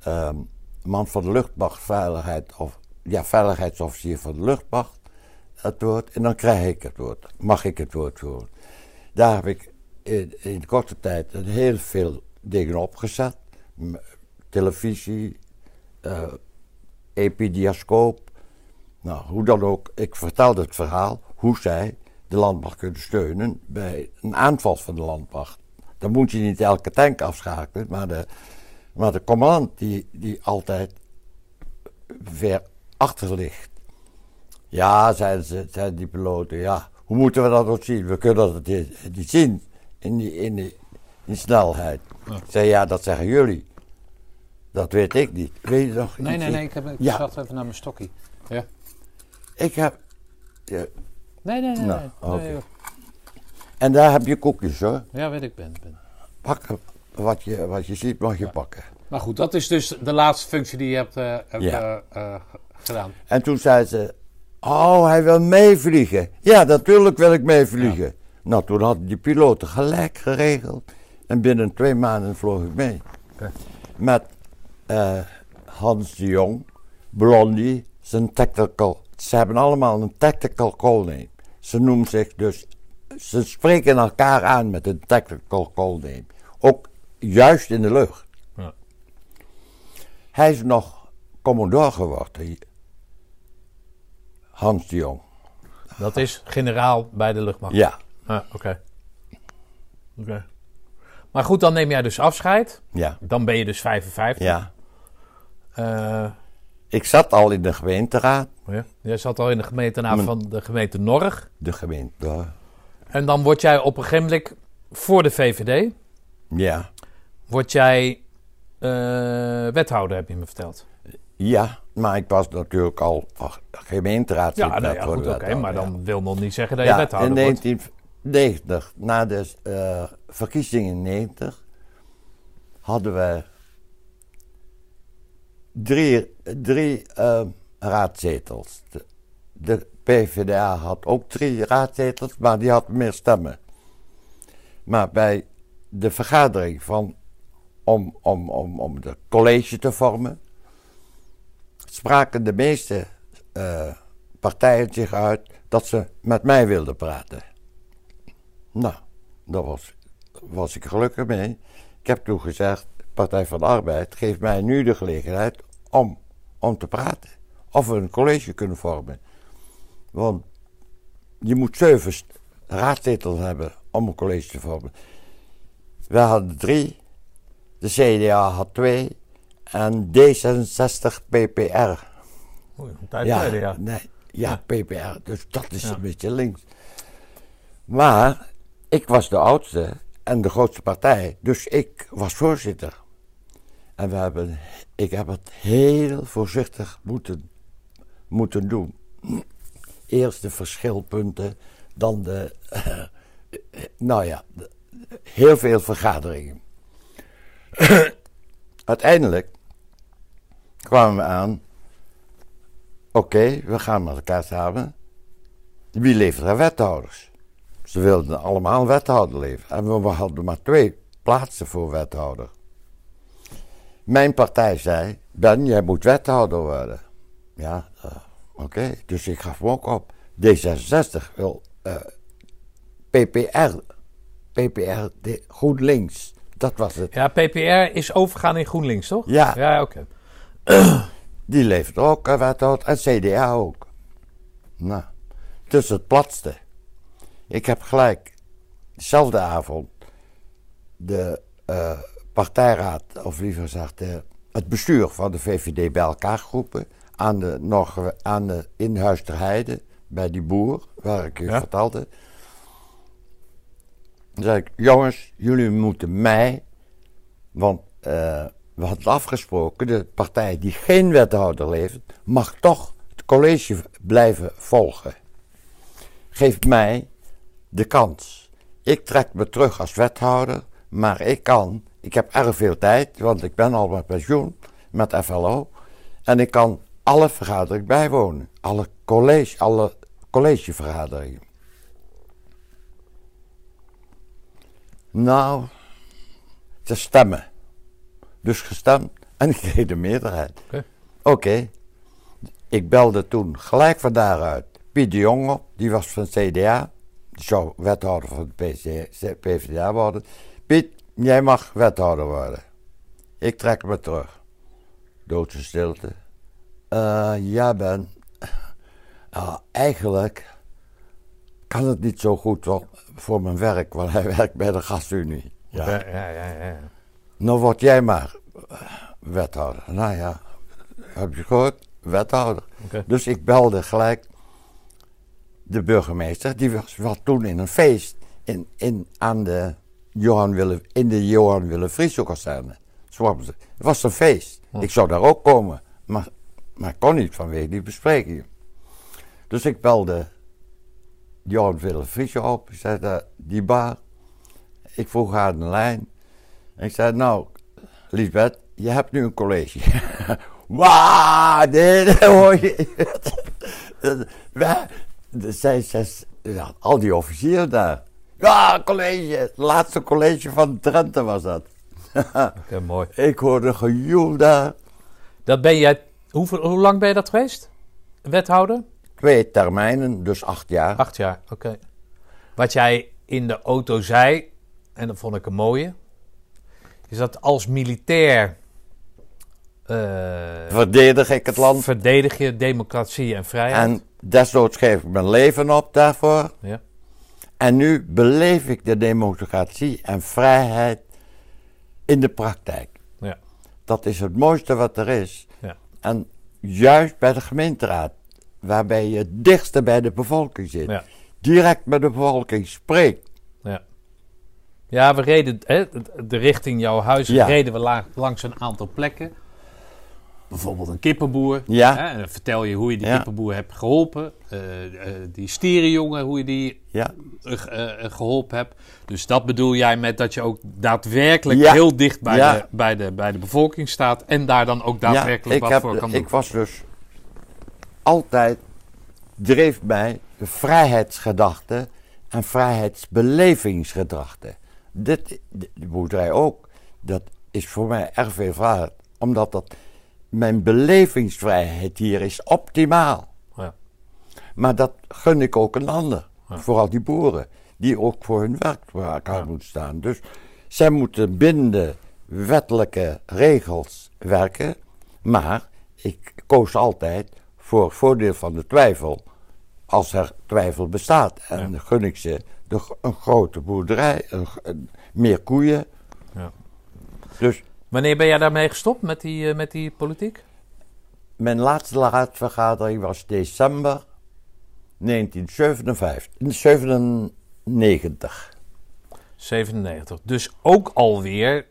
B: ehm, man van de luchtmachtveiligheid, of ja, veiligheidsofficier van de luchtmacht het woord. En dan krijg ik het woord. Mag ik het woord voeren. Daar heb ik in, in korte tijd heel veel dingen opgezet. Televisie, eh epidemioscoop. Nou, hoe dan ook, ik vertelde het verhaal hoe zij de landmacht kunnen steunen bij een aanval van de landmacht. Dan moet je niet elke tank afschakelen, maar de, maar de commandant die, die altijd ver achter ligt. Ja, zeiden, ze, zeiden die piloten, ja, hoe moeten we dat ook zien? We kunnen dat niet, zien in die, in die, in snelheid. Ik zei, ja, dat zeggen jullie. Dat weet ik niet. Weet je nog?
C: Nee, nee, nee, ik, heb, ik
B: Ja.
C: zat even naar mijn stokkie. Ja.
B: Ik heb... ja,
C: Nee, nee, nee.
B: Nou,
C: nee. Nee,
B: en daar heb je koekjes hoor.
C: ja, weet ik, ben, ben.
B: Pak wat je, wat je ziet, mag je pakken.
C: Maar goed, dat is dus de laatste functie die je hebt, hebt
B: Ja.
C: eh, gedaan.
B: En toen zei ze, oh, hij wil meevliegen. Ja, natuurlijk wil ik meevliegen. Nou, toen hadden die piloten gelijk geregeld. En binnen twee maanden vloog ik mee. Met eh, Hans de Jong, Blondie, zijn tactical. Ze hebben allemaal een tactical call name. Ze noemen zich dus, ze spreken elkaar aan met een tactical call name. Ook juist in de lucht.
A: Ja.
B: Hij is nog commodore geworden. Hans de Jong.
A: Dat is generaal bij de luchtmacht.
B: Ja,
A: Ah, Oké. Oké. Maar goed, dan neem jij dus afscheid.
B: ja,
A: Dan ben je dus 55.
B: ja.
A: Eh,
B: Ik zat al in de gemeenteraad.
A: ja. Jij zat al in de gemeenteraad
B: Mijn-
A: van de gemeente Norg.
B: De gemeente,
A: En dan word jij op een gegeven moment voor de VVD...
B: ja.
A: word jij eh, wethouder, heb je me verteld.
B: Ja, maar ik was natuurlijk al gemeenteraad.
A: Ja, nou ja, goed, oké. maar dan wil nog niet zeggen dat je
B: ja,
A: wethouder
B: in
A: wordt.
B: 1990, na de eh, verkiezingen in 90, hadden we drie, drie eh, raadzetels. De, de PvdA had ook drie raadzetels, maar die had meer stemmen. Maar bij de vergadering van, om, om, om, om de college te vormen, spraken de meeste eh, partijen zich uit dat ze met mij wilden praten. Nou, daar was, was ik gelukkig mee. Ik heb toen gezegd, Partij van de Arbeid, geef mij nu de gelegenheid om, om te praten. Of we een college kunnen vormen. Want je moet zeven raadzetels hebben om een college te vormen. We hadden drie, de CDA had twee en D66 PPR.
A: Oei, een tijd
B: Ja,
A: ja.
B: Nee, ja, PPR, dus dat is
A: Ja.
B: een beetje links. Maar ik was de oudste en de grootste partij, dus ik was voorzitter. En we hebben, ik heb het heel voorzichtig moeten, moeten doen. Eerst de verschilpunten, dan de, nou ja, heel veel vergaderingen. Uiteindelijk kwamen we aan Oké, we gaan met elkaar samen. Wie levert er wethouders? Ze wilden allemaal een wethouder leveren. En we hadden maar twee plaatsen voor wethouder. Mijn partij zei: Ben, jij moet wethouder worden. Ja, eh, oké. Dus ik gaf hem ook op. D66 wil eh, PPR. PPR, de, GroenLinks. Dat was het.
A: Ja, PPR is overgaan in GroenLinks, toch?
B: Ja.
A: Ja, oké.
B: Die levert ook een wethouder en CDA ook. Nou, dus het platste. Ik heb gelijk dezelfde avond de eh, partijraad, of liever gezegd de- het bestuur van de VVD bij elkaar geroepen. Aan de, nog, aan de Inhuis ter Heide, bij die boer, waar ik u
A: Ja.
B: vertelde. Dan zei ik, jongens, jullie moeten mij, want eh, we hadden afgesproken, de partij die geen wethouder levert, mag toch het college blijven volgen. Geef mij de kans. Ik trek me terug als wethouder, maar ik kan, ik heb erg veel tijd, want ik ben al met pensioen met FLO, en ik kan alle vergaderingen bijwonen, alle, college, alle collegevergaderingen. Nou, te stemmen. Dus gestemd en ik kreeg de meerderheid.
A: Oké.
B: Oké. Ik belde toen gelijk van daaruit Piet de Jong op, die was van CDA. Die zou wethouder van de PvdA worden. Piet, jij mag wethouder worden. Ik trek me terug. Doodse stilte. Eh, ja, Ben. Ah, eigenlijk kan het niet zo goed wel voor mijn werk, want hij werkt bij de gasunie. Ja.
A: Ja, ja, ja. ja.
B: Nou word jij maar eh, wethouder. Nou ja, heb je gehoord? Wethouder. Dus ik belde gelijk de burgemeester. Die was, was toen in een feest in, in, aan de Johan Wille, in de Johan Wille Friesokazerne. Het was een feest. Ik zou daar ook komen. Maar, maar ik kon niet vanwege die besprekingen. Dus ik belde Johan Wille Friesje op. Ik zei, eh, die bar. Ik vroeg haar een lijn. En ik zei, nou, Lisbeth, je hebt nu een college. Wauw, nee, dat hoor je. Zes, ja, al die officieren daar. Ja, college, het laatste college van Drenthe was dat.
A: Oké, mooi.
B: Ik hoorde gejoel daar.
A: Dat ben jij... Hoeveel, hoe lang ben je dat geweest? Wethouder?
B: Twee termijnen, dus acht jaar.
A: Acht jaar, oké. Wat jij in de auto zei, en dat vond ik een mooie, is dat als militair eh,
B: Verdedig ik het land.
A: verdedig je democratie en vrijheid.
B: En desnoods geef ik mijn leven op daarvoor.
A: Ja.
B: En nu beleef ik de democratie en vrijheid in de praktijk.
A: Ja.
B: dat is het mooiste wat er is.
A: Ja.
B: En juist bij de gemeenteraad, waarbij je het dichtste bij de bevolking zit,
A: Ja.
B: direct met de bevolking spreekt.
A: Ja. Ja, we reden hè, de richting jouw huis
B: Ja.
A: reden we la- langs een aantal plekken. Bijvoorbeeld een kippenboer.
B: Ja.
A: Hè, en dan vertel je hoe je die
B: Ja.
A: kippenboer hebt geholpen. Eh, eh, die stierenjongen, hoe je die
B: Ja,
A: eh, eh, geholpen hebt. Dus dat bedoel jij met dat je ook daadwerkelijk heel dicht bij, de, bij, de, bij de bevolking staat. En daar dan ook daadwerkelijk wat
B: heb,
A: voor kan doen.
B: ik was dus altijd, dreef mij de vrijheidsgedachte en vrijheidsbelevingsgedachte. Dit, de de boerderij ook, dat is voor mij erg veel. Omdat dat, mijn belevingsvrijheid hier is optimaal.
A: Ja.
B: Maar dat gun ik ook een ander.
A: Ja.
B: Vooral die boeren. Die ook voor hun werk voor elkaar moeten staan. Dus zij moeten binnen wettelijke regels werken. Maar ik koos altijd voor het voordeel van de twijfel. Als er twijfel bestaat. En
A: Ja.
B: gun ik ze de, een grote boerderij. Een, meer koeien.
A: Ja.
B: Dus
A: Wanneer ben jij daarmee gestopt met die, eh, met die politiek?
B: mijn laatste raadsvergadering was december 1957. 97.
A: 97. Dus ook alweer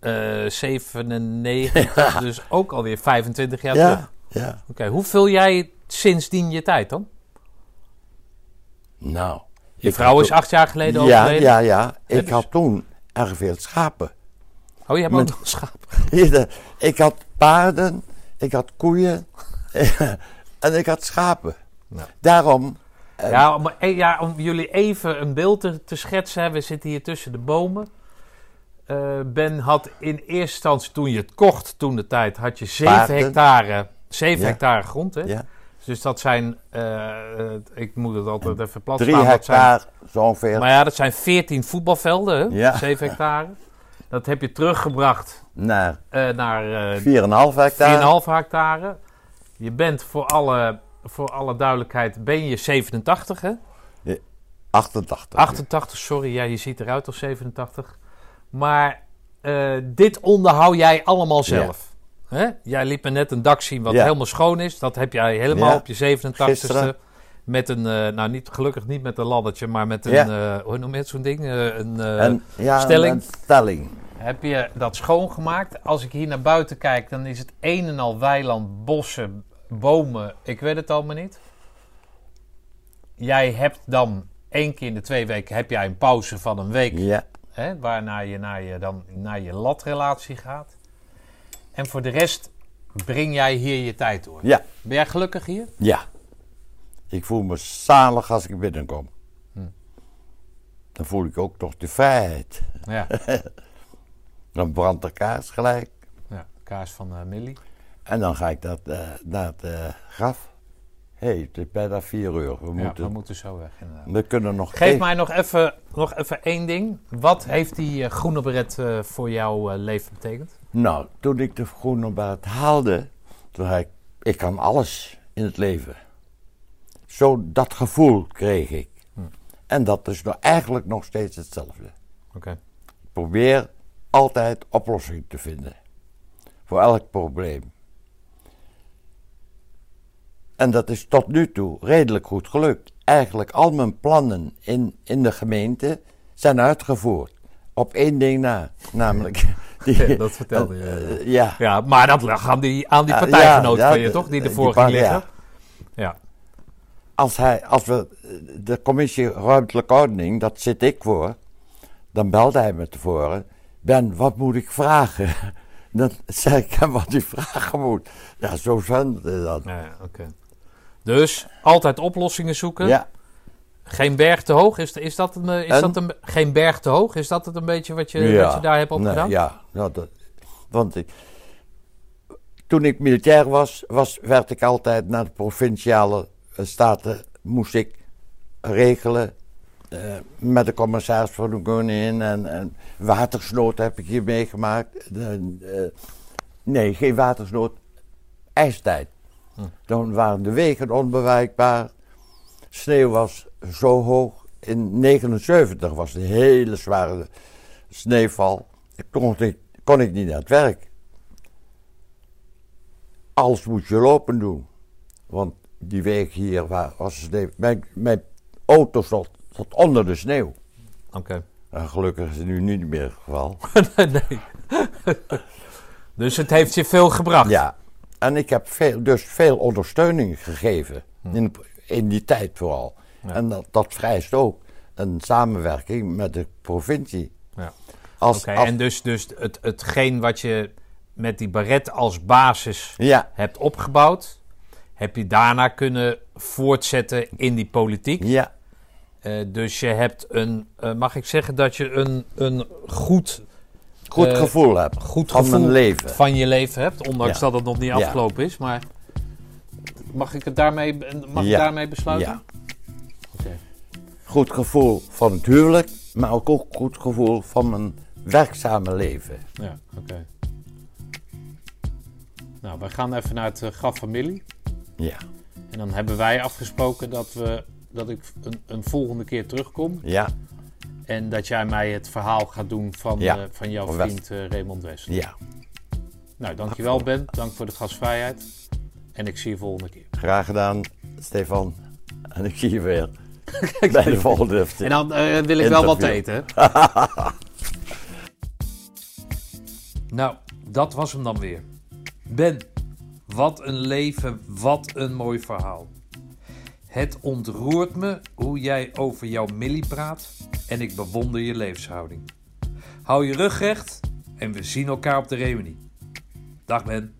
A: eh 97. dus ook alweer 25 jaar terug.
B: Ja, ja.
A: Oké, hoe vul jij sindsdien je tijd dan?
B: Nou.
A: Je vrouw is
B: toen-
A: acht jaar geleden overleden.
B: ja, ja.
A: Ja,
B: Ik had toen erg veel schapen.
A: Oh, je hebt ook
B: Met-
A: nog een schaap.
B: Ieder- ik had paarden, ik had koeien en ik had schapen. Daarom, eh,
A: Ja om, eh, ja, om jullie even een beeld te, te schetsen. We zitten hier tussen de bomen. Eh, ben had in eerste instantie, toen je het kocht, toen de tijd, had je 7
B: Paarden.
A: hectare, 7
B: Ja.
A: hectare grond. Hè?
B: ja,
A: Dus dat zijn, eh, ik moet het altijd even plat
B: drie
A: staan.
B: hectare, zo ongeveer.
A: Maar ja, dat zijn 14 voetbalvelden, hè?
B: Ja.
A: 7 hectare. Dat heb je teruggebracht
B: naar
A: eh, naar eh
B: 4,5 hectare.
A: 4,5 hectare. Je bent voor alle, voor alle duidelijkheid, ben je 87 hè?
B: 88.
A: 88, sorry, ja, je ziet eruit als 87. Maar eh, dit onderhoud jij allemaal zelf. Hè? Jij liet me net een dak zien wat
B: Ja.
A: helemaal schoon is. Dat heb jij helemaal
B: Ja.
A: op je 87ste.
B: Gisteren.
A: Met een, eh, nou niet, gelukkig niet met een laddertje, maar met een,
B: Ja.
A: eh, hoe noem je het zo'n ding? Eh, een,
B: En,
A: stelling.
B: Een stelling.
A: heb je dat schoongemaakt? Als ik hier naar buiten kijk, dan is het een en al weiland, bossen, bomen. Ik weet het allemaal niet. Jij hebt dan één keer in de twee weken heb jij een pauze van een week.
B: Ja,
A: Hè, waarna je naar je, dan, naar je latrelatie gaat. En voor de rest breng jij hier je tijd door.
B: ja,
A: Ben jij gelukkig hier?
B: ja. Ik voel me zalig als ik binnenkom.
A: Hm.
B: Dan voel ik ook nog de vrijheid.
A: Ja,
B: Dan brandt de kaars gelijk.
A: ja kaars van eh Millie.
B: En dan ga ik dat, eh, naar het eh, graf. Hé, hey, het is bijna vier uur. We,
A: Ja,
B: moeten,
A: we moeten zo weg inderdaad.
B: we kunnen nog
A: Geef
B: even-
A: mij nog even, nog even één ding. Wat heeft die groene beret voor jouw leven betekend?
B: Nou, toen ik de groene baard haalde, toen zei ik, ik kan alles in het leven. Zo dat gevoel kreeg ik.
A: Hm.
B: En dat is nou eigenlijk nog steeds hetzelfde.
A: Oké.
B: Ik probeer altijd oplossing te vinden. Voor elk probleem. En dat is tot nu toe redelijk goed gelukt. Eigenlijk al mijn plannen in, in de gemeente zijn uitgevoerd. Op één ding na. Namelijk... Die,
A: Ja, dat vertelde je,
B: eh, ja.
A: Ja, maar dat lag aan die, aan die
B: Ja,
A: partijgenoot van je, toch? Die ervoor ging liggen.
B: ja. Als, hij, als we de commissie ruimtelijke ordening, dat zit ik voor, dan belde hij me tevoren. Ben, wat moet ik vragen? Dan zei ik hem wat hij vragen moet. Ja, zo zijn.
A: Ja, ja, oké. Dus altijd oplossingen zoeken.
B: Ja,
A: Geen berg te hoog. Is, is dat een, eh, is
B: En?
A: dat een, geen berg te hoog? Is dat het een beetje wat je, wat je daar hebt
B: Nee,
A: opgedaan?
B: ja, nou, dat, want ik, toen ik militair was, was, werd ik altijd naar de provinciale eh, staten, moest ik regelen eh, met de commissaris van de koningin en, en watersnood heb ik hier meegemaakt. Nee, geen watersnood, ijstijd.
A: Hm.
B: Dan waren de wegen onbereikbaar. Sneeuw was zo hoog. In 79 was een hele zware sneeuwval. Toen kon ik, kon ik niet naar het werk. alles moet je lopen doen. Want die week hier waar, was sneeuw. Mijn, mijn auto zat, zat onder de sneeuw.
A: Oké.
B: En gelukkig is het nu niet meer het geval.
A: nee. dus het heeft je veel gebracht.
B: Ja, en ik heb veel, dus veel ondersteuning gegeven. In, in die tijd vooral. En dat, dat vereist ook een samenwerking met de provincie.
A: Ja.
B: Als,
A: en dus, dus het, hetgeen wat je met die baret als basis
B: Ja,
A: hebt opgebouwd, heb je daarna kunnen voortzetten in die politiek.
B: ja,
A: Eh, dus je hebt een, eh, mag ik zeggen dat je een, een goed,
B: goed
A: Eh,
B: gevoel heb
A: goed
B: van
A: gevoel
B: mijn leven.
A: van je leven hebt, ondanks
B: Ja.
A: dat het nog niet
B: Ja.
A: afgelopen is. Maar mag ik het daarmee, mag ik daarmee besluiten?
B: Ja. Goed gevoel van het huwelijk, maar ook, ook goed gevoel van mijn werkzame leven.
A: Ja, oké. Nou, we gaan even naar het eh, graf van Millie.
B: Ja,
A: En dan hebben wij afgesproken dat, we, dat ik een, een volgende keer terugkom.
B: ja,
A: En dat jij mij het verhaal gaat doen van,
B: Ja,
A: eh, van jouw vriend eh, Raymond West.
B: ja.
A: Nou, dankjewel Ben. Dank voor de gastvrijheid. En ik zie je volgende keer.
B: Graag gedaan, Stefan. En ik zie je weer bij de volgende.
A: En dan eh, wil ik wel wat eten.
C: Nou, dat was hem dan weer. Ben, wat een leven, wat een mooi verhaal. Het ontroert me hoe jij over jouw Millie praat en ik bewonder je levenshouding. Hou je rug recht en we zien elkaar op de reunie. Dag Ben.